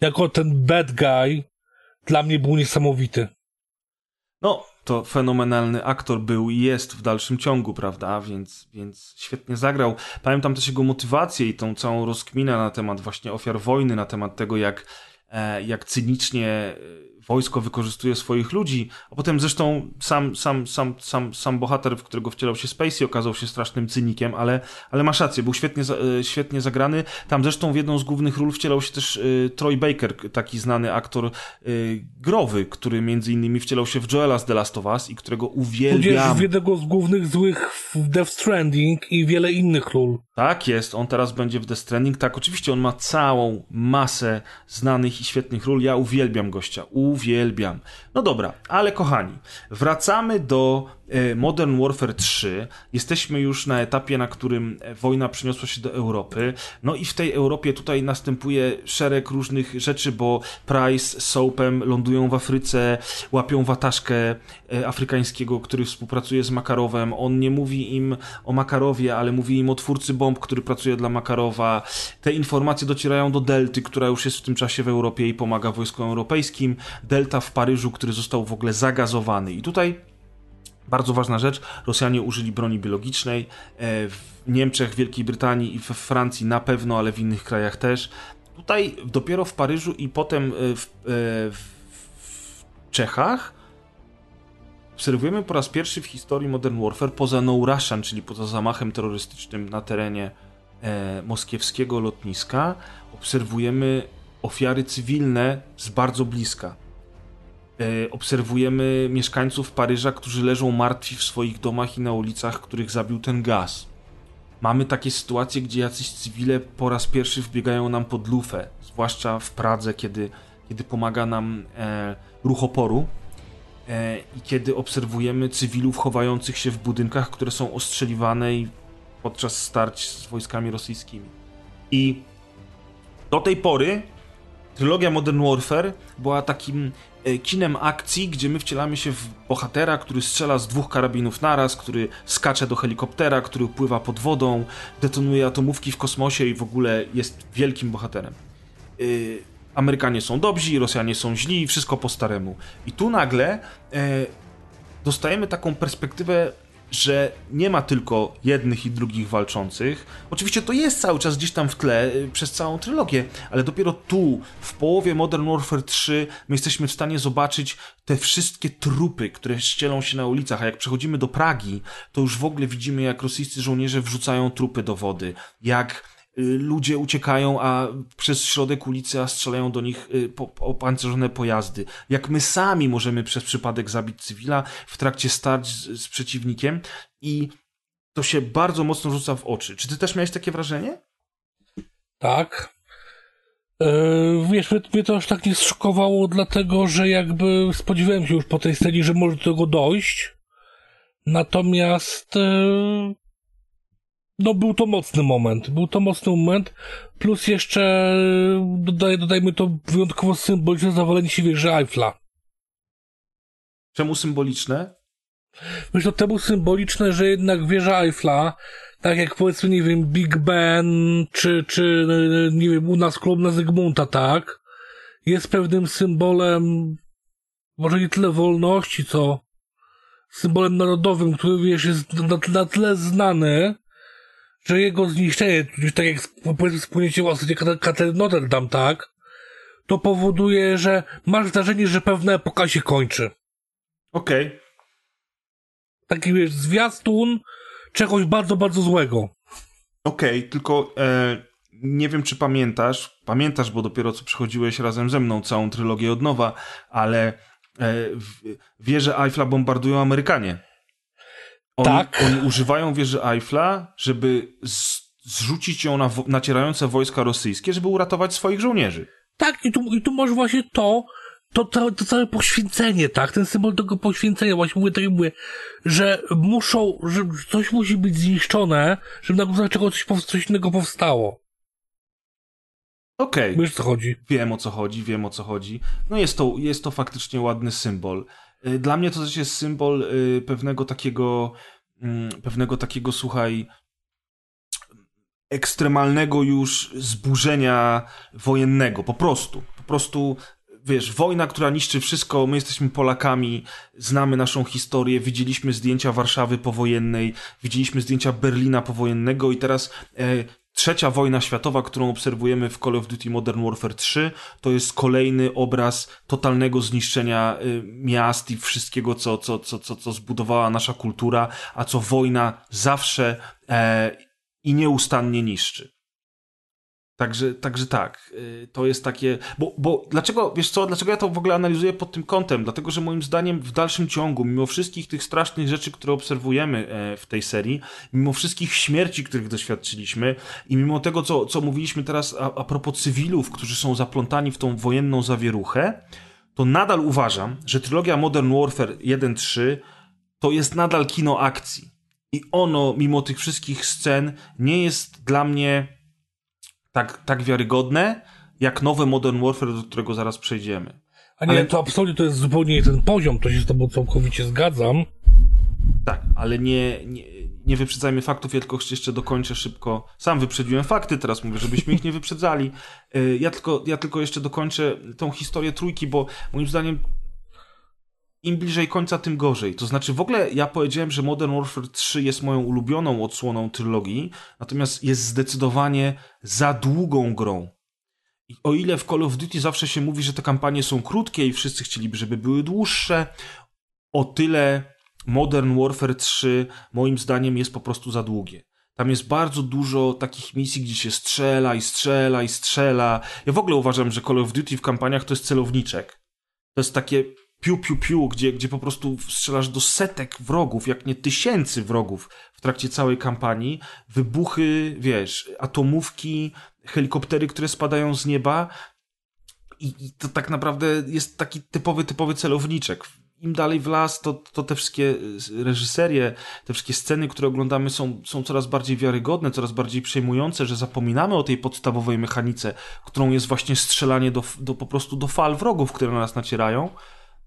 jako ten bad guy dla mnie był niesamowity. No, to fenomenalny aktor był i jest w dalszym ciągu, prawda? Więc, więc świetnie zagrał. Pamiętam też jego motywację i tą całą rozkminę na temat właśnie ofiar wojny, na temat tego, jak, e, jak cynicznie wojsko wykorzystuje swoich ludzi, a potem zresztą sam, sam, sam, sam, sam bohater, w którego wcielał się Spacey, okazał się strasznym cynikiem, ale, ale masz rację, był świetnie, e, świetnie zagrany. Tam zresztą w jedną z głównych ról wcielał się też y, Troy Baker, taki znany aktor y, growy, który między innymi wcielał się w Joela z The Last of Us i którego uwielbiam. Tudzież w jednego z głównych złych w Death Stranding i wiele innych ról. Tak jest, on teraz będzie w Death Stranding. Tak, oczywiście on ma całą masę znanych i świetnych ról. Ja uwielbiam gościa, uwielbiam. No dobra, ale kochani, wracamy do Modern Warfare 3. Jesteśmy już na etapie, na którym wojna przyniosła się do Europy. No i w tej Europie tutaj następuje szereg różnych rzeczy, bo Price z Soapem lądują w Afryce, łapią wataszkę e, afrykańskiego, który współpracuje z Makarowem. On nie mówi im o Makarowie, ale mówi im o twórcy bomb, który pracuje dla Makarowa. Te informacje docierają do Delty, która już jest w tym czasie w Europie i pomaga wojskom europejskim. Delta w Paryżu, który został w ogóle zagazowany. I tutaj bardzo ważna rzecz, Rosjanie użyli broni biologicznej, e, w Niemczech, Wielkiej Brytanii i we Francji na pewno, ale w innych krajach też. Tutaj dopiero w Paryżu i potem e, w, e, w, w Czechach obserwujemy po raz pierwszy w historii Modern Warfare poza No Russian, czyli poza zamachem terrorystycznym na terenie moskiewskiego lotniska, obserwujemy ofiary cywilne z bardzo bliska. E, obserwujemy mieszkańców Paryża, którzy leżą martwi w swoich domach i na ulicach, których zabił ten gaz. Mamy takie sytuacje, gdzie jacyś cywile po raz pierwszy wbiegają nam pod lufę, zwłaszcza w Pradze, kiedy, kiedy pomaga nam e, ruch oporu e, i kiedy obserwujemy cywilów chowających się w budynkach, które są ostrzeliwane podczas starć z wojskami rosyjskimi. I do tej pory trylogia Modern Warfare była takim kinem akcji, gdzie my wcielamy się w bohatera, który strzela z dwóch karabinów naraz, który skacze do helikoptera, który pływa pod wodą, detonuje atomówki w kosmosie i w ogóle jest wielkim bohaterem. E, Amerykanie są dobrzy, Rosjanie są źli, wszystko po staremu. I tu nagle e, dostajemy taką perspektywę że nie ma tylko jednych i drugich walczących. Oczywiście to jest cały czas gdzieś tam w tle y, przez całą trylogię, ale dopiero tu, w połowie Modern Warfare 3, my jesteśmy w stanie zobaczyć te wszystkie trupy, które ścielą się na ulicach, a jak przechodzimy do Pragi, to już w ogóle widzimy, jak rosyjscy żołnierze wrzucają trupy do wody, jak ludzie uciekają, a przez środek ulicy, a strzelają do nich y, opancerzone pojazdy. Jak my sami możemy przez przypadek zabić cywila w trakcie starć z, z przeciwnikiem i to się bardzo mocno rzuca w oczy. Czy ty też miałeś takie wrażenie? Tak. Yy, wiesz, mnie, to aż tak nie zszokowało, dlatego że jakby spodziewałem się już po tej scenie, że może do tego dojść. Natomiast yy, no był to mocny moment. Był to mocny moment. Plus jeszcze dodaj, dodajmy to wyjątkowo symboliczne zawalenie się wieży Eiffla. Czemu symboliczne? Myślę, temu symboliczne, że jednak wieża Eiffla, tak jak powiedzmy, nie wiem, Big Ben, czy, czy nie wiem, u nas klub na Zygmunta, tak? Jest pewnym symbolem, może nie tyle wolności, co symbolem narodowym, który, wiesz, jest na, na tyle znany, że jego zniszczenie, tak jak spłynięcie własnie katedry Notre Dame, tak, to powoduje, że masz wrażenie, że pewna epoka się kończy. Okej. Okay. Taki wiesz, zwiastun czegoś bardzo, bardzo złego. Okej, okay, tylko e, nie wiem, czy pamiętasz, pamiętasz, bo dopiero co przychodziłeś razem ze mną całą trylogię od nowa, ale e, wieże Eiffla bombardują Amerykanie. Oni, tak. Oni używają wieży Eiffla, żeby z, zrzucić ją na nacierające wojska rosyjskie, żeby uratować swoich żołnierzy. Tak, i tu, i tu masz właśnie to, to, to, to całe poświęcenie, tak? Ten symbol tego poświęcenia, właśnie mówię, tak jak mówię, że muszą, że coś musi być zniszczone, żeby na górze czegoś coś, coś innego powstało. Okej. Okay. Wiesz, co chodzi? Wiem, o co chodzi, wiem, o co chodzi. No jest to, jest to faktycznie ładny symbol. Y, dla mnie to też jest symbol y, pewnego takiego, mm, pewnego takiego, słuchaj, ekstremalnego już zburzenia wojennego, po prostu. Po prostu, wiesz, wojna, która niszczy wszystko, my jesteśmy Polakami, znamy naszą historię, widzieliśmy zdjęcia Warszawy powojennej, widzieliśmy zdjęcia Berlina powojennego i teraz e, Trzecia wojna światowa, którą obserwujemy w Call of Duty Modern Warfare 3, to jest kolejny obraz totalnego zniszczenia y, miast i wszystkiego, co, co, co, co, co zbudowała nasza kultura, a co wojna zawsze e, i nieustannie niszczy. Także, także tak, y, to jest takie, bo, bo dlaczego, wiesz co, dlaczego ja to w ogóle analizuję pod tym kątem? Dlatego, że moim zdaniem w dalszym ciągu, mimo wszystkich tych strasznych rzeczy, które obserwujemy e, w tej serii, mimo wszystkich śmierci, których doświadczyliśmy i mimo tego, co, co mówiliśmy teraz a, a propos cywilów, którzy są zaplątani w tą wojenną zawieruchę, to nadal uważam, że trylogia Modern Warfare 1-3 to jest nadal kino akcji. I ono, mimo tych wszystkich scen, nie jest dla mnie tak, tak wiarygodne, jak nowe Modern Warfare, do którego zaraz przejdziemy. A nie, ale... to absolutnie to jest zupełnie ten poziom, to się z tobą całkowicie zgadzam. Tak, ale nie, nie, nie wyprzedzajmy faktów, ja tylko jeszcze dokończę szybko. Sam wyprzedziłem fakty, teraz mówię, żebyśmy ich nie wyprzedzali. Y, ja tylko, ja tylko jeszcze dokończę tą historię trójki, bo moim zdaniem im bliżej końca, tym gorzej. To znaczy, w ogóle ja powiedziałem, że Modern Warfare 3 jest moją ulubioną odsłoną trylogii, natomiast jest zdecydowanie za długą grą. I o ile w Call of Duty zawsze się mówi, że te kampanie są krótkie i wszyscy chcieliby, żeby były dłuższe, o tyle Modern Warfare 3 moim zdaniem jest po prostu za długie. Tam jest bardzo dużo takich misji, gdzie się strzela i strzela i strzela. Ja w ogóle uważam, że Call of Duty w kampaniach to jest celowniczek. To jest takie piu, piu, piu, gdzie, gdzie po prostu strzelasz do setek wrogów, jak nie tysięcy wrogów w trakcie całej kampanii, wybuchy, wiesz, atomówki, helikoptery, które spadają z nieba. I, i to tak naprawdę jest taki typowy, typowy celowniczek. Im dalej w las, to, to te wszystkie reżyserie, te wszystkie sceny, które oglądamy są, są coraz bardziej wiarygodne, coraz bardziej przejmujące, że zapominamy o tej podstawowej mechanice, którą jest właśnie strzelanie do, do po prostu do fal wrogów, które na nas nacierają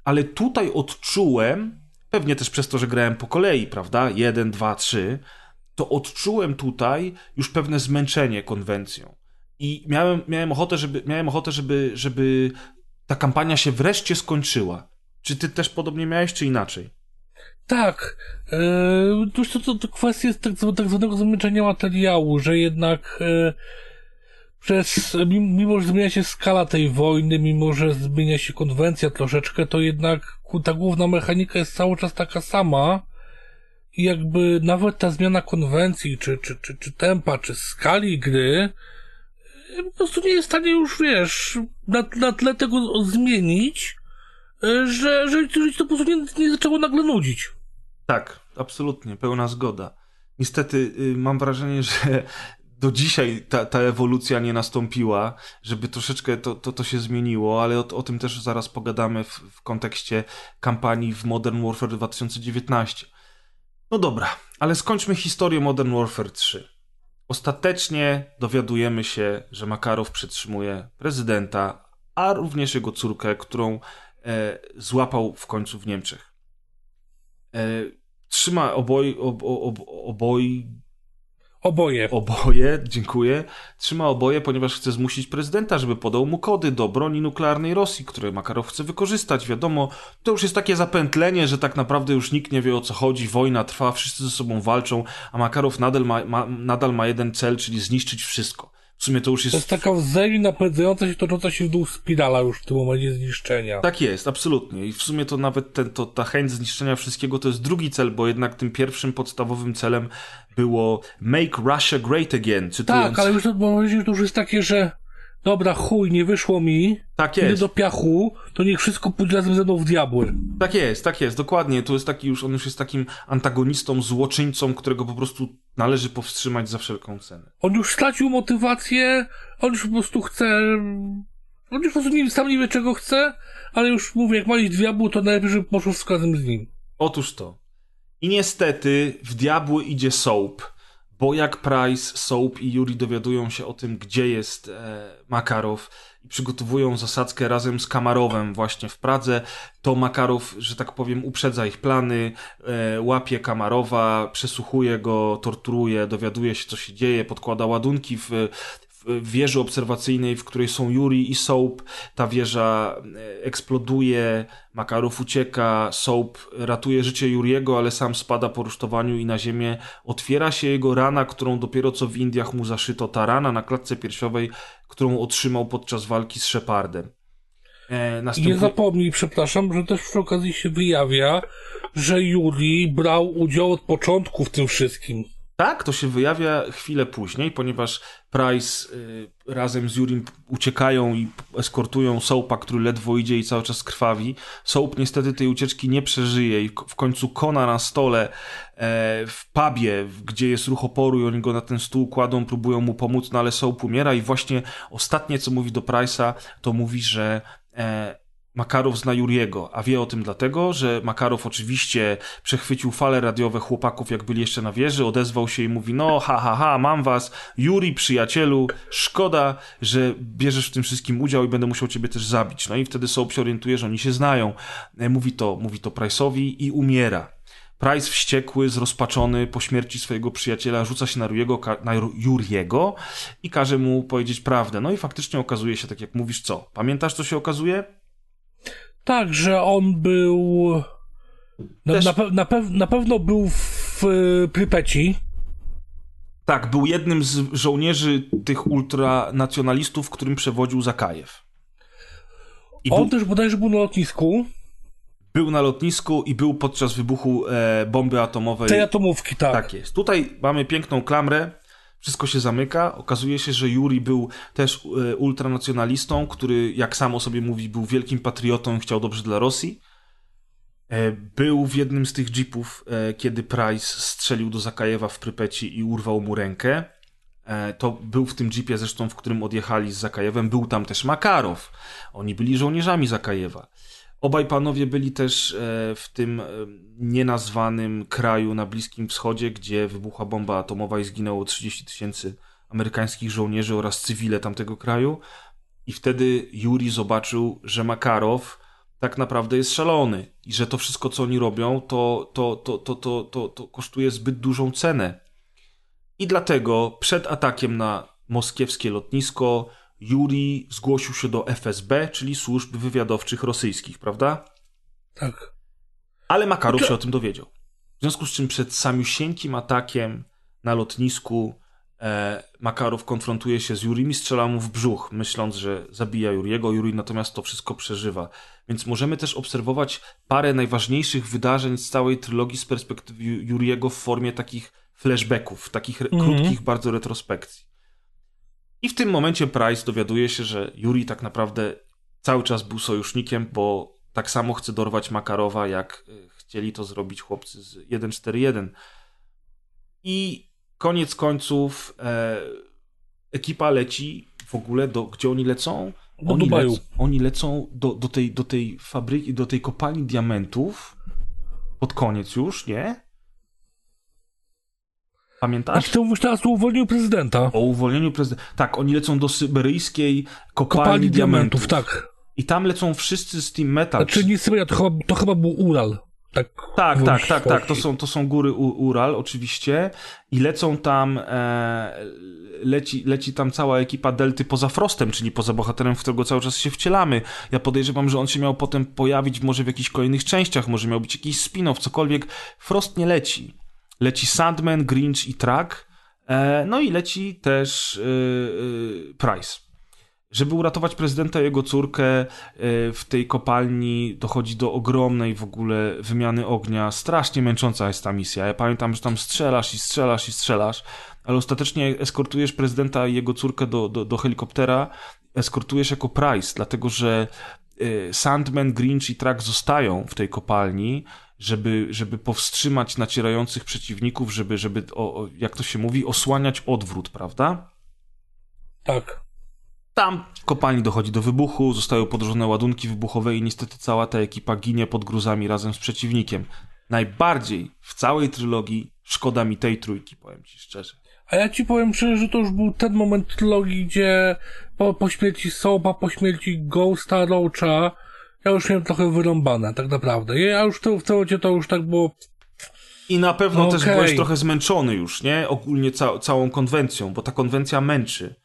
ale tutaj odczułem, pewnie też przez to, że grałem po kolei, prawda? Jeden, dwa, trzy, to odczułem tutaj już pewne zmęczenie konwencją. I miałem, miałem ochotę, żeby, miałem ochotę żeby, żeby ta kampania się wreszcie skończyła. Czy ty też podobnie miałeś, czy inaczej? Tak. E, to, to, to kwestia jest tak, tak zwanego zmęczenia materiału, że jednak e, przez, mimo że zmienia się skala tej wojny, mimo że zmienia się konwencja troszeczkę, to jednak ta główna mechanika jest cały czas taka sama. I jakby nawet ta zmiana konwencji, czy, czy, czy, czy tempa, czy skali gry, e, po prostu nie jest w stanie już, wiesz, na, na tle tego zmienić, e, że, że, że to po prostu nie, nie zaczęło nagle nudzić. Tak, absolutnie, pełna zgoda. Niestety y, mam wrażenie, że do dzisiaj ta, ta ewolucja nie nastąpiła, żeby troszeczkę to, to, to się zmieniło, ale o, o tym też zaraz pogadamy w, w kontekście kampanii w Modern Warfare 2019. No dobra, ale skończmy historię Modern Warfare 3. Ostatecznie dowiadujemy się, że Makarow przetrzymuje prezydenta, a również jego córkę, którą e, złapał w końcu w Niemczech. E, trzyma oboj, ob, ob, oboj Oboje. Oboje, dziękuję. Trzyma oboje, ponieważ chce zmusić prezydenta, żeby podał mu kody do broni nuklearnej Rosji, które Makarow chce wykorzystać. Wiadomo, to już jest takie zapętlenie, że tak naprawdę już nikt nie wie o co chodzi, wojna trwa, wszyscy ze sobą walczą, a Makarow nadal ma, ma nadal ma jeden cel, czyli zniszczyć wszystko. W sumie to już jest... To jest taka w zeli napędzająca się, tocząca się w dół spirala już w tym momencie zniszczenia. Tak jest, absolutnie. I w sumie to nawet ten, to, ta chęć zniszczenia wszystkiego to jest drugi cel, bo jednak tym pierwszym podstawowym celem było Make Russia Great Again. Cytując... Tak, ale już to, to już jest takie, że dobra, chuj, nie wyszło mi, tak jest. idę do piachu, to niech wszystko pójdzie razem ze mną w diabły. Tak jest, tak jest, dokładnie. To jest taki już, on już jest takim antagonistą, złoczyńcą, którego po prostu należy powstrzymać za wszelką cenę. On już stracił motywację, on już po prostu chce, on już po prostu nie, sam nie wie czego chce, ale już mówię, jak ma iść diabłu, to najlepiej, żeby poszło z razem z nim. Otóż to. I niestety w diabły idzie Soap bo jak Price, Soap i Yuri dowiadują się o tym, gdzie jest e, Makarow i przygotowują zasadzkę razem z Kamarowem właśnie w Pradze, to Makarow, że tak powiem, uprzedza ich plany, e, łapie Kamarowa, przesłuchuje go, torturuje, dowiaduje się, co się dzieje, podkłada ładunki w, wieży obserwacyjnej, w której są Yuri i Soap. Ta wieża e, eksploduje, Makarow ucieka, Soap ratuje życie Yuriego, ale sam spada po rusztowaniu i na ziemię. Otwiera się jego rana, którą dopiero co w Indiach mu zaszyto. Ta rana na klatce piersiowej, którą otrzymał podczas walki z Shepardem. E, następuje... Nie zapomnij, przepraszam, że też przy okazji się wyjawia, że Yuri brał udział od początku w tym wszystkim. Tak, to się wyjawia chwilę później, ponieważ Price y, razem z Jurim uciekają i eskortują Soapa, który ledwo idzie i cały czas krwawi. Soap niestety tej ucieczki nie przeżyje i w końcu kona na stole e, w pubie, gdzie jest ruch oporu i oni go na ten stół kładą, próbują mu pomóc, no ale Soap umiera i właśnie ostatnie co mówi do Price'a to mówi, że e, Makarow zna Juriego, a wie o tym dlatego, że Makarow oczywiście przechwycił fale radiowe chłopaków, jak byli jeszcze na wieży, odezwał się i mówi, no ha, ha, ha, mam was, Juri, przyjacielu, szkoda, że bierzesz w tym wszystkim udział i będę musiał ciebie też zabić. No i wtedy Soap się orientuje, że oni się znają. E, mówi to, mówi to Price'owi i umiera. Price wściekły, zrozpaczony po śmierci swojego przyjaciela rzuca się na, Juriego, na Juriego i każe mu powiedzieć prawdę. No i faktycznie okazuje się, tak jak mówisz, co? Pamiętasz, co się okazuje? Tak, że on był. Na, Też... na, na, pew, na pewno był w Prypeci. Tak, był jednym z żołnierzy tych ultranacjonalistów, którym przewodził Zakajew. I on był... też bodajże był na lotnisku. Był na lotnisku i był podczas wybuchu e, bomby atomowej. Tej atomówki, tak. Tak jest. Tutaj mamy piękną klamrę wszystko się zamyka. Okazuje się, że Yuri był też e, ultranacjonalistą, który, jak sam o sobie mówi, był wielkim patriotą i chciał dobrze dla Rosji. E, był w jednym z tych jeepów, e, kiedy Price strzelił do Zakajewa w Prypeci i urwał mu rękę. To był w tym jeepie zresztą, w którym odjechali z Zakajewem. Był tam też Makarow. Oni byli żołnierzami Zakajewa. Obaj panowie byli też e, w tym e, nienazwanym kraju na Bliskim Wschodzie, gdzie wybuchła bomba atomowa i zginęło 30 tysięcy amerykańskich żołnierzy oraz cywile tamtego kraju. I wtedy Yuri zobaczył, że Makarow tak naprawdę jest szalony i że to wszystko, co oni robią, to, to, to, to, to, to, to kosztuje zbyt dużą cenę. I dlatego przed atakiem na moskiewskie lotnisko Juri zgłosił się do FSB, czyli służb wywiadowczych rosyjskich, prawda? Tak. Ale Makarow się o tym dowiedział. W związku z czym przed samiusieńkim atakiem na lotnisku e, Makarow konfrontuje się z Jurim i strzela mu w brzuch, myśląc, że zabija Juriego. Juri natomiast to wszystko przeżywa. Więc możemy też obserwować parę najważniejszych wydarzeń z całej trylogii z perspektywy Juriego w formie takich flashbacków, takich mm -hmm. krótkich bardzo retrospekcji. I w tym momencie Price dowiaduje się, że Yuri tak naprawdę cały czas był sojusznikiem, bo tak samo chce dorwać Makarowa, jak e, chcieli to zrobić chłopcy z 141. I koniec końców e, ekipa leci w ogóle do, gdzie oni lecą? Do oni, Dubaju. Lec, oni lecą do, do, tej, do tej fabryki, do tej kopalni diamentów pod koniec już, nie? Pamiętasz? A ty mówisz teraz o uwolnieniu prezydenta. O uwolnieniu prezydenta. Tak, oni lecą do syberyjskiej kopalni, kopalni diamentów. diamentów. Tak. I tam lecą wszyscy z Team Metal. Znaczy nie Syberia, to chyba, to chyba był Ural. Tak, tak, tak, tak, tak. To są, to są góry U Ural, oczywiście. I lecą tam, e, leci, leci tam cała ekipa Delty poza Frostem, czyli poza bohaterem, w którego cały czas się wcielamy. Ja podejrzewam, że on się miał potem pojawić może w jakichś kolejnych częściach, może miał być jakiś spin-off, cokolwiek. Frost nie leci. Leci Sandman, Grinch i Track. E, no i leci też e, e, Price. Żeby uratować prezydenta i jego córkę, w tej kopalni dochodzi do ogromnej w ogóle wymiany ognia. Strasznie męcząca jest ta misja. Ja pamiętam, że tam strzelasz i strzelasz i strzelasz, ale ostatecznie eskortujesz prezydenta i jego córkę do, do, do helikoptera. Eskortujesz jako Price, dlatego że Sandman, Grinch i Track zostają w tej kopalni, żeby, żeby powstrzymać nacierających przeciwników, żeby, żeby o, jak to się mówi, osłaniać odwrót, prawda? Tak. Tam w kopalni dochodzi do wybuchu, zostają podróżone ładunki wybuchowe i niestety cała ta ekipa ginie pod gruzami razem z przeciwnikiem. Najbardziej w całej trylogii szkoda mi tej trójki, powiem ci szczerze. A ja ci powiem szczerze, że to już był ten moment trylogii, gdzie po, po śmierci Soba, po śmierci Ghosta, Roacha, ja już miałem trochę wyrąbane, tak naprawdę. Ja już to, w tym to już tak było... I na pewno no też okay. byłeś trochę zmęczony już, nie? Ogólnie ca całą konwencją, bo ta konwencja męczy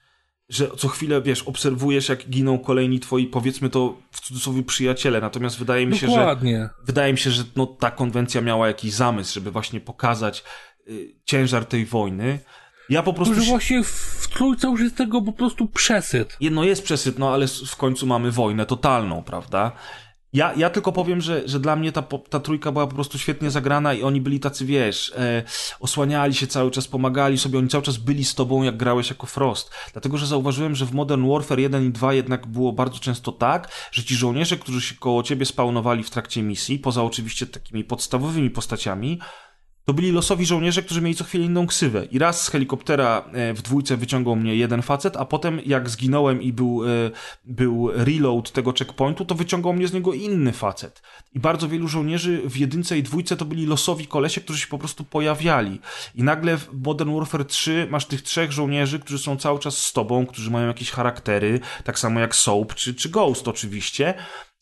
że co chwilę, wiesz, obserwujesz, jak giną kolejni twoi, powiedzmy to w cudzysłowie przyjaciele, natomiast wydaje mi się, Dokładnie. że wydaje mi się, że no, ta konwencja miała jakiś zamysł, żeby właśnie pokazać y, ciężar tej wojny. Ja po prostu... Że właśnie w trójce już jest tego po prostu przesyt. Jedno jest przesyt, no ale w końcu mamy wojnę totalną, prawda? Ja, ja tylko powiem, że, że dla mnie ta, ta trójka była po prostu świetnie zagrana i oni byli tacy, wiesz, e, osłaniali się cały czas, pomagali sobie, oni cały czas byli z tobą, jak grałeś jako Frost. Dlatego, że zauważyłem, że w Modern Warfare 1 i 2 jednak było bardzo często tak, że ci żołnierze, którzy się koło ciebie spawnowali w trakcie misji, poza oczywiście takimi podstawowymi postaciami, to byli losowi żołnierze, którzy mieli co chwilę inną ksywę. I raz z helikoptera e, w dwójce wyciągał mnie jeden facet, a potem jak zginąłem i był, e, był reload tego checkpointu, to wyciągał mnie z niego inny facet. I bardzo wielu żołnierzy w jedynce i dwójce to byli losowi kolesie, którzy się po prostu pojawiali. I nagle w Modern Warfare 3 masz tych trzech żołnierzy, którzy są cały czas z tobą, którzy mają jakieś charaktery, tak samo jak Soap czy, czy Ghost oczywiście.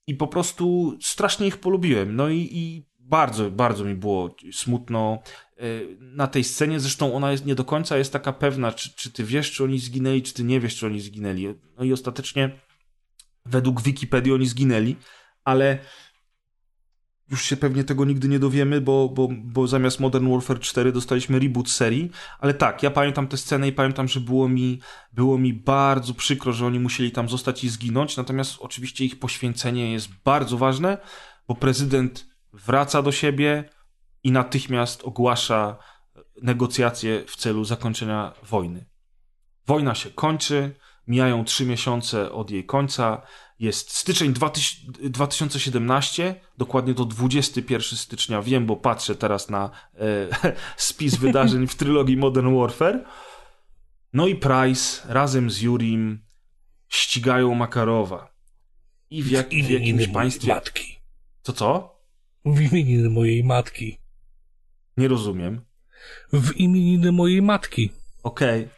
I po prostu strasznie ich polubiłem. No i, i bardzo, bardzo mi było smutno e, na tej scenie. Zresztą ona jest nie do końca jest taka pewna, czy, czy ty wiesz, czy oni zginęli, czy ty nie wiesz, czy oni zginęli. No i ostatecznie według Wikipedii oni zginęli, ale już się pewnie tego nigdy nie dowiemy, bo, bo, bo zamiast Modern Warfare 4 dostaliśmy reboot serii, ale tak, ja pamiętam tę scenę i pamiętam, że było mi, było mi bardzo przykro, że oni musieli tam zostać i zginąć, natomiast oczywiście ich poświęcenie jest bardzo ważne, bo prezydent wraca do siebie i natychmiast ogłasza negocjacje w celu zakończenia wojny. Wojna się kończy, mijają trzy miesiące od jej końca. Jest styczeń 2017, dokładnie do 21 stycznia. Wiem, bo patrzę teraz na e, spis wydarzeń w trylogii Modern Warfare. No i Price razem z Jurim ścigają Makarowa. I w, jak, w jakimś państwie. Matki. Co co? W imieniny mojej matki. Nie rozumiem. W imieniny mojej matki. Okej.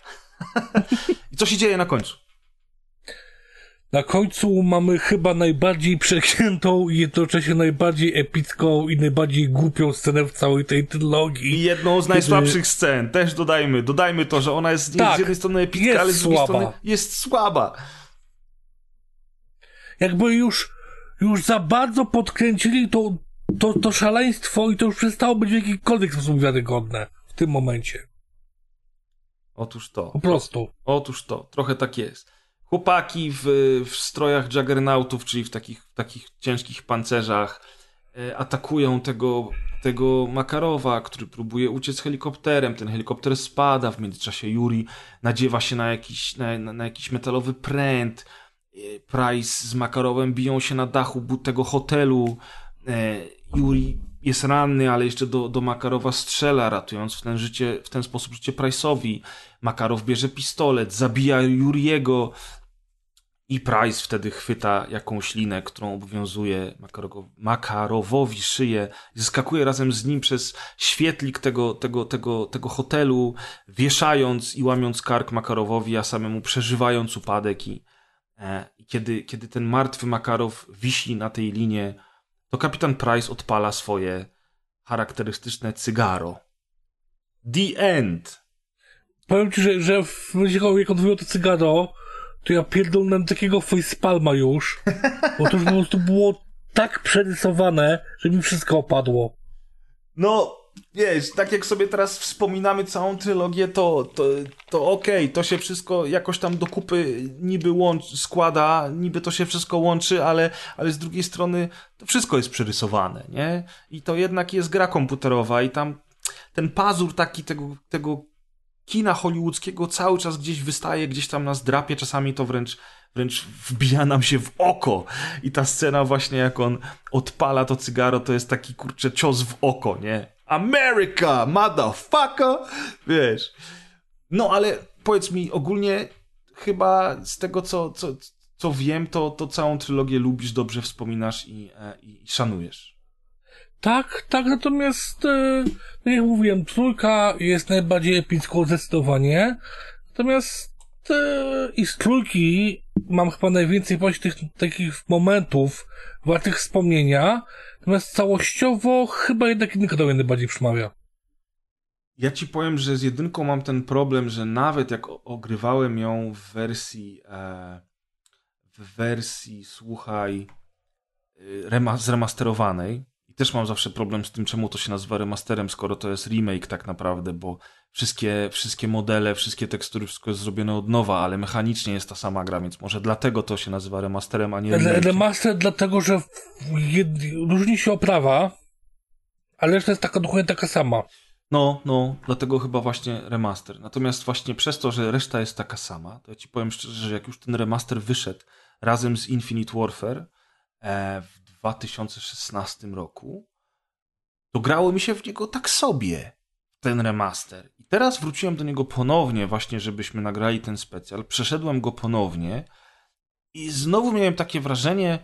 Okay. I co się dzieje na końcu? Na końcu mamy chyba najbardziej przegiętą i jednocześnie najbardziej epicką i najbardziej głupią scenę w całej tej trylogii. I jedną z najsłabszych Kiedy... scen, też dodajmy. Dodajmy to, że ona jest tak, z jednej strony epicka, ale z drugiej słaba. strony jest słaba. Jakby już, już za bardzo podkręcili tą to, to szaleństwo i to już przestało być w jakikolwiek sposób wiarygodne w tym momencie. Otóż to. Po prostu. Otóż to. Trochę tak jest. Chłopaki w, w strojach juggernautów, czyli w takich, w takich ciężkich pancerzach, e, atakują tego, tego Makarowa, który próbuje uciec helikopterem. Ten helikopter spada, w międzyczasie Yuri nadziewa się na jakiś, na, na, jakiś metalowy pręt. E, Price z Makarowem biją się na dachu tego hotelu. Yuri jest ranny, ale jeszcze do, do Makarowa strzela, ratując w ten, życie, w ten sposób życie Price'owi. Makarow bierze pistolet, zabija Juriego i Price wtedy chwyta jakąś linę, którą obowiązuje Makarowowi szyję. Zeskakuje razem z nim przez świetlik tego, tego, tego, tego hotelu, wieszając i łamiąc kark Makarowowi, a samemu przeżywając upadek i e, kiedy, kiedy ten martwy Makarow wisi na tej linie, to kapitan Price odpala swoje charakterystyczne cygaro. The end. Powiem ci, że, że w momencie, jak odwołał to cygaro, to ja pierdolnąłem takiego facepalma już, bo to już po prostu było tak przerysowane, że mi wszystko opadło. No, wiesz, tak jak sobie teraz wspominamy całą trylogię, to, to, to okej, okay, to się wszystko jakoś tam do kupy niby łączy, składa, niby to się wszystko łączy, ale, ale z drugiej strony to wszystko jest przerysowane, nie? I to jednak jest gra komputerowa i tam ten pazur taki tego, tego kina hollywoodzkiego cały czas gdzieś wystaje, gdzieś tam nas drapie, czasami to wręcz, wręcz wbija nam się w oko. I ta scena właśnie jak on odpala to cygaro, to jest taki kurczę cios w oko, nie? America, motherfucker! Wiesz. No ale powiedz mi, ogólnie chyba z tego, co, co, co wiem, to, to całą trylogię lubisz, dobrze wspominasz i, e, i, i szanujesz. Tak, tak, natomiast, e, tak jak mówiłem, trójka jest najbardziej epicką zdecydowanie. Natomiast e, i z trójki mam chyba najwięcej właśnie tych takich momentów wartych wspomnienia. Natomiast całościowo chyba jednak jedynka do mnie najbardziej przemawia. Ja ci powiem, że z jedynką mam ten problem, że nawet jak ogrywałem ją w wersji e, w wersji, słuchaj, e, zremasterowanej, też mam zawsze problem z tym, czemu to się nazywa remasterem, skoro to jest remake tak naprawdę, bo wszystkie, wszystkie modele, wszystkie tekstury, wszystko jest zrobione od nowa, ale mechanicznie jest ta sama gra, więc może dlatego to się nazywa remasterem, a nie remake. Remaster dlatego, że jed... różni się oprawa, ale reszta jest taka dokładnie taka sama. No, no, dlatego chyba właśnie remaster. Natomiast właśnie przez to, że reszta jest taka sama, to ja ci powiem szczerze, że jak już ten remaster wyszedł razem z Infinite Warfare e, w 2016 roku, to grało mi się w niego tak sobie, ten remaster. I teraz wróciłem do niego ponownie, właśnie żebyśmy nagrali ten specjal. Przeszedłem go ponownie i znowu miałem takie wrażenie,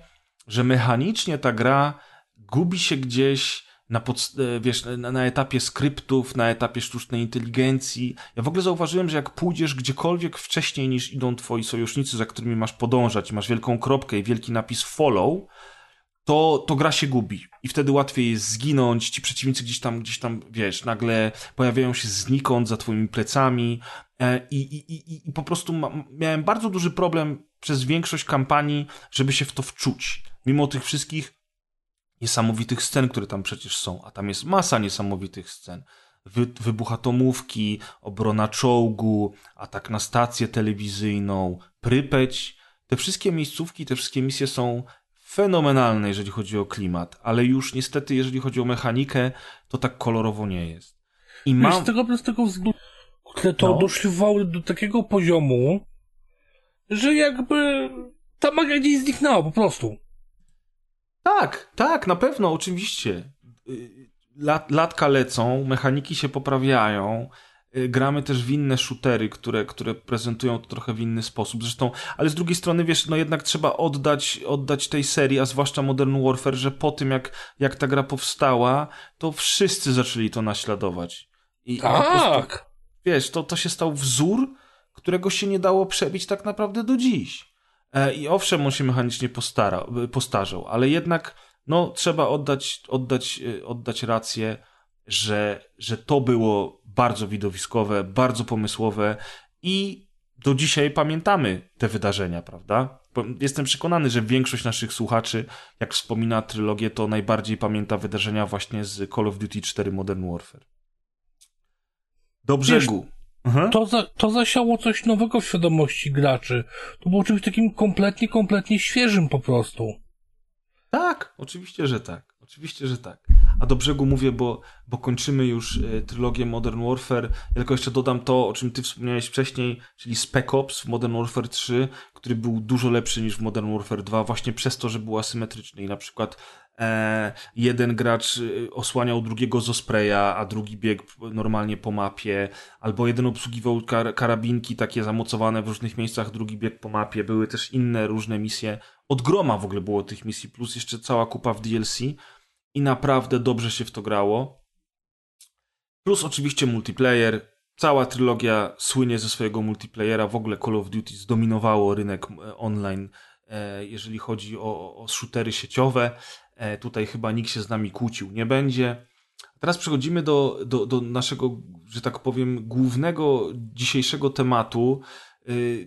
że mechanicznie ta gra gubi się gdzieś na, pod, e, wiesz, na, na, etapie skryptów, na etapie sztucznej inteligencji. Ja w ogóle zauważyłem, że jak pójdziesz gdziekolwiek wcześniej niż idą twoi sojusznicy, za którymi masz podążać, masz wielką kropkę i wielki napis follow, to, to gra się gubi. I wtedy łatwiej jest zginąć, ci przeciwnicy gdzieś tam, gdzieś tam, wiesz, nagle pojawiają się znikąd za twoimi plecami e, i, i, i, i po prostu miałem bardzo duży problem przez większość kampanii, żeby się w to wczuć. Mimo tych wszystkich niesamowitych scen, które tam przecież są, a tam jest masa niesamowitych scen. Wy, wybuch atomówki, obrona czołgu, atak na stację telewizyjną, Prypeć. Te wszystkie miejscówki, te wszystkie misje są fenomenalne, jeżeli chodzi o klimat, ale już niestety, jeżeli chodzi o mechanikę, to tak kolorowo nie jest. I mam... z tego prostego względu, które to no. doszliwały do takiego poziomu, że jakby ta magia gdzieś zniknęła po prostu. Tak, tak, na pewno, oczywiście. Y, lat, latka lecą, mechaniki się poprawiają, gramy też w inne shootery, które, które prezentują to trochę w inny sposób. Zresztą, ale z drugiej strony, wiesz, no jednak trzeba oddać, oddać tej serii, a zwłaszcza Modern Warfare, że po tym jak, jak ta gra powstała, to wszyscy zaczęli to naśladować. I, tak! Prostu, wiesz, to, to się stał wzór, którego się nie dało przebić tak naprawdę do dziś. E, I owszem, on się mechanicznie postara, postarzał, ale jednak, no, trzeba oddać, oddać, y, oddać rację, że, że to było bardzo widowiskowe, bardzo pomysłowe i do dzisiaj pamiętamy te wydarzenia, prawda? Jestem przekonany, że większość naszych słuchaczy, jak wspomina trylogię, to najbardziej pamięta wydarzenia właśnie z Call of Duty 4 Modern Warfare. Do brzegu. Wiesz, to, za, to zasiało coś nowego w świadomości graczy. To było czymś takim kompletnie, kompletnie świeżym po prostu. Tak, oczywiście, że tak. Oczywiście, że tak. A do brzegu mówię, bo, bo kończymy już y, trylogię Modern Warfare. Ja tylko jeszcze dodam to, o czym ty wspomniałeś wcześniej, czyli Spec Ops w Modern Warfare 3, który był dużo lepszy niż w Modern Warfare 2, właśnie przez to, że był asymetryczny i na przykład e, jeden gracz e, osłaniał drugiego z ospreja, a drugi biegł normalnie po mapie, albo jeden obsługiwał kar karabinki takie zamocowane w różnych miejscach, drugi biegł po mapie. Były też inne różne misje. Od groma w ogóle było tych misji, plus jeszcze cała kupa w DLC i naprawdę dobrze się w to grało. Plus oczywiście multiplayer. Cała trylogia słynie ze swojego multiplayera. W ogóle Call of Duty zdominowało rynek e, online, e, jeżeli chodzi o, o shootery sieciowe. E, tutaj chyba nikt się z nami kłócił nie będzie. Teraz przechodzimy do, do, do naszego, że tak powiem, głównego dzisiejszego tematu,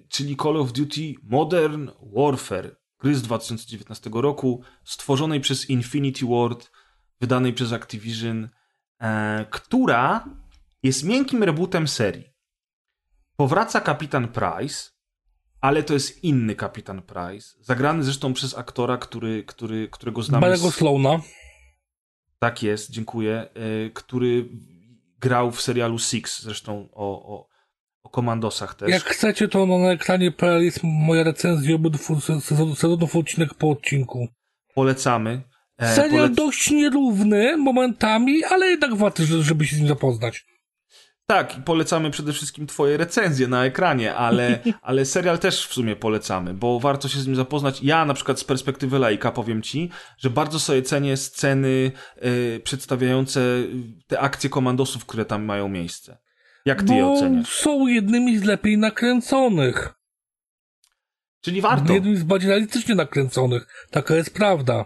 czyli Call of Duty Modern Warfare gry z 2019 roku, stworzonej przez Infinity Ward, wydanej przez Activision, e, która jest miękkim rebootem serii. Powraca Kapitan Price, ale to jest inny Kapitan Price, zagrany zresztą przez aktora, który, który, którego znamy... Barego z... Sloana. Tak jest, dziękuję. E, który grał w serialu Six, zresztą o, o, o komandosach też. Jak chcecie, to na ekranie.pl jest moja recenzja obydwu sezonów odcinek po odcinku. Polecamy. E, Serial polec... dość nierówny momentami, ale jednak warty, żeby się z nim zapoznać. Tak, polecamy przede wszystkim twoje recenzje na ekranie, ale, ale serial też w sumie polecamy, bo warto się z nim zapoznać. Ja na przykład z perspektywy laika powiem ci, że bardzo sobie cenię sceny y, przedstawiające te akcje komandosów, które tam mają miejsce. Jak ty Bo je oceniasz? są jednymi z lepiej nakręconych. Czyli warto. Jednymi z bardziej realistycznie nakręconych. Taka jest prawda.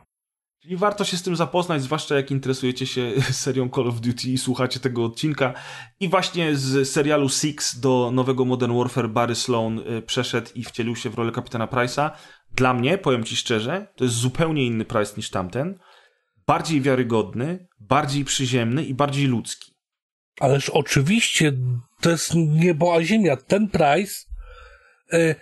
Czyli warto się z tym zapoznać, zwłaszcza jak interesujecie się serią Call of Duty i słuchacie tego odcinka. I właśnie z serialu Six do nowego Modern Warfare Barry Sloan y, przeszedł i wcielił się w rolę kapitana Price'a. Dla mnie, powiem ci szczerze, to jest zupełnie inny Price niż tamten. Bardziej wiarygodny, bardziej przyziemny i bardziej ludzki. Ależ oczywiście to jest niebo a ziemia. Ten Price, e,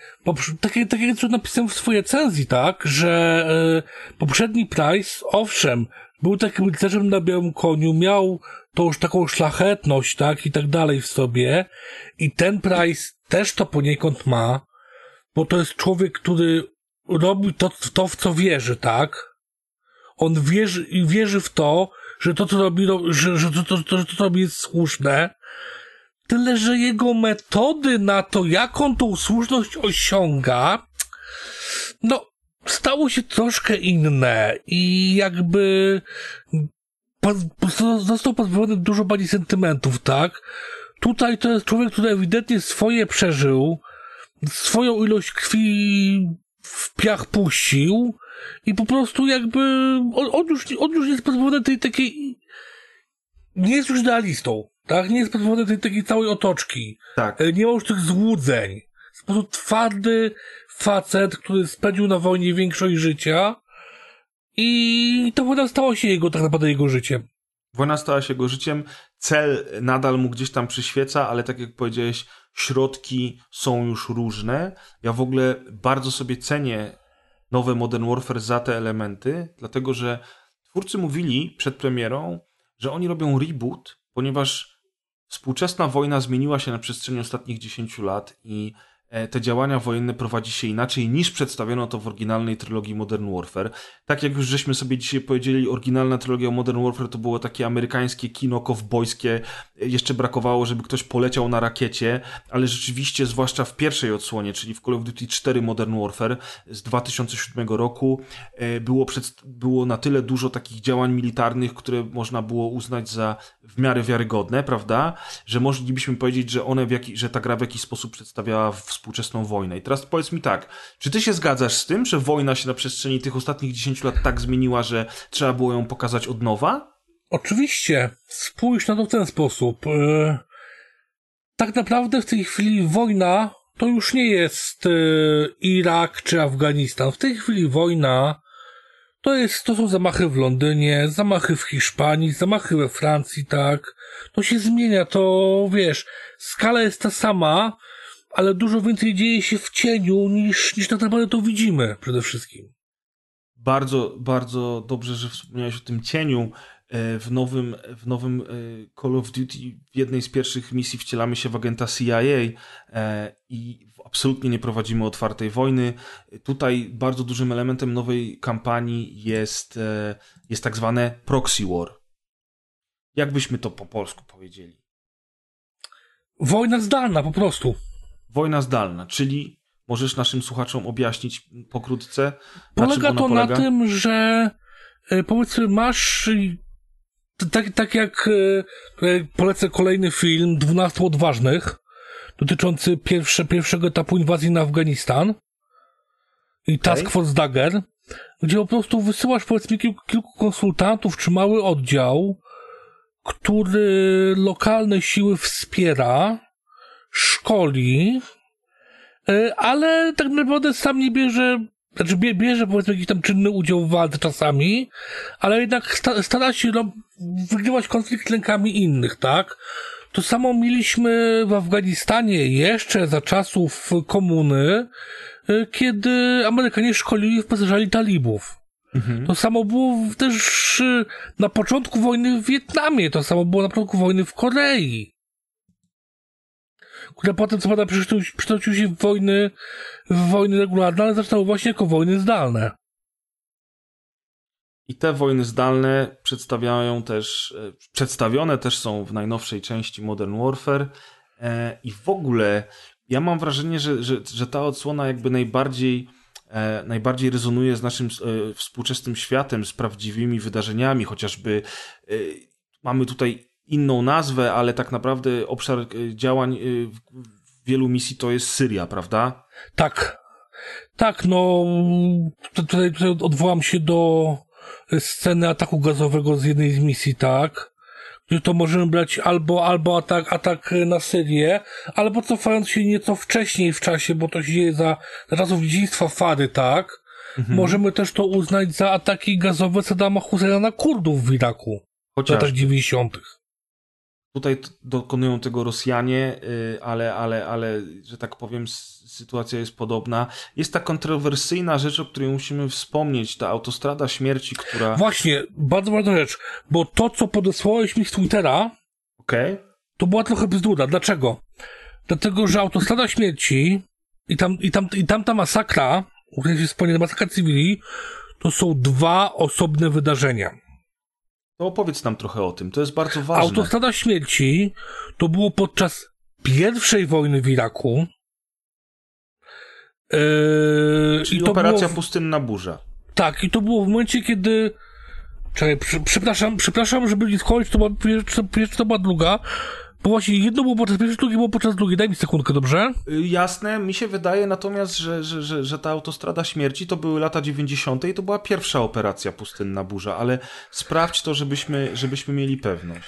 takie, takie co napisałem w swojej recenzji, tak, że e, poprzedni Price, owszem, był takim rycerzem na białym koniu, miał to już taką szlachetność, tak, i tak dalej w sobie. I ten Price też to poniekąd ma, bo to jest człowiek, który robi to, to w co wierzy, tak? On wierzy, wierzy w to, że to, co robi, że, że to, to, to, to, to robi jest słuszne, tyle, że jego metody na to, jak on tą słuszność osiąga, no, stało się troszkę inne i jakby został pozbawiony dużo bardziej sentymentów, tak? Tutaj to jest człowiek, który ewidentnie swoje przeżył, swoją ilość krwi w piach puścił, i po prostu jakby on, on, już, on już jest pozbawiony tej takiej nie jest już idealistą, tak? Nie jest pozbawiony tej takiej całej otoczki. Tak. E, nie ma już tych złudzeń. Po prostu twardy facet, który spędził na wojnie większość życia i to wojna stała się jego, tak naprawdę jego życiem. Wojna stała się jego życiem, cel nadal mu gdzieś tam przyświeca, ale tak jak powiedziałeś, środki są już różne. Ja w ogóle bardzo sobie cenię nowe Modern Warfare za te elementy, dlatego że twórcy mówili przed premierą, że oni robią reboot, ponieważ współczesna wojna zmieniła się na przestrzeni ostatnich 10 lat i te działania wojenne prowadzi się inaczej niż przedstawiono to w oryginalnej trylogii Modern Warfare. Tak jak już żeśmy sobie dzisiaj powiedzieli, oryginalna trylogia Modern Warfare to było takie amerykańskie kino kowbojskie. Jeszcze brakowało, żeby ktoś poleciał na rakiecie, ale rzeczywiście, zwłaszcza w pierwszej odsłonie, czyli w Call of Duty 4 Modern Warfare z 2007 roku, e, było, przed, było na tyle dużo takich działań militarnych, które można było uznać za w miarę wiarygodne, prawda? Że moglibyśmy powiedzieć, że one w jaki, że ta gra w jakiś sposób przedstawiała w współczesną wojnę. I teraz powiedz mi tak, czy ty się zgadzasz z tym, że wojna się na przestrzeni tych ostatnich 10 lat tak zmieniła, że trzeba było ją pokazać od nowa? Oczywiście. Spójrz na to w ten sposób. Yy, tak naprawdę w tej chwili wojna to już nie jest y, Irak czy Afganistan. W tej chwili wojna to jest, to są zamachy w Londynie, zamachy w Hiszpanii, zamachy we Francji, tak. To się zmienia, to wiesz, skala jest ta sama, ale dużo więcej dzieje się w cieniu niż, niż tak naprawdę to widzimy przede wszystkim. Bardzo, bardzo dobrze, że wspomniałeś o tym cieniu. E, w nowym, w nowym e, Call of Duty w jednej z pierwszych misji wcielamy się w agenta CIA e, i absolutnie nie prowadzimy otwartej wojny. Tutaj bardzo dużym elementem nowej kampanii jest, jest tak zwane proxy war. Jak byśmy to po polsku powiedzieli? Wojna zdalna po prostu. Wojna zdalna, czyli możesz naszym słuchaczom objaśnić pokrótce? Polega to polega? na tym, że powiedzmy masz tak, tak jak e, polecę kolejny film 12 odważnych dotyczący pierwsze, pierwszego etapu inwazji na Afganistan i Task okay. Force Dagger, gdzie po prostu wysyłasz powiedzmy kilku, kilku konsultantów czy mały oddział, który lokalne siły wspiera, szkoli, e, ale tak naprawdę sam nie bierze znaczy bierze powiedzmy jakiś tam czynny udział w walce czasami, ale jednak stara się no, wygrywać konflikt lękami innych, tak? To samo mieliśmy w Afganistanie jeszcze za czasów komuny, y, kiedy Amerykanie szkolili w pasażali talibów. Mhm. To samo było też y, na początku wojny w Wietnamie, to samo było na początku wojny w Korei które potem co prawda przekształcił się w wojny, w wojny regularne, ale zaczynały właśnie jako wojny zdalne. I te wojny zdalne przedstawiają też, e, przedstawione też są w najnowszej części Modern Warfare e, i w ogóle ja mam wrażenie, że, że, że ta odsłona jakby najbardziej e, najbardziej rezonuje z naszym współczesnym światem, z prawdziwymi wydarzeniami, chociażby mamy tutaj inną nazwę, ale tak naprawdę obszar y, działań y, wielu misji to jest Syria, prawda? Tak. Tak, no tutaj, tutaj odwołam się do sceny ataku gazowego z jednej z misji, tak? Gdzie to możemy brać albo, albo atak, atak na Syrię, albo cofając się nieco wcześniej w czasie, bo to się dzieje za, za czasów dziedzictwa Fary, tak? Mhm. Możemy też to uznać za ataki gazowe Saddama Husseina na Kurdów w Iraku. W latach 90. Tutaj dokonują tego Rosjanie, y, ale, ale, ale, że tak powiem, sytuacja jest podobna. Jest ta kontrowersyjna rzecz, o której musimy wspomnieć, ta autostrada śmierci, która... Właśnie, bardzo ważna rzecz, bo to, co podesłałeś mi z Twittera, okay. to była trochę bzdura. Dlaczego? Dlatego, że autostrada śmierci i tam, i tam, i tam ta masakra, o której się masakra cywili, to są dwa osobne wydarzenia. No opowiedz nam trochę o tym, to jest bardzo ważne. Autostrada śmierci to było podczas pierwszej wojny w Iraku. Yy, Czyli i to operacja. Pustynna Burza. Tak, i to było w momencie, kiedy Czekaj, przepraszam, przepraszam, żeby nie skończyć, to była to była druga. Bo właśnie jedno było podczas pierwszej, drugie było podczas drugiej. Daj mi sekundkę, dobrze? Y, jasne, mi się wydaje natomiast, że, że, że, że ta autostrada śmierci to były lata 90. i to była pierwsza operacja pustynna burza, ale sprawdź to, żebyśmy, żebyśmy mieli pewność.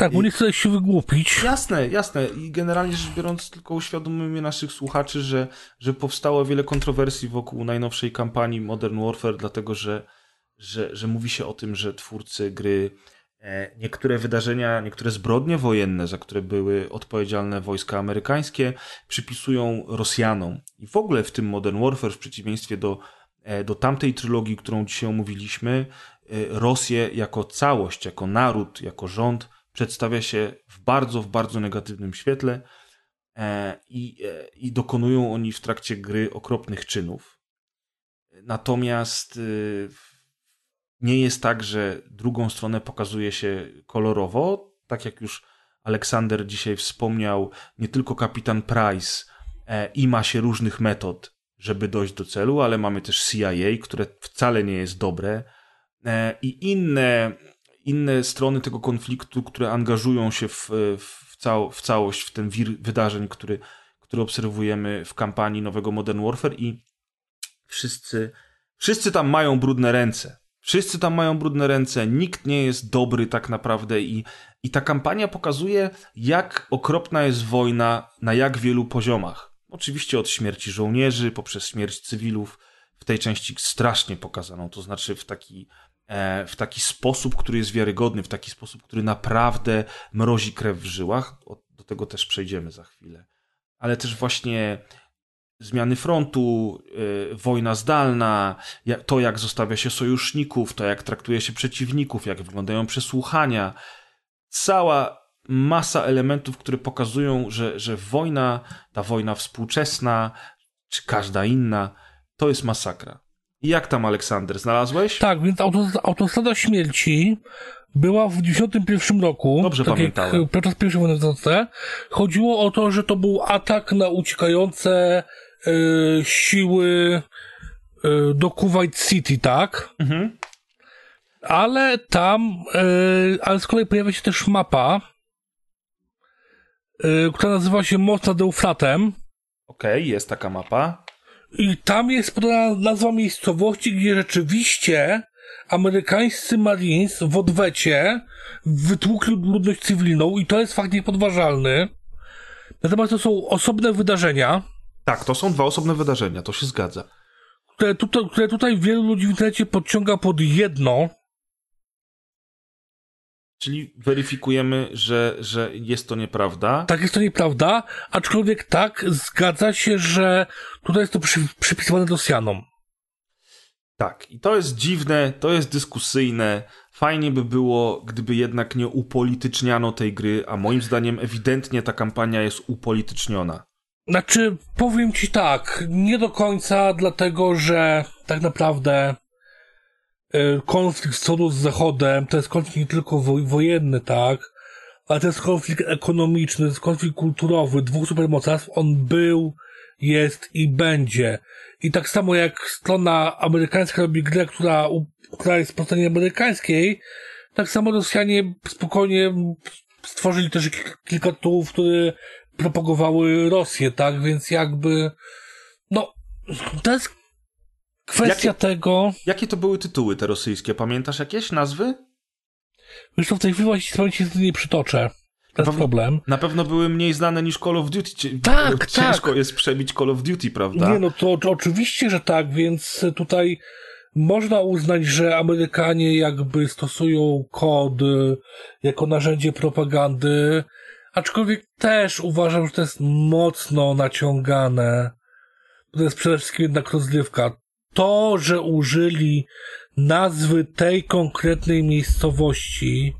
Tak, bo nie chcę się wygłupić. Jasne, jasne. I generalnie rzecz biorąc, tylko uświadomimy naszych słuchaczy, że, że powstało wiele kontrowersji wokół najnowszej kampanii Modern Warfare, dlatego że, że, że mówi się o tym, że twórcy gry niektóre wydarzenia, niektóre zbrodnie wojenne, za które były odpowiedzialne wojska amerykańskie, przypisują Rosjanom. I w ogóle w tym Modern Warfare, w przeciwieństwie do, e, do tamtej trylogii, którą dzisiaj omówiliśmy, e, Rosję jako całość, jako naród, jako rząd przedstawia się w bardzo, w bardzo negatywnym świetle i, i dokonują oni w trakcie gry okropnych czynów. Natomiast w nie jest tak, że drugą stronę pokazuje się kolorowo, tak jak już Aleksander dzisiaj wspomniał, nie tylko kapitan Price e, i ma się różnych metod, żeby dojść do celu, ale mamy też CIA, które wcale nie jest dobre e, i inne, inne strony tego konfliktu, które angażują się w, w, cał, w całość, w ten wir wydarzeń, który, który obserwujemy w kampanii nowego Modern Warfare i wszyscy, wszyscy tam mają brudne ręce. Wszyscy tam mają brudne ręce, nikt nie jest dobry tak naprawdę i, i ta kampania pokazuje, jak okropna jest wojna na jak wielu poziomach. Oczywiście od śmierci żołnierzy, poprzez śmierć cywilów. W tej części strasznie pokazano, to znaczy w taki, e, w taki sposób, który jest wiarygodny, w taki sposób, który naprawdę mrozi krew w żyłach. Do tego też przejdziemy za chwilę. Ale też właśnie zmiany frontu, y, wojna zdalna, to jak zostawia się sojuszników, to jak traktuje się przeciwników, jak wyglądają przesłuchania. Cała masa elementów, które pokazują, że, że wojna, ta wojna współczesna, czy każda inna, to jest masakra. I jak tam, Aleksander, znalazłeś? Tak, więc autostrada śmierci była w 91 roku. Dobrze tak pamiętałem. Podczas pierwszej wojny w Chodziło o to, że to był atak na uciekające siły y, do Kuwait City, tak? Mhm. Ale tam, y, ale z kolei pojawia się też mapa, która nazywa się Most nad Eufratem. Okej, okay, jest taka mapa. I tam jest podana nazwa miejscowości, gdzie rzeczywiście amerykańscy Marines w odwecie wytłukli ludność cywilną i to jest fakt niepodważalny. Natomiast to są osobne wydarzenia. Tak, to są dwa osobne wydarzenia, to się zgadza. Które tutaj, które tutaj wielu ludzi w internecie podciąga pod jedno. Czyli weryfikujemy, że, że jest to nieprawda. Tak, jest to nieprawda, aczkolwiek tak, zgadza się, że tutaj jest to przy, przypisywane Rosjanom. Tak, i to jest dziwne, to jest dyskusyjne. Fajnie by było, gdyby jednak nie upolityczniano tej gry, a moim zdaniem ewidentnie ta kampania jest upolityczniona. Znaczy, powiem ci tak, nie do końca, dlatego że tak naprawdę y, konflikt wschodu z Zachodem to jest konflikt nie tylko wojenny, tak, ale to jest konflikt ekonomiczny, to jest konflikt kulturowy dwóch supermocarstw. On był, jest i będzie. I tak samo jak strona amerykańska robi grę, która, która jest po stronie amerykańskiej, tak samo Rosjanie spokojnie stworzyli też kilka tytułów, które propagowały Rosję, tak? Więc jakby, no, to jest kwestia jakie, tego... Jakie to były tytuły te rosyjskie? Pamiętasz jakieś nazwy? Wiesz w tej chwili właśnie się nie przytoczę. To jest problem. Na pewno były mniej znane niż Call of Duty. Tak, Ciężko tak. jest przebić Call of Duty, prawda? Nie, no to, to oczywiście, że tak, więc tutaj można uznać, że Amerykanie jakby stosują kod y, jako narzędzie propagandy, aczkolwiek też uważam, że to jest mocno naciągane. To jest przede wszystkim jednak rozrywka. To, że użyli nazwy tej konkretnej miejscowości,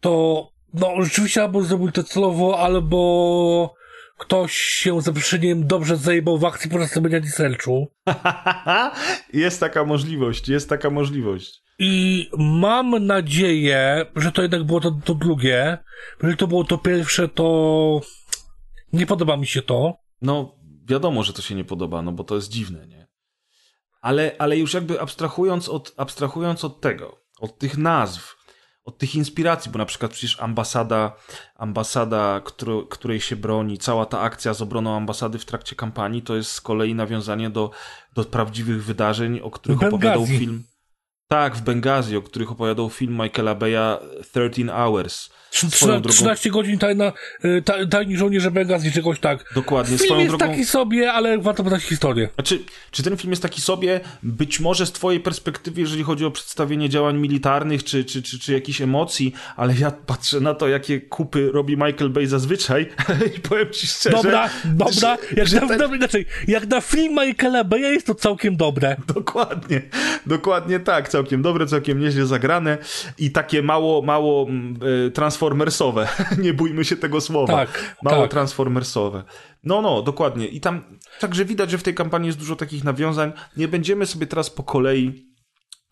to no, rzeczywiście albo zrobił to celowo, albo ktoś się za przeproszeniem dobrze zajebał w akcji podczas robienia researchu. jest taka możliwość, jest taka możliwość. I mam nadzieję, że to jednak było to, to drugie. Jeżeli to było to pierwsze, to nie podoba mi się to. No, wiadomo, że to się nie podoba, no bo to jest dziwne, nie? Ale, ale już jakby abstrahując od, abstrahując od tego, od tych nazw, od tych inspiracji, bo na przykład przecież ambasada, ambasada, który, której się broni, cała ta akcja z obroną ambasady w trakcie kampanii, to jest z kolei nawiązanie do, do prawdziwych wydarzeń, o których opowiadał film. Tak, w Bengazi, o których opowiadał film Michaela Beya 13 Hours. 13 godzin tajna, y, tajni żołnierze Bengazi, czegoś tak. Dokładnie. Film jest drogą... taki sobie, ale warto podać historię. Znaczy, czy ten film jest taki sobie? Być może z twojej perspektywy, jeżeli chodzi o przedstawienie działań militarnych, czy, czy, czy, czy jakichś emocji, ale ja patrzę na to, jakie kupy robi Michael Bay zazwyczaj i powiem ci szczerze... Dobra, dobra. Jak, na, ten... inaczej, jak na film Michaela Baya jest to całkiem dobre. Dokładnie. Dokładnie tak całkiem dobre, całkiem nieźle zagrane i takie mało, mało y, transformersowe. Nie bójmy się tego słowa. Tak, mało tak. transformersowe. No, no, dokładnie. I tam także widać, że w tej kampanii jest dużo takich nawiązań. Nie będziemy sobie teraz po kolei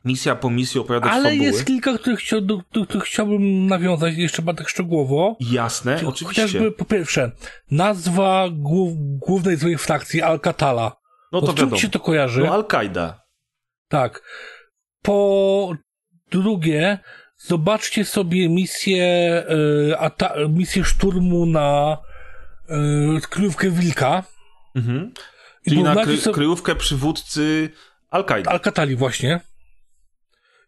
misja po misji opowiadać Ale fabuły. jest kilka, których, chcia, do, do których chciałbym nawiązać jeszcze tak szczegółowo. Jasne, oczywiście. Chociażby po pierwsze, nazwa głów, głównej złej frakcji Al-Katala. No to wiadomo. się to kojarzy? No Al-Kaida. Tak. Po drugie, zobaczcie sobie misję, y, misję szturmu na y, kryjówkę Wilka. Mhm. Czyli na kry sobie... kryjówkę przywódcy Al-Kaidi. Al-Katali właśnie.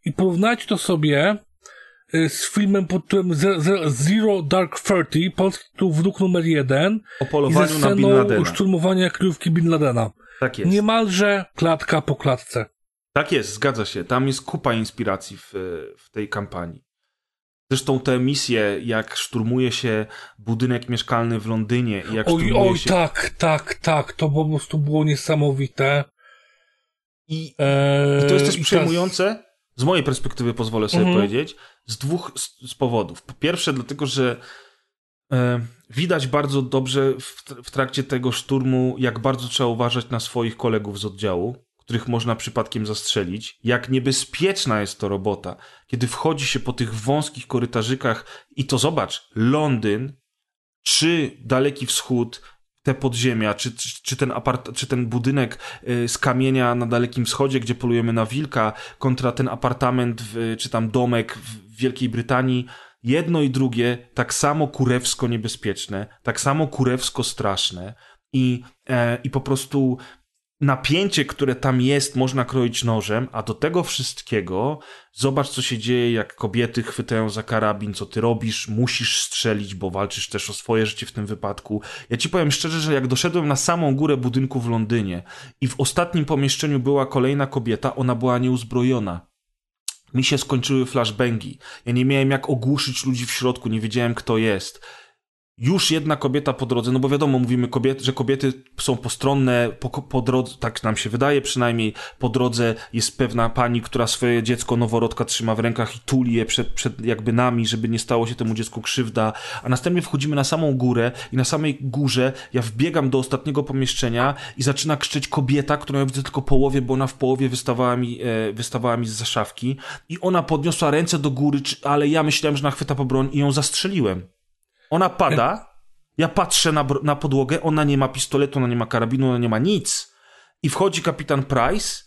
I porównajcie to sobie y, z filmem pod tytułem Zero Dark Thirty, polski tytuł Wróg numer jeden. O polowaniu i ze na Bin Ladena. szturmowania kryjówki Bin Ladena. Tak jest. Niemalże klatka po klatce. Tak jest, zgadza się. Tam jest kupa inspiracji w, w tej kampanii. Zresztą te misje, jak szturmuje się budynek mieszkalny w Londynie jak oj, oj, się... tak, tak, tak, to po prostu było niesamowite. I, eee, i to jest też przejmujące, z mojej perspektywy pozwolę sobie mhm. powiedzieć, z dwóch z, z, powodów. Po pierwsze, dlatego, że e, widać bardzo dobrze w, w trakcie tego szturmu, jak bardzo trzeba uważać na swoich kolegów z oddziału, których można przypadkiem zastrzelić, jak niebezpieczna jest to robota, kiedy wchodzi się po tych wąskich korytarzykach i to zobacz, Londyn czy Daleki Wschód, te podziemia, czy, czy, czy, ten apart, czy ten budynek y, z kamienia na Dalekim Wschodzie, gdzie polujemy na wilka, kontra ten apartament, w, czy tam domek w Wielkiej Brytanii, jedno i drugie tak samo kurewsko niebezpieczne, tak samo kurewsko straszne i, e, i po prostu napięcie, które tam jest, można kroić nożem, a do tego wszystkiego zobacz, co się dzieje, jak kobiety chwytają za karabin, co ty robisz, musisz strzelić, bo walczysz też o swoje życie w tym wypadku. Ja ci powiem szczerze, że jak doszedłem na samą górę budynku w Londynie i w ostatnim pomieszczeniu była kolejna kobieta, ona była nieuzbrojona. Mi się skończyły flashbangi. Ja nie miałem jak ogłuszyć ludzi w środku, nie wiedziałem kto jest już jedna kobieta po drodze, no bo wiadomo, mówimy, kobiet, że kobiety są postronne, po, po drodze, tak nam się wydaje przynajmniej, po drodze jest pewna pani, która swoje dziecko noworodka trzyma w rękach i tuli je przed, przed jakby nami, żeby nie stało się temu dziecku krzywda, a następnie wchodzimy na samą górę i na samej górze ja wbiegam do ostatniego pomieszczenia i zaczyna krzyczeć kobieta, którą ja widzę tylko połowie, bo ona w połowie wystawała mi, e, wystawała mi z zaszawki i ona podniosła ręce do góry, ale ja myślałem, że nachwyta po broń i ją zastrzeliłem. Ona pada, ja patrzę na, na podłogę, ona nie ma pistoletu, ona nie ma karabinu, ona nie ma nic. I wchodzi kapitan Price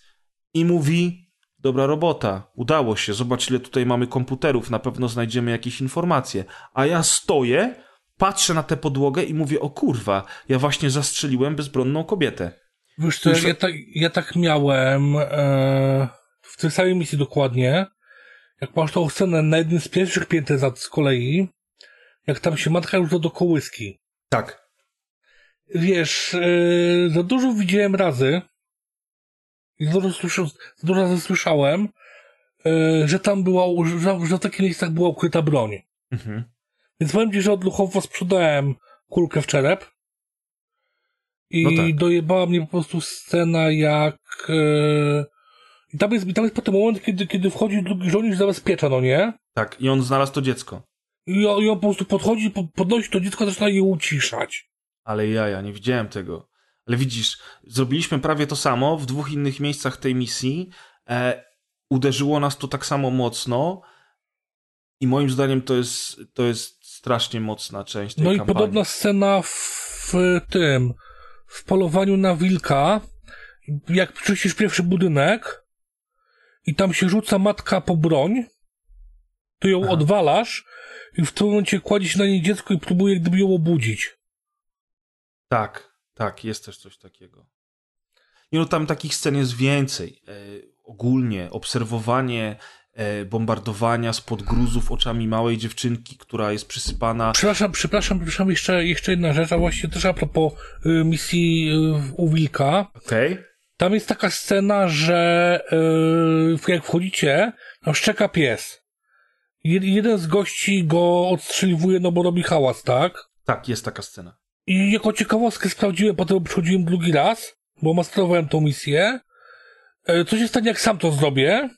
i mówi: Dobra robota, udało się, zobacz ile tutaj mamy komputerów, na pewno znajdziemy jakieś informacje. A ja stoję, patrzę na tę podłogę i mówię: O kurwa, ja właśnie zastrzeliłem bezbronną kobietę. Wiesz co, Już... ja, tak, ja tak miałem e, w tej samej misji dokładnie. Jak masz tą scenę na jednym z pierwszych pięter z kolei, jak tam się matka już do kołyski. Tak. Wiesz, yy, za dużo widziałem razy i za dużo, słysza, za dużo razy słyszałem, yy, że tam była, że, że w takich miejscach była ukryta broń. Mhm. Więc powiem ci, że odluchowo sprzedałem kulkę w czerep i no tak. dojebała mnie po prostu scena jak... Yy, i tam jest, tam jest potem moment, kiedy, kiedy wchodzi drugi żołnierz zabezpiecza, no nie? Tak, i on znalazł to dziecko. I on, i on po prostu podchodzi, podnosi to dziecko, zaczyna je uciszać. Ale ja, ja nie widziałem tego. Ale widzisz, zrobiliśmy prawie to samo w dwóch innych miejscach tej misji. E, uderzyło nas to tak samo mocno. I moim zdaniem to jest, to jest strasznie mocna część tej No kampanii. i podobna scena w tym, w polowaniu na wilka, jak czyścisz pierwszy budynek i tam się rzuca matka po broń, to ją Aha. odwalasz i w tym momencie kładzie się na niej dziecko i próbuje gdyby ją obudzić. Tak, tak, jest też coś takiego. I no tam takich scen jest więcej. E, ogólnie obserwowanie e, bombardowania spod gruzów oczami małej dziewczynki, która jest przysypana. Przepraszam, przepraszam, przepraszam, jeszcze, jeszcze jedna rzecz, a właściwie też a propos y, misji y, u Wilka. Okej. Okay. Tam jest taka scena, że y, jak wchodzicie, tam szczeka pies jeden z gości go odstrzeliwuje, no bo robi hałas, tak? Tak, jest taka scena. I jako ciekawostkę sprawdziłem, potem przychodziłem drugi raz, bo masterowałem tą misję. E, co się stanie, jak sam to zrobię?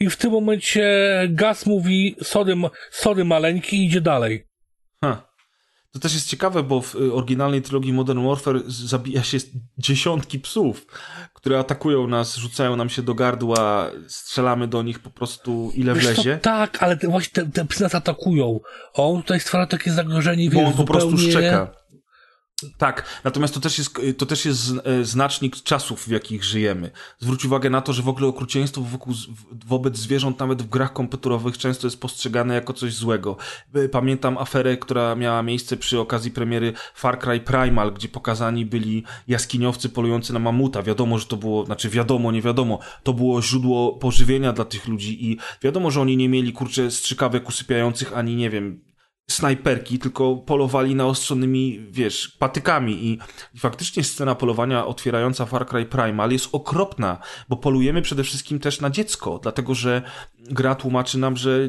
I w tym momencie Gaz mówi, sorry, sorry maleńki, idzie dalej. To też jest ciekawe, bo w y, oryginalnej trylogii Modern Warfare zabija się dziesiątki psów, które atakują nas, rzucają nam się do gardła, strzelamy do nich po prostu ile Wiesz wlezie. Tak, ale te, właśnie te, te psy nas atakują. On tutaj stwarza takie zagrożenie, bo on po prostu szczeka. Tak, natomiast to też jest, to też jest e, znacznik czasów, w jakich żyjemy. Zwróć uwagę na to, że w ogóle okrucieństwo wokół, wobec zwierząt, nawet w grach komputerowych, często jest postrzegane jako coś złego. E, pamiętam aferę, która miała miejsce przy okazji premiery Far Cry Primal, gdzie pokazani byli jaskiniowcy polujący na mamuta. Wiadomo, że to było, znaczy wiadomo, nie wiadomo, to było źródło pożywienia dla tych ludzi i wiadomo, że oni nie mieli, kurczę, strzykawek usypiających, ani nie wiem, snajperki, tylko polowali naostrzonymi, wiesz, patykami i faktycznie scena polowania otwierająca Far Cry Primal jest okropna, bo polujemy przede wszystkim też na dziecko, dlatego że gra tłumaczy nam, że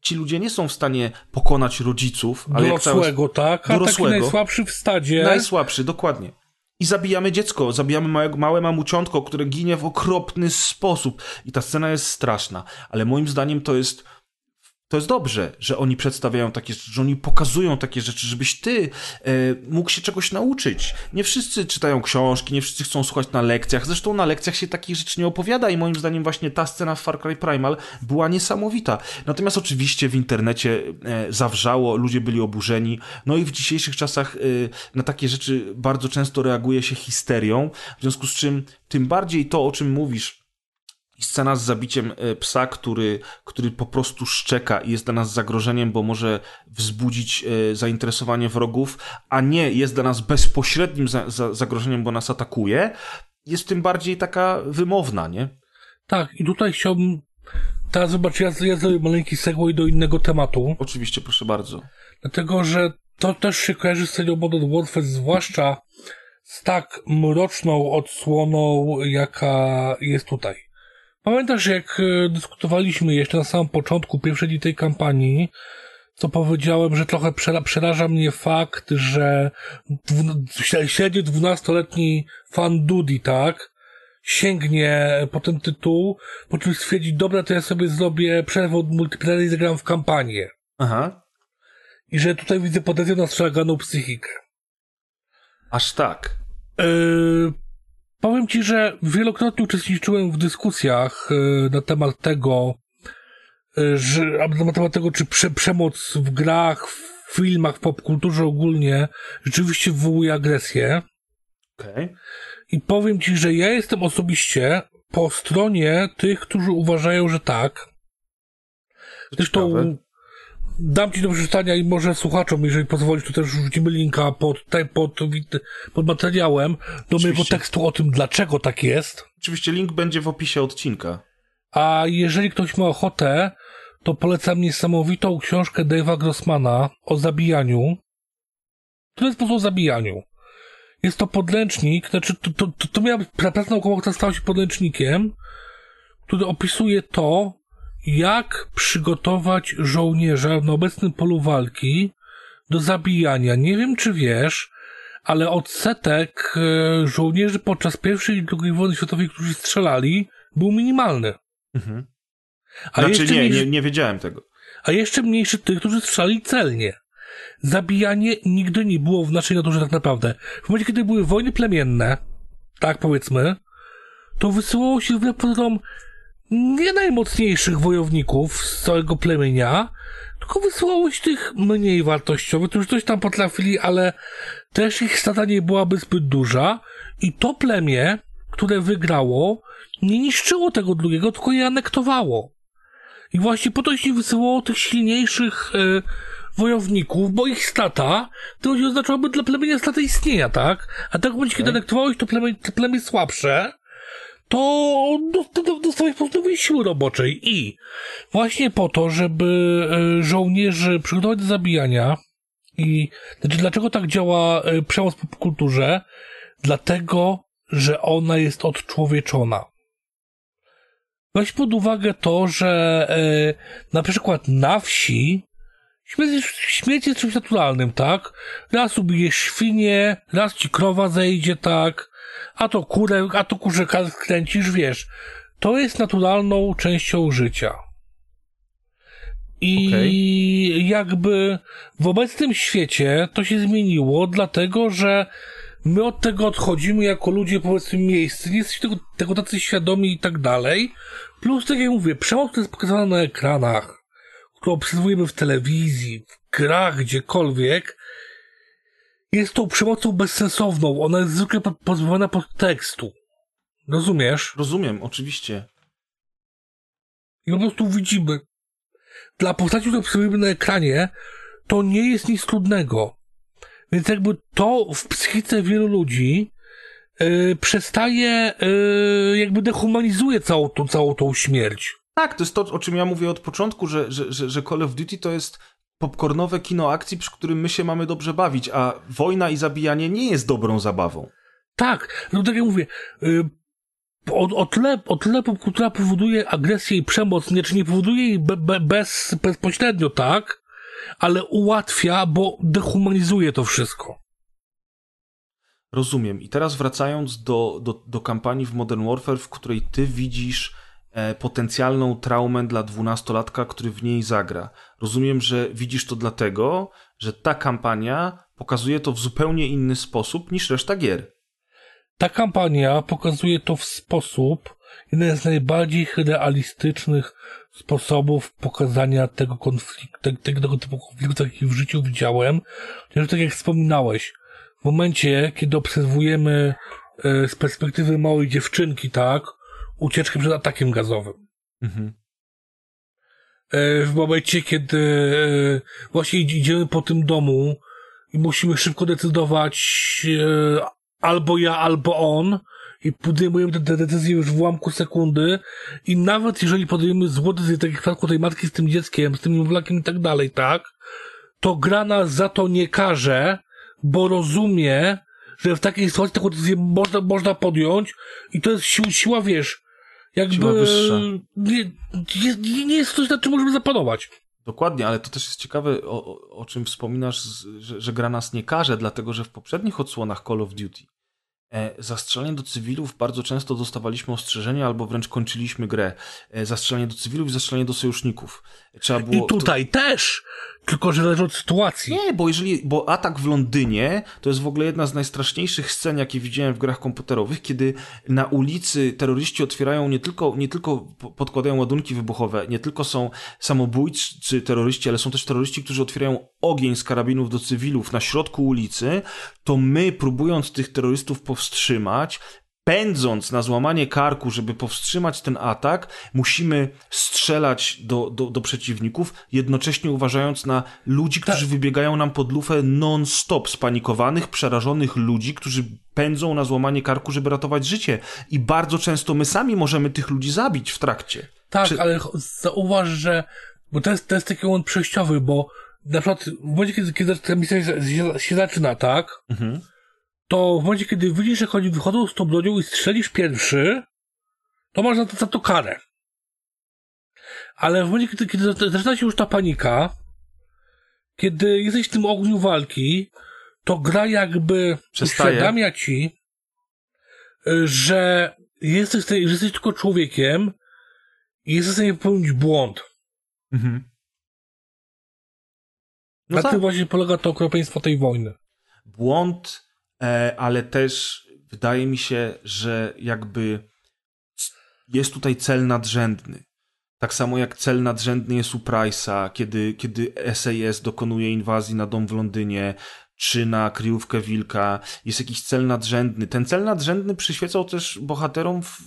ci ludzie nie są w stanie pokonać rodziców, ale dorosłego, jak całe... tak, a dorosłego, taki najsłabszy w stadzie. Najsłabszy, dokładnie. I zabijamy dziecko, zabijamy małe, małe mamuciątko, które ginie w okropny sposób. I ta scena jest straszna. Ale moim zdaniem to jest to jest dobrze, że oni przedstawiają takie rzeczy, że oni pokazują takie rzeczy, żebyś ty e, mógł się czegoś nauczyć. Nie wszyscy czytają książki, nie wszyscy chcą słuchać na lekcjach. Zresztą na lekcjach się takich rzeczy nie opowiada i moim zdaniem właśnie ta scena w Far Cry Primal była niesamowita. Natomiast oczywiście w internecie e, zawrzało, ludzie byli oburzeni. No i w dzisiejszych czasach e, na takie rzeczy bardzo często reaguje się histerią, w związku z czym tym bardziej to, o czym mówisz, scena z zabiciem e, psa, który, który po prostu szczeka i jest dla nas zagrożeniem, bo może wzbudzić e, zainteresowanie wrogów, a nie jest dla nas bezpośrednim za, za, zagrożeniem, bo nas atakuje, jest tym bardziej taka wymowna, nie? Tak, i tutaj chciałbym. Teraz zobacz, ja, ja zrobię maleńki segway do innego tematu. Oczywiście, proszę bardzo. Dlatego, że to też się kojarzy z serią Modern Warfare, zwłaszcza z tak mroczną odsłoną, jaka jest tutaj. Pamiętasz, jak e, dyskutowaliśmy jeszcze na samym początku pierwszej tej kampanii, co powiedziałem, że trochę przeraża mnie fakt, że średnio dwunastoletni fan Dudi, tak, sięgnie po ten tytuł, po czym stwierdzi, dobra, to ja sobie zrobię przerwę od multiplayera i zagram w kampanię. Aha. I że tutaj widzę potencjał na strzelaganą psychikę. Aż tak. Yy, Powiem ci, że wielokrotnie uczestniczyłem w dyskusjach e, na temat tego, e, że, na temat tego, czy prze, przemoc w grach, w filmach, w popkulturze ogólnie rzeczywiście wywołuje agresję. Okay. I powiem ci, że ja jestem osobiście po stronie tych, którzy uważają, że tak. Zresztą dam ci do przeczytania i może słuchaczom, jeżeli pozwolisz, to też rzucimy linka pod, pod, pod materiałem do mojego tekstu o tym, dlaczego tak jest. Oczywiście link będzie w opisie odcinka. A jeżeli ktoś ma ochotę, to polecam niesamowitą książkę Dave'a Grossmana o zabijaniu. To jest po prostu o zabijaniu. Jest to podręcznik, znaczy to, to, to, to miała praca naukowa, która stała się podręcznikiem, który opisuje to, jak przygotować żołnierza na obecnym polu walki do zabijania. Nie wiem, czy wiesz, ale odsetek e, żołnierzy podczas pierwszej i II wojny światowej, którzy strzelali, był minimalny. Mhm. A znaczy nie, mniejszy... nie, nie wiedziałem tego. A jeszcze mniejszy tych, którzy strzelali celnie. Zabijanie nigdy nie było w naszej naturze tak naprawdę. W momencie, kiedy były wojny plemienne, tak powiedzmy, to wysyłało się wbrew pozorom nie najmocniejszych wojowników z całego plemienia, tylko wysłałeś tych mniej wartościowych, którzy coś tam potrafili, ale też ich strata nie byłaby zbyt duża i to plemię, które wygrało, nie niszczyło tego drugiego, tylko je anektowało. I właśnie po to się wysyłało tych silniejszych e, wojowników, bo ich strata to oznaczałaby dla plemienia stratę istnienia, tak? A tak w momencie, kiedy anektowałeś to plemię, to plemię słabsze, to dostałeś po prostu siły roboczej i właśnie po to, żeby e, żołnierzy przygotować do zabijania i znaczy dlaczego tak działa e, przemoc w popkulturze? Dlatego, że ona jest odczłowieczona. Weź pod uwagę to, że e, na przykład na wsi śmierć, śmierć jest czymś naturalnym, tak? Raz ubijesz świnie, raz ci krowa zejdzie, tak? A to kurę, a to kurze kręcisz, wiesz. To jest naturalną częścią życia. I okay. jakby w obecnym świecie to się zmieniło, dlatego że my od tego odchodzimy jako ludzie powiedzmy miejscy, nie jesteśmy tego, tego tacy świadomi i tak dalej. Plus, tak jak mówię, przemoc, która jest pokazywana na ekranach, którą obserwujemy w telewizji, w grach, gdziekolwiek, jest tą przemocą bezsensowną. Ona jest zwykle pozbawiona podtekstu. Rozumiesz? Rozumiem, oczywiście. I po prostu widzimy. Dla postaci, które obserwujemy na ekranie, to nie jest nic trudnego. Więc jakby to w psychice wielu ludzi yy, przestaje, yy, jakby dehumanizuje całą tą, całą tą śmierć. Tak, to jest to, o czym ja mówię od początku, że, że, że, że Call of Duty to jest popcornowe kino akcji, przy którym my się mamy dobrze bawić, a wojna i zabijanie nie jest dobrą zabawą. Tak, no tak jak mówię, yy, o, o, tyle, o tyle popkultura powoduje agresję i przemoc, nie, czy nie powoduje jej be, be, bez, bezpośrednio, tak? Ale ułatwia, bo dehumanizuje to wszystko. Rozumiem. I teraz wracając do, do, do kampanii w Modern Warfare, w której ty widzisz potencjalną traumę dla dwunastolatka, który w niej zagra. Rozumiem, że widzisz to dlatego, że ta kampania pokazuje to w zupełnie inny sposób niż reszta gier. Ta kampania pokazuje to w sposób, jeden z najbardziej realistycznych sposobów pokazania tego konfliktu, tego typu konfliktu, jaki w życiu widziałem. Chociaż tak jak wspominałeś, w momencie, kiedy obserwujemy e, z perspektywy małej dziewczynki, tak, ucieczkę przed atakiem gazowym. Mhm. E, w momencie, kiedy e, właśnie idziemy po tym domu i musimy szybko decydować, albo ja, albo on i podejmujemy te decyzje już w ułamku sekundy i nawet jeżeli podejmujemy złe decyzje, tak jak w przypadku tej matki z tym dzieckiem, z tym niemowlakiem i tak dalej, tak, to gra nas za to nie karze, bo rozumie, że w takiej sytuacji taką decyzję można, można podjąć i to jest siła, siła wiesz, jakby nie, nie, nie jest coś, nad czym możemy zapanować. Dokładnie, ale to też jest ciekawe, o, o, o czym wspominasz, że, że gra nas nie karze, dlatego że w poprzednich odsłonach Call of Duty E, zastrzelanie do cywilów bardzo często dostawaliśmy ostrzeżenia albo wręcz kończyliśmy grę. E, zastrzelanie do cywilów i zastrzelanie do sojuszników. Trzeba było... I tutaj to... też! Tylko, że zależy od sytuacji. Nie, bo jeżeli, bo atak w Londynie to jest w ogóle jedna z najstraszniejszych scen, jakie widziałem w grach komputerowych, kiedy na ulicy terroryści otwierają nie tylko, nie tylko podkładają ładunki wybuchowe, nie tylko są samobójcy terroryści, ale są też terroryści, którzy otwierają ogień z karabinów do cywilów na środku ulicy, to my próbując tych terrorystów powstrzymać, pędząc na złamanie karku, żeby powstrzymać ten atak, musimy strzelać do, do, do przeciwników, jednocześnie uważając na ludzi, którzy tak. wybiegają nam pod lufę non-stop, spanikowanych, przerażonych ludzi, którzy pędzą na złamanie karku, żeby ratować życie. I bardzo często my sami możemy tych ludzi zabić w trakcie. Tak, Czy... ale zauważ, że bo to jest, to jest taki moment przejściowy, bo na przykład w momencie, kiedy, kiedy ta misja się, się zaczyna, tak? Mhm to w momencie, kiedy widzisz, że oni wychodzą z tą bronią i strzelisz pierwszy, to masz za to, za to karę. Ale w momencie, kiedy, kiedy zaczyna się już ta panika, kiedy jesteś w tym ogniu walki, to gra jakby uświadamia ci, że jesteś, że jesteś tylko człowiekiem i jesteś w stanie popełnić błąd. Mhm. No Na tak. tym właśnie polega to okropieństwo tej wojny. Błąd ale też wydaje mi się, że jakby jest tutaj cel nadrzędny. Tak samo jak cel nadrzędny jest u Price'a, kiedy, kiedy SAS dokonuje inwazji na dom w Londynie, czy na kryjówkę Wilka, jest jakiś cel nadrzędny. Ten cel nadrzędny przyświecał też bohaterom w,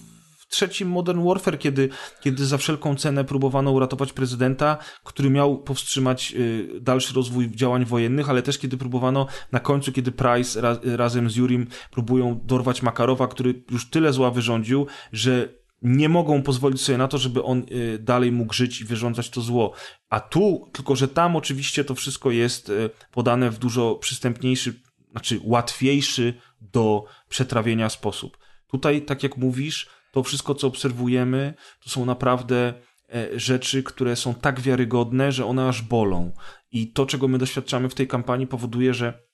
trzecim Modern Warfare, kiedy, kiedy za wszelką cenę próbowano uratować prezydenta, który miał powstrzymać y, dalszy rozwój działań wojennych, ale też kiedy próbowano na końcu, kiedy Price raz, razem z Jurim próbują dorwać Makarowa, który już tyle zła wyrządził, że nie mogą pozwolić sobie na to, żeby on y, dalej mógł żyć i wyrządzać to zło. A tu, tylko że tam oczywiście to wszystko jest y, podane w dużo przystępniejszy, znaczy łatwiejszy do przetrawienia sposób. Tutaj, tak jak mówisz, to wszystko, co obserwujemy, to są naprawdę e, rzeczy, które są tak wiarygodne, że one aż bolą. I to, czego my doświadczamy w tej kampanii, powoduje, że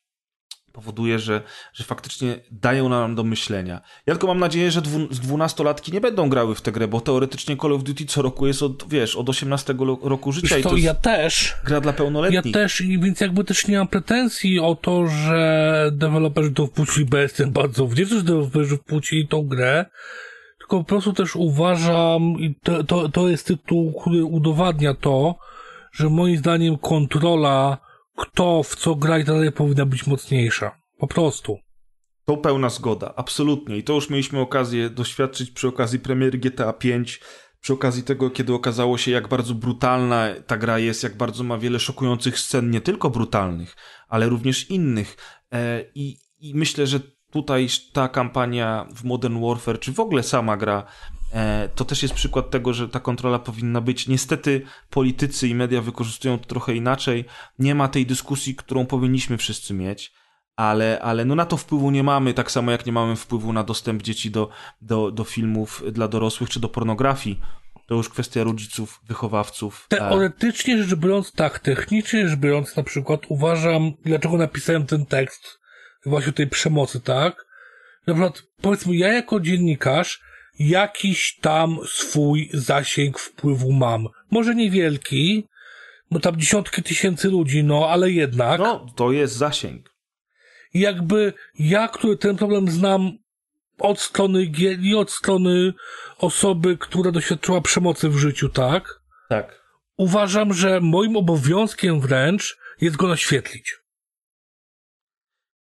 powoduje, że, że faktycznie dają nam do myślenia. Ja tylko mam nadzieję, że dwu, dwunastolatki nie będą grały w tę grę, bo teoretycznie Call of Duty co roku jest od, wiesz, od 18 roku życia. Wiesz, to, i to ja też. Gra dla pełnoletnich. Ja też, i więc jakby też nie mam pretensji o to, że deweloperzy to wpuścili, bo jestem bardzo wdzięczny, że deweloperzy wpuścili tą grę, tylko po prostu też uważam, i to, to, to jest tytuł, który udowadnia to, że moim zdaniem kontrola, kto w co gra i tak dalej powinna być mocniejsza. Po prostu. To pełna zgoda, absolutnie. I to już mieliśmy okazję doświadczyć przy okazji premiery GTA V, przy okazji tego, kiedy okazało się, jak bardzo brutalna ta gra jest, jak bardzo ma wiele szokujących scen, nie tylko brutalnych, ale również innych. E, I, i myślę, że tutaj ta kampania w Modern Warfare, czy w ogóle sama gra, e, to też jest przykład tego, że ta kontrola powinna być. Niestety politycy i media wykorzystują to trochę inaczej. Nie ma tej dyskusji, którą powinniśmy wszyscy mieć ale, ale no na to wpływu nie mamy, tak samo jak nie mamy wpływu na dostęp dzieci do, do, do filmów dla dorosłych czy do pornografii. To już kwestia rodziców, wychowawców. Teoretycznie rzecz biorąc, tak, technicznie rzecz biorąc, na przykład uważam, dlaczego napisałem ten tekst właśnie tej przemocy, tak? Na przykład, powiedzmy, ja jako dziennikarz jakiś tam swój zasięg wpływu mam. Może niewielki, bo tam dziesiątki tysięcy ludzi, no, ale jednak. No, to jest zasięg. I jakby ja, który ten problem znam od strony gier i od strony osoby, która doświadczyła przemocy w życiu, tak? Tak. Uważam, że moim obowiązkiem wręcz jest go naświetlić.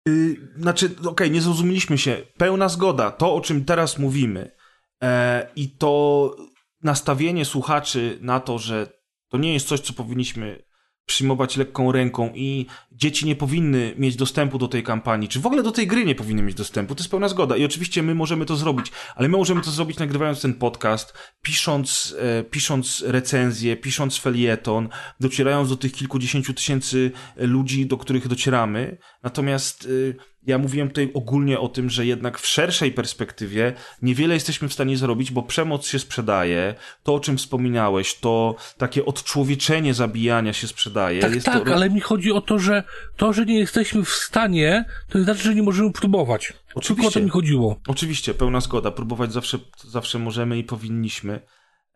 Yy, znaczy, okej, okay, nie zrozumieliśmy się. Pełna zgoda. To, o czym teraz mówimy e, i to nastawienie słuchaczy na to, że to nie jest coś, co powinniśmy przyjmować lekką ręką i dzieci nie powinny mieć dostępu do tej kampanii, czy w ogóle do tej gry nie powinny mieć dostępu, to jest pełna zgoda. I oczywiście my możemy to zrobić, ale my możemy to zrobić nagrywając ten podcast, pisząc, e, pisząc recenzję, pisząc felieton, docierając do tych kilkudziesięciu tysięcy ludzi, do których docieramy. Natomiast e, ja mówiłem tutaj ogólnie o tym, że jednak w szerszej perspektywie niewiele jesteśmy w stanie zrobić, bo przemoc się sprzedaje, to o czym wspominałeś, to takie odczłowieczenie zabijania się sprzedaje. Tak, Jest tak, to... ale mi chodzi o to, że to, że nie jesteśmy w stanie, to nie znaczy, że nie możemy próbować. Oczywiście. Tylko o to mi chodziło. Oczywiście, pełna zgoda. Próbować zawsze, zawsze możemy i powinniśmy.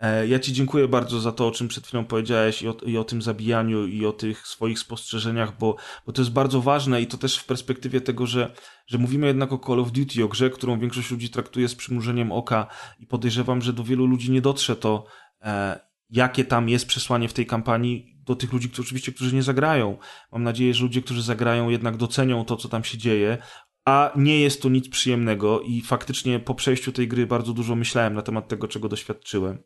E, ja Ci dziękuję bardzo za to, o czym przed chwilą powiedziałeś i o, i o, tym zabijaniu i o tych swoich spostrzeżeniach, bo, bo to jest bardzo ważne i to też w perspektywie tego, że, że mówimy jednak o Call of Duty, o grze, którą większość ludzi traktuje z przymrużeniem oka i podejrzewam, że do wielu ludzi nie dotrze to, e, jakie tam jest przesłanie w tej kampanii do tych ludzi, którzy oczywiście, którzy nie zagrają. Mam nadzieję, że ludzie, którzy zagrają jednak docenią to, co tam się dzieje, a nie jest to nic przyjemnego i faktycznie po przejściu tej gry bardzo dużo myślałem na temat tego, czego doświadczyłem.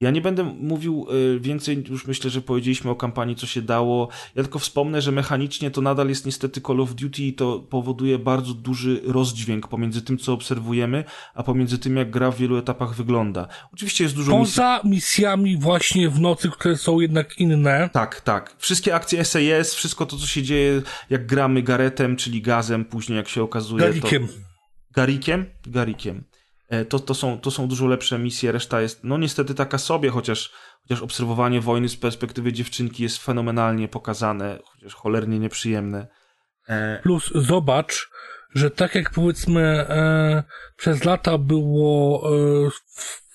Ja nie będę mówił y, więcej, już myślę, że powiedzieliśmy o kampanii, co się dało. Ja tylko wspomnę, że mechanicznie to nadal jest niestety Call of Duty i to powoduje bardzo duży rozdźwięk pomiędzy tym, co obserwujemy, a pomiędzy tym, jak gra w wielu etapach wygląda. Oczywiście jest dużo Poza misji... misjami właśnie w nocy, które są jednak inne. Tak, tak. Wszystkie akcje SAS, wszystko to, co się dzieje, jak gramy Garetem, czyli gazem, później jak się okazuje. Garikiem. To... Garikiem? Garikiem. E, to, to, są, to są dużo lepsze misje, reszta jest no niestety taka sobie, chociaż, chociaż obserwowanie wojny z perspektywy dziewczynki jest fenomenalnie pokazane, chociaż cholernie nieprzyjemne. E... Plus zobacz, że tak jak powiedzmy e, przez lata było e,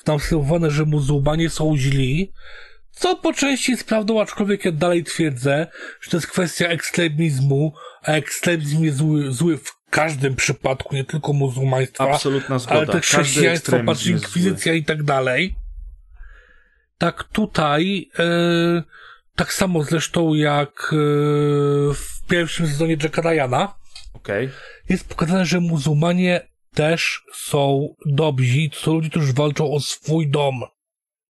tam obserwowane, że muzułmanie są źli, co po części jest prawdą, aczkolwiek ja dalej twierdzę, że to jest kwestia ekstremizmu, a ekstremizm jest zły, zły w każdym przypadku, nie tylko muzułmaństwa, Absolutna zgoda. ale też chrześcijaństwo, patrz, inkwizycja i tak dalej. Tak tutaj, e, tak samo zresztą jak e, w pierwszym sezonie Jacka Ryana, okay. jest pokazane, że muzułmanie też są dobrzy, to są ludzie, którzy walczą o swój dom.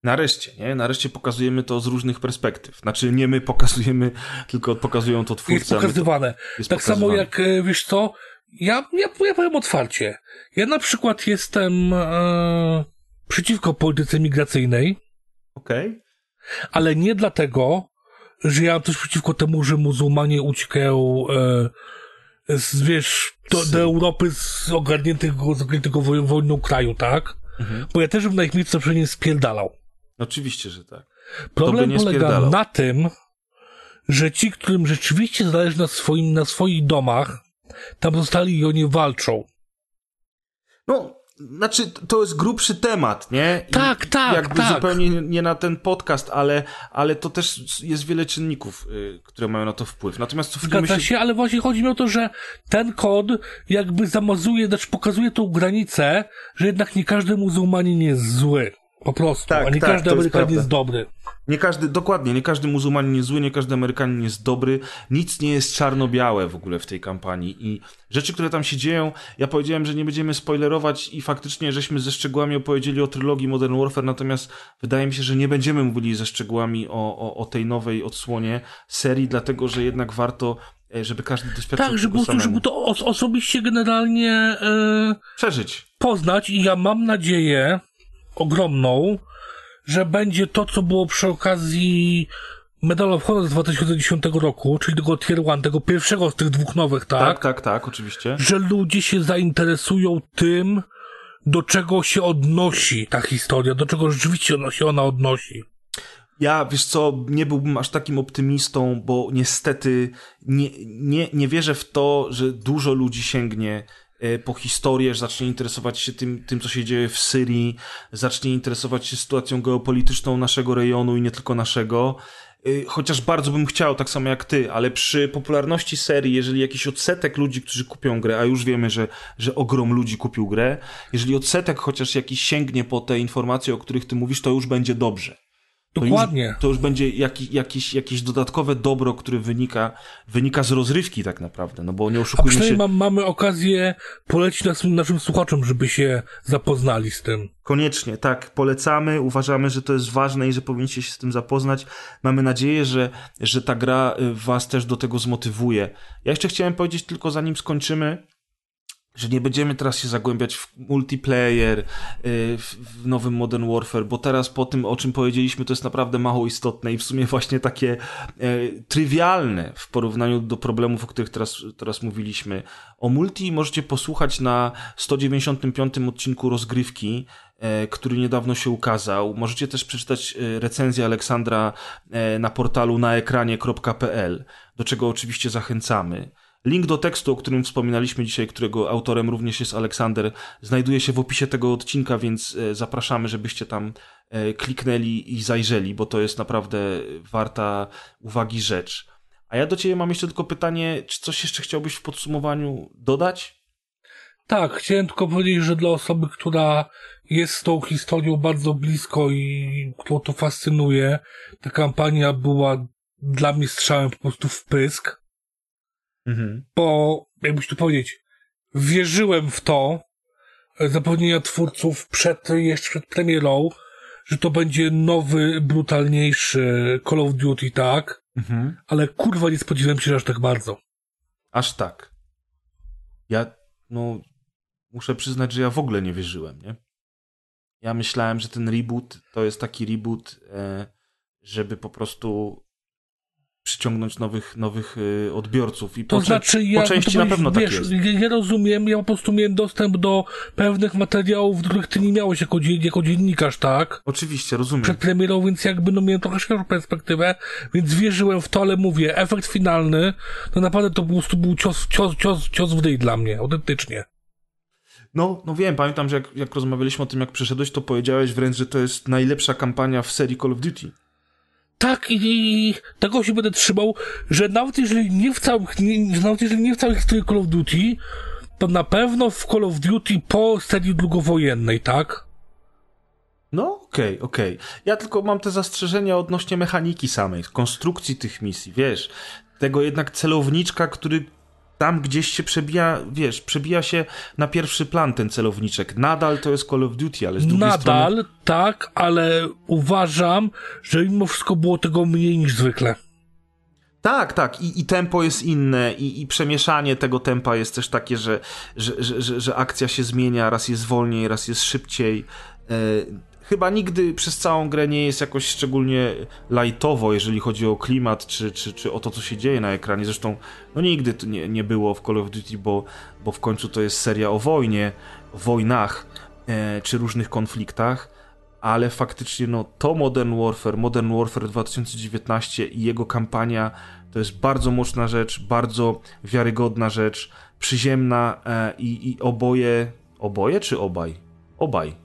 Nareszcie, nie? Nareszcie pokazujemy to z różnych perspektyw. Znaczy, nie my pokazujemy, tylko pokazują to twórcy. Jest pokazywane. Jest tak pokazywane. samo jak, e, wiesz co, ja, ja, ja powiem otwarcie. Ja na przykład jestem e, przeciwko polityce migracyjnej. Okej. Okay. Ale nie dlatego, że ja coś przeciwko temu, że muzułmanie uciekają e, z, wiesz, do, do Europy z ogarniętego, z ogarniętego wojną kraju, tak? Mhm. Bo ja też bym na ich miejscu przynajmniej spierdalał. Oczywiście, że tak. Problem polega na tym, że ci, którym rzeczywiście zależy na, swoim, na swoich domach, tam zostali i oni walczą. No, znaczy, to jest grubszy temat, nie? I tak, tak, jakby tak. zupełnie nie na ten podcast, ale, ale to też jest wiele czynników, y, które mają na to wpływ. Natomiast cofnijmy się... się... ale właśnie chodzi mi o to, że ten kod jakby zamazuje, znaczy pokazuje tą granicę, że jednak nie każdy muzułmanin jest zły. Po prostu. Tak, a nie tak, każdy Amerykanin jest dobry. Nie każdy, dokładnie, nie każdy muzułmanin jest zły, nie każdy Amerykanin jest dobry. Nic nie jest czarno-białe w ogóle w tej kampanii. I rzeczy, które tam się dzieją, ja powiedziałem, że nie będziemy spoilerować i faktycznie żeśmy ze szczegółami opowiedzieli o trylogii Modern Warfare, natomiast wydaje mi się, że nie będziemy mówili ze szczegółami o, o, o tej nowej odsłonie serii, dlatego że jednak warto e, żeby każdy doświadczył Tak, żeby, samemu. żeby to os osobiście generalnie yy, przeżyć. Poznać i ja mam nadzieję ogromną, że będzie to, co było przy okazji Medal of Honor z 2010 roku, czyli tego Tier 1, tego pierwszego z tych dwóch nowych, tak? Tak, tak, tak, oczywiście. Że ludzie się zainteresują tym, do czego się odnosi ta historia, do czego rzeczywiście się ona odnosi. Ja, wiesz co, nie byłbym aż takim optymistą, bo niestety nie, nie, nie wierzę w to, że dużo ludzi sięgnie po historię, zacznie interesować się tym, tym, co się dzieje w Syrii, zacznie interesować się sytuacją geopolityczną naszego rejonu i nie tylko naszego. E, chociaż bardzo bym chciał, tak samo jak ty, ale przy popularności serii, jeżeli jakiś odsetek ludzi, którzy kupią grę, a już wiemy, że, że ogrom ludzi kupił grę, jeżeli odsetek chociaż jakiś sięgnie po te informacje, o których ty mówisz, to już będzie dobrze. Dokładnie. To już, to już będzie jakiś, jakiś, jakieś dodatkowe dobro, które wynika, wynika z rozrywki tak naprawdę, no bo nie oszukujmy A się. Mam, mamy okazję polecić naszym, naszym słuchaczom, żeby się zapoznali z tym. Koniecznie, tak, polecamy, uważamy, że to jest ważne i że powinniście się z tym zapoznać. Mamy nadzieję, że, że ta gra y, was też do tego zmotywuje. Ja jeszcze chciałem powiedzieć tylko zanim skończymy, że nie będziemy teraz się zagłębiać w multiplayer, y, w nowym Modern Warfare, bo teraz po tym, o czym powiedzieliśmy, to jest naprawdę mało istotne i w sumie właśnie takie e, trywialne w porównaniu do problemów, o których teraz, teraz mówiliśmy. O multi możecie posłuchać na 195 odcinku rozgrywki, e, który niedawno się ukazał. Możecie też przeczytać e, recenzję Aleksandra na portalu naekranie.pl, do czego oczywiście zachęcamy. Link do tekstu, o którym wspominaliśmy dzisiaj, którego autorem również jest Aleksander, znajduje się w opisie tego odcinka, więc e, zapraszamy, żebyście tam e, kliknęli i zajrzeli, bo to jest naprawdę warta uwagi rzecz. A ja do Ciebie mam jeszcze tylko pytanie, czy coś jeszcze chciałbyś w podsumowaniu dodać? Tak, chciałem tylko powiedzieć, że dla osoby, która jest z tą historią bardzo blisko i którą to fascynuje, ta kampania była dla mnie strzałem po prostu w pysk. Mhm. Bo, jakbyś tu powiedzieć, wierzyłem w to, e, zapewnienia twórców przed, jeszcze przed premierą, że to będzie nowy, brutalniejszy Call of Duty, tak? Mhm. Ale kurwa nie spodziewałem się aż tak bardzo. Aż tak. Ja, no, muszę przyznać, że ja w ogóle nie wierzyłem, nie? Ja myślałem, że ten reboot to jest taki reboot, e, żeby po prostu przyciągnąć nowych, nowych y, odbiorców. I to po, znaczy, ja, po części na pewno wiesz, tak jest. Ja rozumiem, ja po prostu miałem dostęp do pewnych materiałów, których ty nie miałeś jako, jako dziennikarz, tak? Oczywiście, rozumiem. Przed premierą, więc jakby no miałem trochę szerszą perspektywę, więc wierzyłem w to, ale mówię, efekt finalny, to naprawdę to po prostu był cios, cios, cios, cios w dyj dla mnie, autentycznie. No, no wiem, pamiętam, że jak, jak rozmawialiśmy o tym, jak przyszedłeś, to powiedziałeś wręcz, że to jest najlepsza kampania w serii Call of Duty. Tak, i, tego się będę trzymał, że nawet jeżeli nie w całych, nie, nawet jeżeli nie w całej historii Call of Duty, to na pewno w Call of Duty po serii długowojennej, tak? No, okej, okay, okej. Okay. Ja tylko mam te zastrzeżenia odnośnie mechaniki samej, konstrukcji tych misji, wiesz, tego jednak celowniczka, który tam gdzieś się przebija, wiesz, przebija się na pierwszy plan ten celowniczek. Nadal to jest Call of Duty, ale z drugiej Nadal, strony... Nadal, tak, ale uważam, że mimo wszystko było tego mniej niż zwykle. Tak, tak. I, I, tempo jest inne, i, i przemieszanie tego tempa jest też takie, że, że, że, że, że akcja się zmienia, raz jest wolniej, raz jest szybciej. Chyba nigdy przez całą grę nie jest jakoś szczególnie lightowo, jeżeli chodzi o klimat, czy, czy, czy o to, co się dzieje na ekranie. Zresztą, no nigdy to nie, nie było w Call of Duty, bo, bo w końcu to jest seria o wojnie, wojnach, e, czy różnych konfliktach, ale faktycznie, no to Modern Warfare, Modern Warfare 2019 i jego kampania to jest bardzo mocna rzecz, bardzo wiarygodna rzecz, przyziemna e, i, i oboje, oboje czy obaj? Obaj.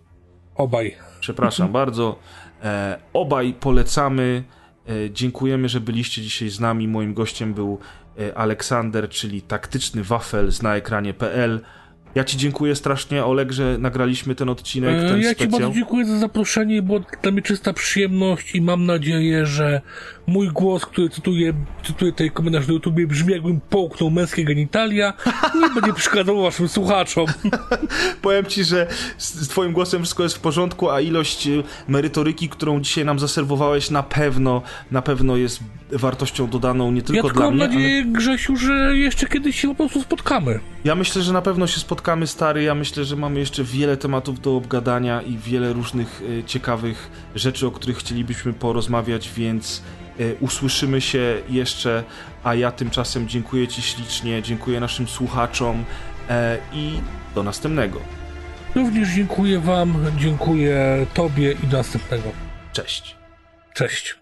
Obaj Przepraszam bardzo. E, obaj polecamy. E, dziękujemy, że byliście dzisiaj z nami. Moim gościem był e, Aleksander, czyli taktyczny wafel z naekranie.pl. Ja ci dziękuję strasznie, Oleg, że nagraliśmy ten odcinek, E, ten Ja ci specjal. bardzo dziękuję za zaproszenie, bo dla mnie czysta przyjemność i mam nadzieję, że mój głos, który cytuję, cytuję tej komentarz na YouTubie, brzmi jakbym połknął męskie genitalia, nie będzie przeszkadzał waszym słuchaczom. Powiem ci, że z, twoim głosem wszystko jest w porządku, a ilość y, merytoryki, którą dzisiaj nam zaserwowałeś, na pewno, na pewno jest wartością dodaną nie Ja tylko tylko dla mam mnie, nadzieję, Grzesiu, że jeszcze kiedyś się po prostu spotkamy. ale ja myślę, że na pewno się spotkamy, stary. Ja myślę, że mamy jeszcze wiele tematów do obgadania i wiele różnych y, ciekawych rzeczy, o których chcielibyśmy porozmawiać, więc usłyszymy się jeszcze, a ja tymczasem dziękuję ci ślicznie, dziękuję naszym słuchaczom e, i do następnego. Również dziękuję wam, dziękuję tobie i do następnego. Cześć. Cześć.